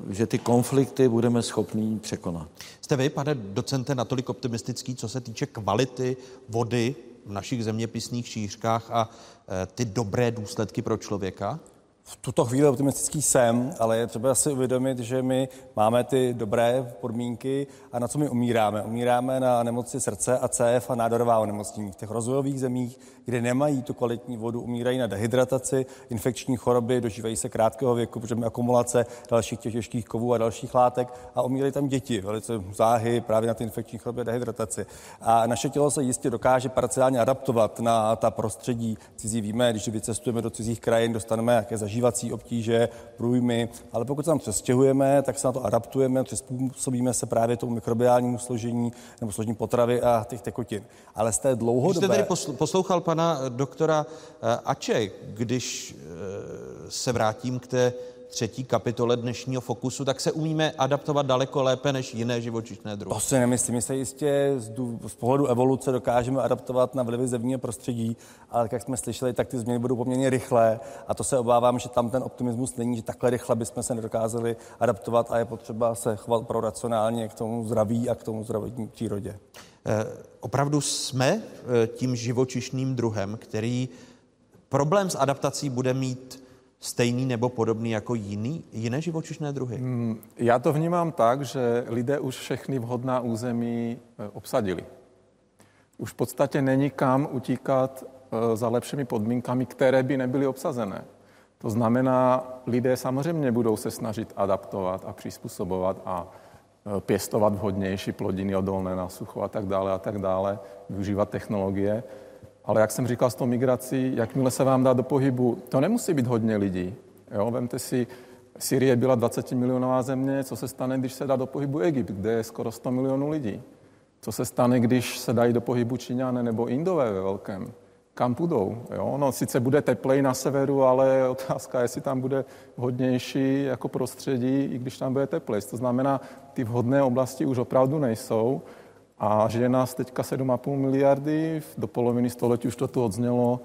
že ty konflikty budeme schopní překonat. Jste vy, pane docente, natolik optimistický, co se týče kvality vody v našich zeměpisných šířkách a eh, ty dobré důsledky pro člověka? V tuto chvíli optimistický jsem, ale je třeba si uvědomit, že my máme ty dobré podmínky a na co my umíráme. Umíráme na nemoci srdce a CF a nádorová onemocnění. V těch rozvojových zemích, kde nemají tu kvalitní vodu, umírají na dehydrataci, infekční choroby, dožívají se krátkého věku, protože akumulace dalších těch těžkých kovů a dalších látek a umírají tam děti, velice záhy právě na ty infekční choroby a dehydrataci. A naše tělo se jistě dokáže parciálně adaptovat na ta prostředí cizí. Víme, když vycestujeme do cizích krajin, dostaneme nějaké zažívání zažívací obtíže, průjmy, ale pokud se tam přestěhujeme, tak se na to adaptujeme, přizpůsobíme se právě tomu mikrobiálnímu složení nebo složení potravy a těch tekutin. Ale z té dlouhodobé... Když jste tedy poslouchal pana doktora eh, Ače, když eh, se vrátím k té třetí kapitole dnešního fokusu, tak se umíme adaptovat daleko lépe než jiné živočišné druhy. To si nemyslím. My se jistě z, z pohledu evoluce dokážeme adaptovat na vlivy zemního prostředí, ale jak jsme slyšeli, tak ty změny budou poměrně rychlé a to se obávám, že tam ten optimismus není, že takhle rychle bychom se nedokázali adaptovat a je potřeba se chovat pro racionálně k tomu zdraví a k tomu zdravotní přírodě. E, opravdu jsme eh, tím živočišným druhem, který problém s adaptací bude mít stejný nebo podobný jako jiný, jiné živočišné druhy? Mm, já to vnímám tak, že lidé už všechny vhodná území e, obsadili. Už v podstatě není kam utíkat e, za lepšími podmínkami, které by nebyly obsazené. To znamená, lidé samozřejmě budou se snažit adaptovat a přizpůsobovat a e, pěstovat vhodnější plodiny odolné na sucho a tak dále a tak dále, využívat technologie. Ale jak jsem říkal s tou migrací, jakmile se vám dá do pohybu, to nemusí být hodně lidí. Jo? Vemte si, Syrie byla 20 milionová země, co se stane, když se dá do pohybu Egypt, kde je skoro 100 milionů lidí. Co se stane, když se dají do pohybu Číňané nebo Indové ve velkém? Kam půjdou? Jo? No, sice bude teplej na severu, ale otázka, jestli tam bude vhodnější jako prostředí, i když tam bude teplej. To znamená, ty vhodné oblasti už opravdu nejsou. A že je nás teďka 7,5 miliardy, do poloviny století už to tu odznělo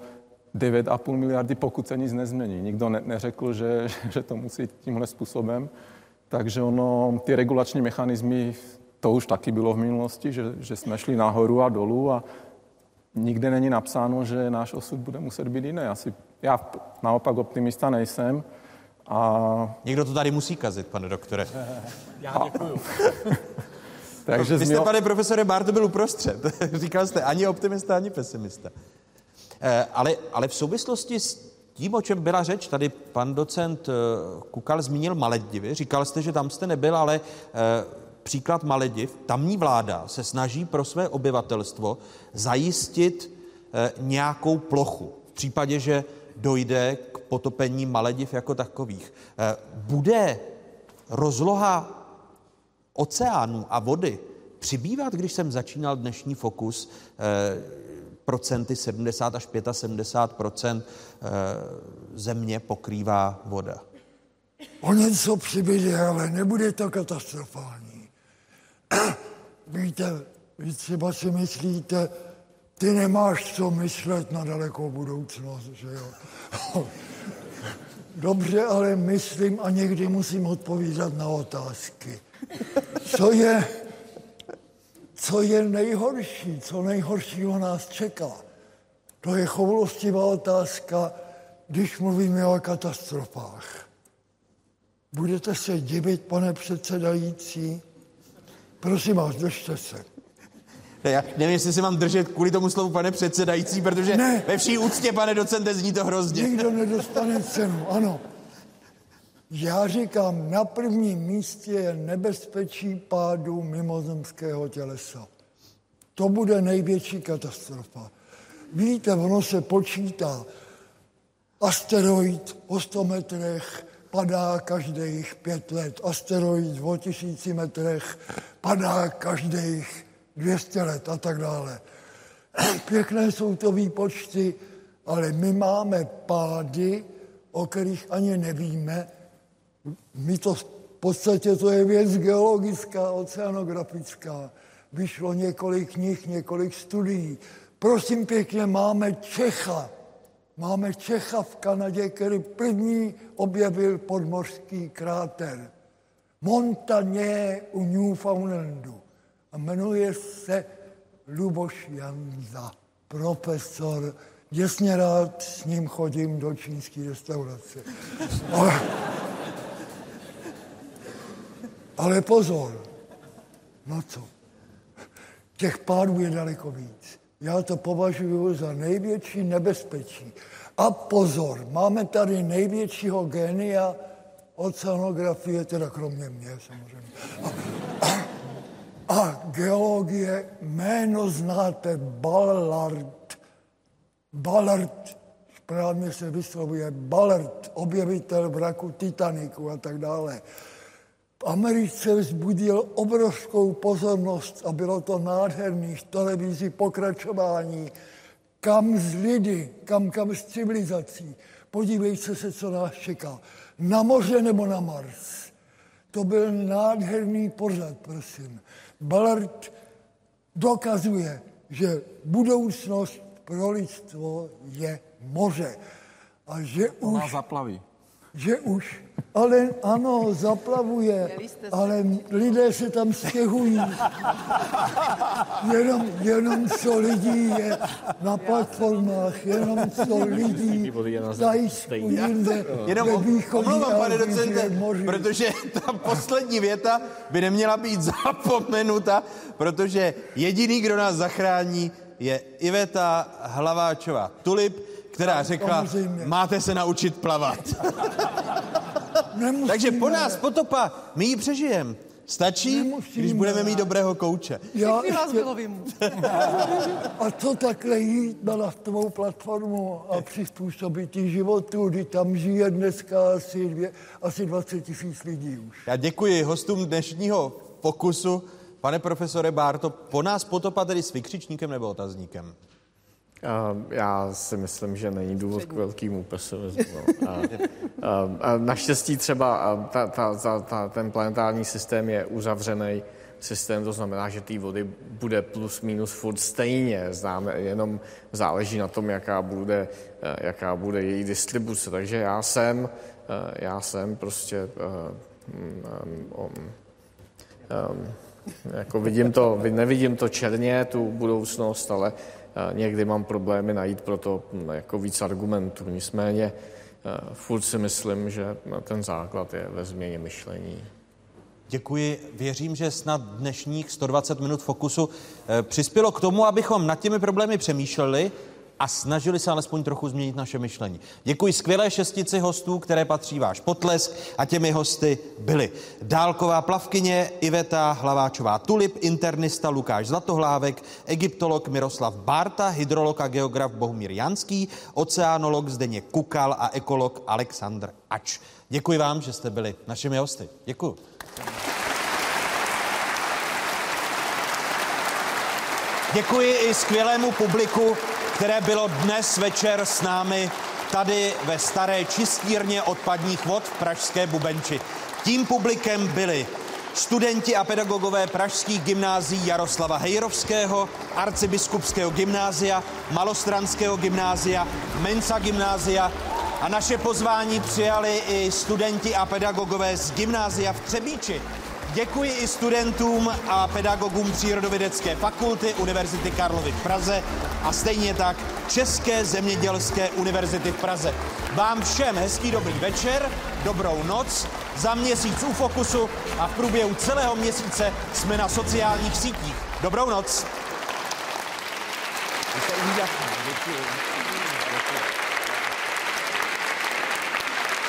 9,5 miliardy, pokud se nic nezmění. Nikdo ne, neřekl, že, [LAUGHS] že to musí tímhle způsobem. Takže ono, ty regulační mechanismy, to už taky bylo v minulosti, že, že jsme šli nahoru a dolů a nikde není napsáno, že náš osud bude muset být jiný. Asi, já naopak optimista nejsem. A... Někdo to tady musí kazit, pane doktore. [LAUGHS] Já děkuju. [LAUGHS] Takže Vy jste, měl... pane profesore Bárto, byl uprostřed. [LAUGHS] Říkal jste ani optimista, ani pesimista. Eh, ale, ale v souvislosti s tím, o čem byla řeč, tady pan docent eh, Kukal zmínil Maledivy. Říkal jste, že tam jste nebyl, ale eh, příklad Malediv, tamní vláda se snaží pro své obyvatelstvo zajistit nějakou plochu. V případě, že dojde k potopení Malediv jako takových. Bude rozloha oceánů a vody přibývat, když jsem začínal dnešní fokus, eh, procenty 70 až 75 eh, země pokrývá voda? O něco přibyde, ale nebude to katastrofální. [CLEARS THROAT] Víte, vy třeba si myslíte, ty nemáš co myslet na dalekou budoucnost, že jo? [LAUGHS] Dobře, ale myslím a někdy musím odpovídat na otázky. Co je, co je nejhorší, co nejhoršího nás čeká? To je choulostivá otázka, když mluvíme o katastrofách. Budete se divit, pane předsedající? Prosím vás, držte se. Já nevím, jestli se mám držet kvůli tomu slovu pane předsedající, protože ne. ve vší úctě, pane docente, zní to hrozně. Nikdo nedostane cenu, ano. Já říkám, na prvním místě je nebezpečí pádu mimozemského tělesa. To bude největší katastrofa. Víte, ono se počítá. Asteroid o 100 metrech padá každých pět let. Asteroid o tisíci metrech padá každých 200 let a tak dále. [CLEARS THROAT] Pěkné jsou to výpočty, ale my máme pády, o kterých ani nevíme. My to v podstatě to je věc geologická, oceanografická. Vyšlo několik knih, několik studií. Prosím pěkně, máme Čecha. Máme Čecha v Kanadě, který první objevil podmořský kráter. Montaně u Newfoundlandu a jmenuje se Luboš Janza, profesor. Děsně rád s ním chodím do čínské restaurace. Ale, pozor, no co, těch pádů je daleko víc. Já to považuji za největší nebezpečí. A pozor, máme tady největšího génia oceanografie, teda kromě mě samozřejmě. A, a, a geologie, jméno znáte, Ballard. Ballard, správně se vyslovuje, Ballard, objevitel vraku Titaniku a tak dále. V Americe vzbudil obrovskou pozornost a bylo to nádherných televizí pokračování, kam z lidi, kam, kam z civilizací. Podívejte se, co nás čeká. Na moře nebo na Mars. To byl nádherný pořad, prosím. Ballard dokazuje, že budoucnost pro lidstvo je moře. A že to už... nás zaplaví. Že už, ale ano, zaplavuje, ale lidé se tam stěhují. Jenom, jenom co lidí je na platformách, jenom co lidí Tajsku, jinde, Jenom ve om- východní omlouvám, pane docente, protože ta poslední věta by neměla být [LAUGHS] zapomenuta, protože jediný, kdo nás zachrání, je Iveta Hlaváčová. Tulip, která řekla, máte se naučit plavat. [LAUGHS] Takže po nás potopa, my ji přežijem. Stačí, když budeme mít dobrého kouče. Já ještě... [LAUGHS] A co takhle jít na naftovou platformu a přizpůsobit jí životu, kdy tam žije dneska asi, dvě, asi 20 tisíc lidí už. Já děkuji hostům dnešního pokusu. Pane profesore Bárto, po nás potopa tedy s vykřičníkem nebo otazníkem? A Já si myslím, že není důvod k velkému pesimismu. A, a, a naštěstí třeba a ta, ta, ta, ta, ten planetární systém je uzavřený systém, to znamená, že té vody bude plus minus furt stejně, známe, jenom záleží na tom, jaká bude, eh, jaká bude její distribuce. Takže já jsem, eh, já jsem prostě eh, mm, um, um, jako vidím to, nevidím to černě, tu budoucnost, ale eh, někdy mám problémy najít pro to hm, jako víc argumentů. Nicméně eh, furt si myslím, že ten základ je ve změně myšlení. Děkuji. Věřím, že snad dnešních 120 minut fokusu eh, přispělo k tomu, abychom nad těmi problémy přemýšleli a snažili se alespoň trochu změnit naše myšlení. Děkuji skvělé šestici hostů, které patří váš potlesk a těmi hosty byly dálková plavkyně Iveta Hlaváčová Tulip, internista Lukáš Zlatohlávek, egyptolog Miroslav Bárta, hydrolog a geograf Bohumír Janský, oceánolog Zdeněk Kukal a ekolog Aleksandr Ač. Děkuji vám, že jste byli našimi hosty. Děkuji. Děkuji i skvělému publiku, které bylo dnes večer s námi tady ve staré čistírně odpadních vod v Pražské Bubenči. Tím publikem byli studenti a pedagogové pražských gymnází Jaroslava Hejrovského, arcibiskupského gymnázia, malostranského gymnázia, Mensa gymnázia a naše pozvání přijali i studenti a pedagogové z gymnázia v Třebíči. Děkuji i studentům a pedagogům Přírodovědecké fakulty Univerzity Karlovy v Praze a stejně tak České zemědělské univerzity v Praze. Vám všem hezký dobrý večer, dobrou noc, za měsíc u Fokusu a v průběhu celého měsíce jsme na sociálních sítích. Dobrou noc. Děkuji.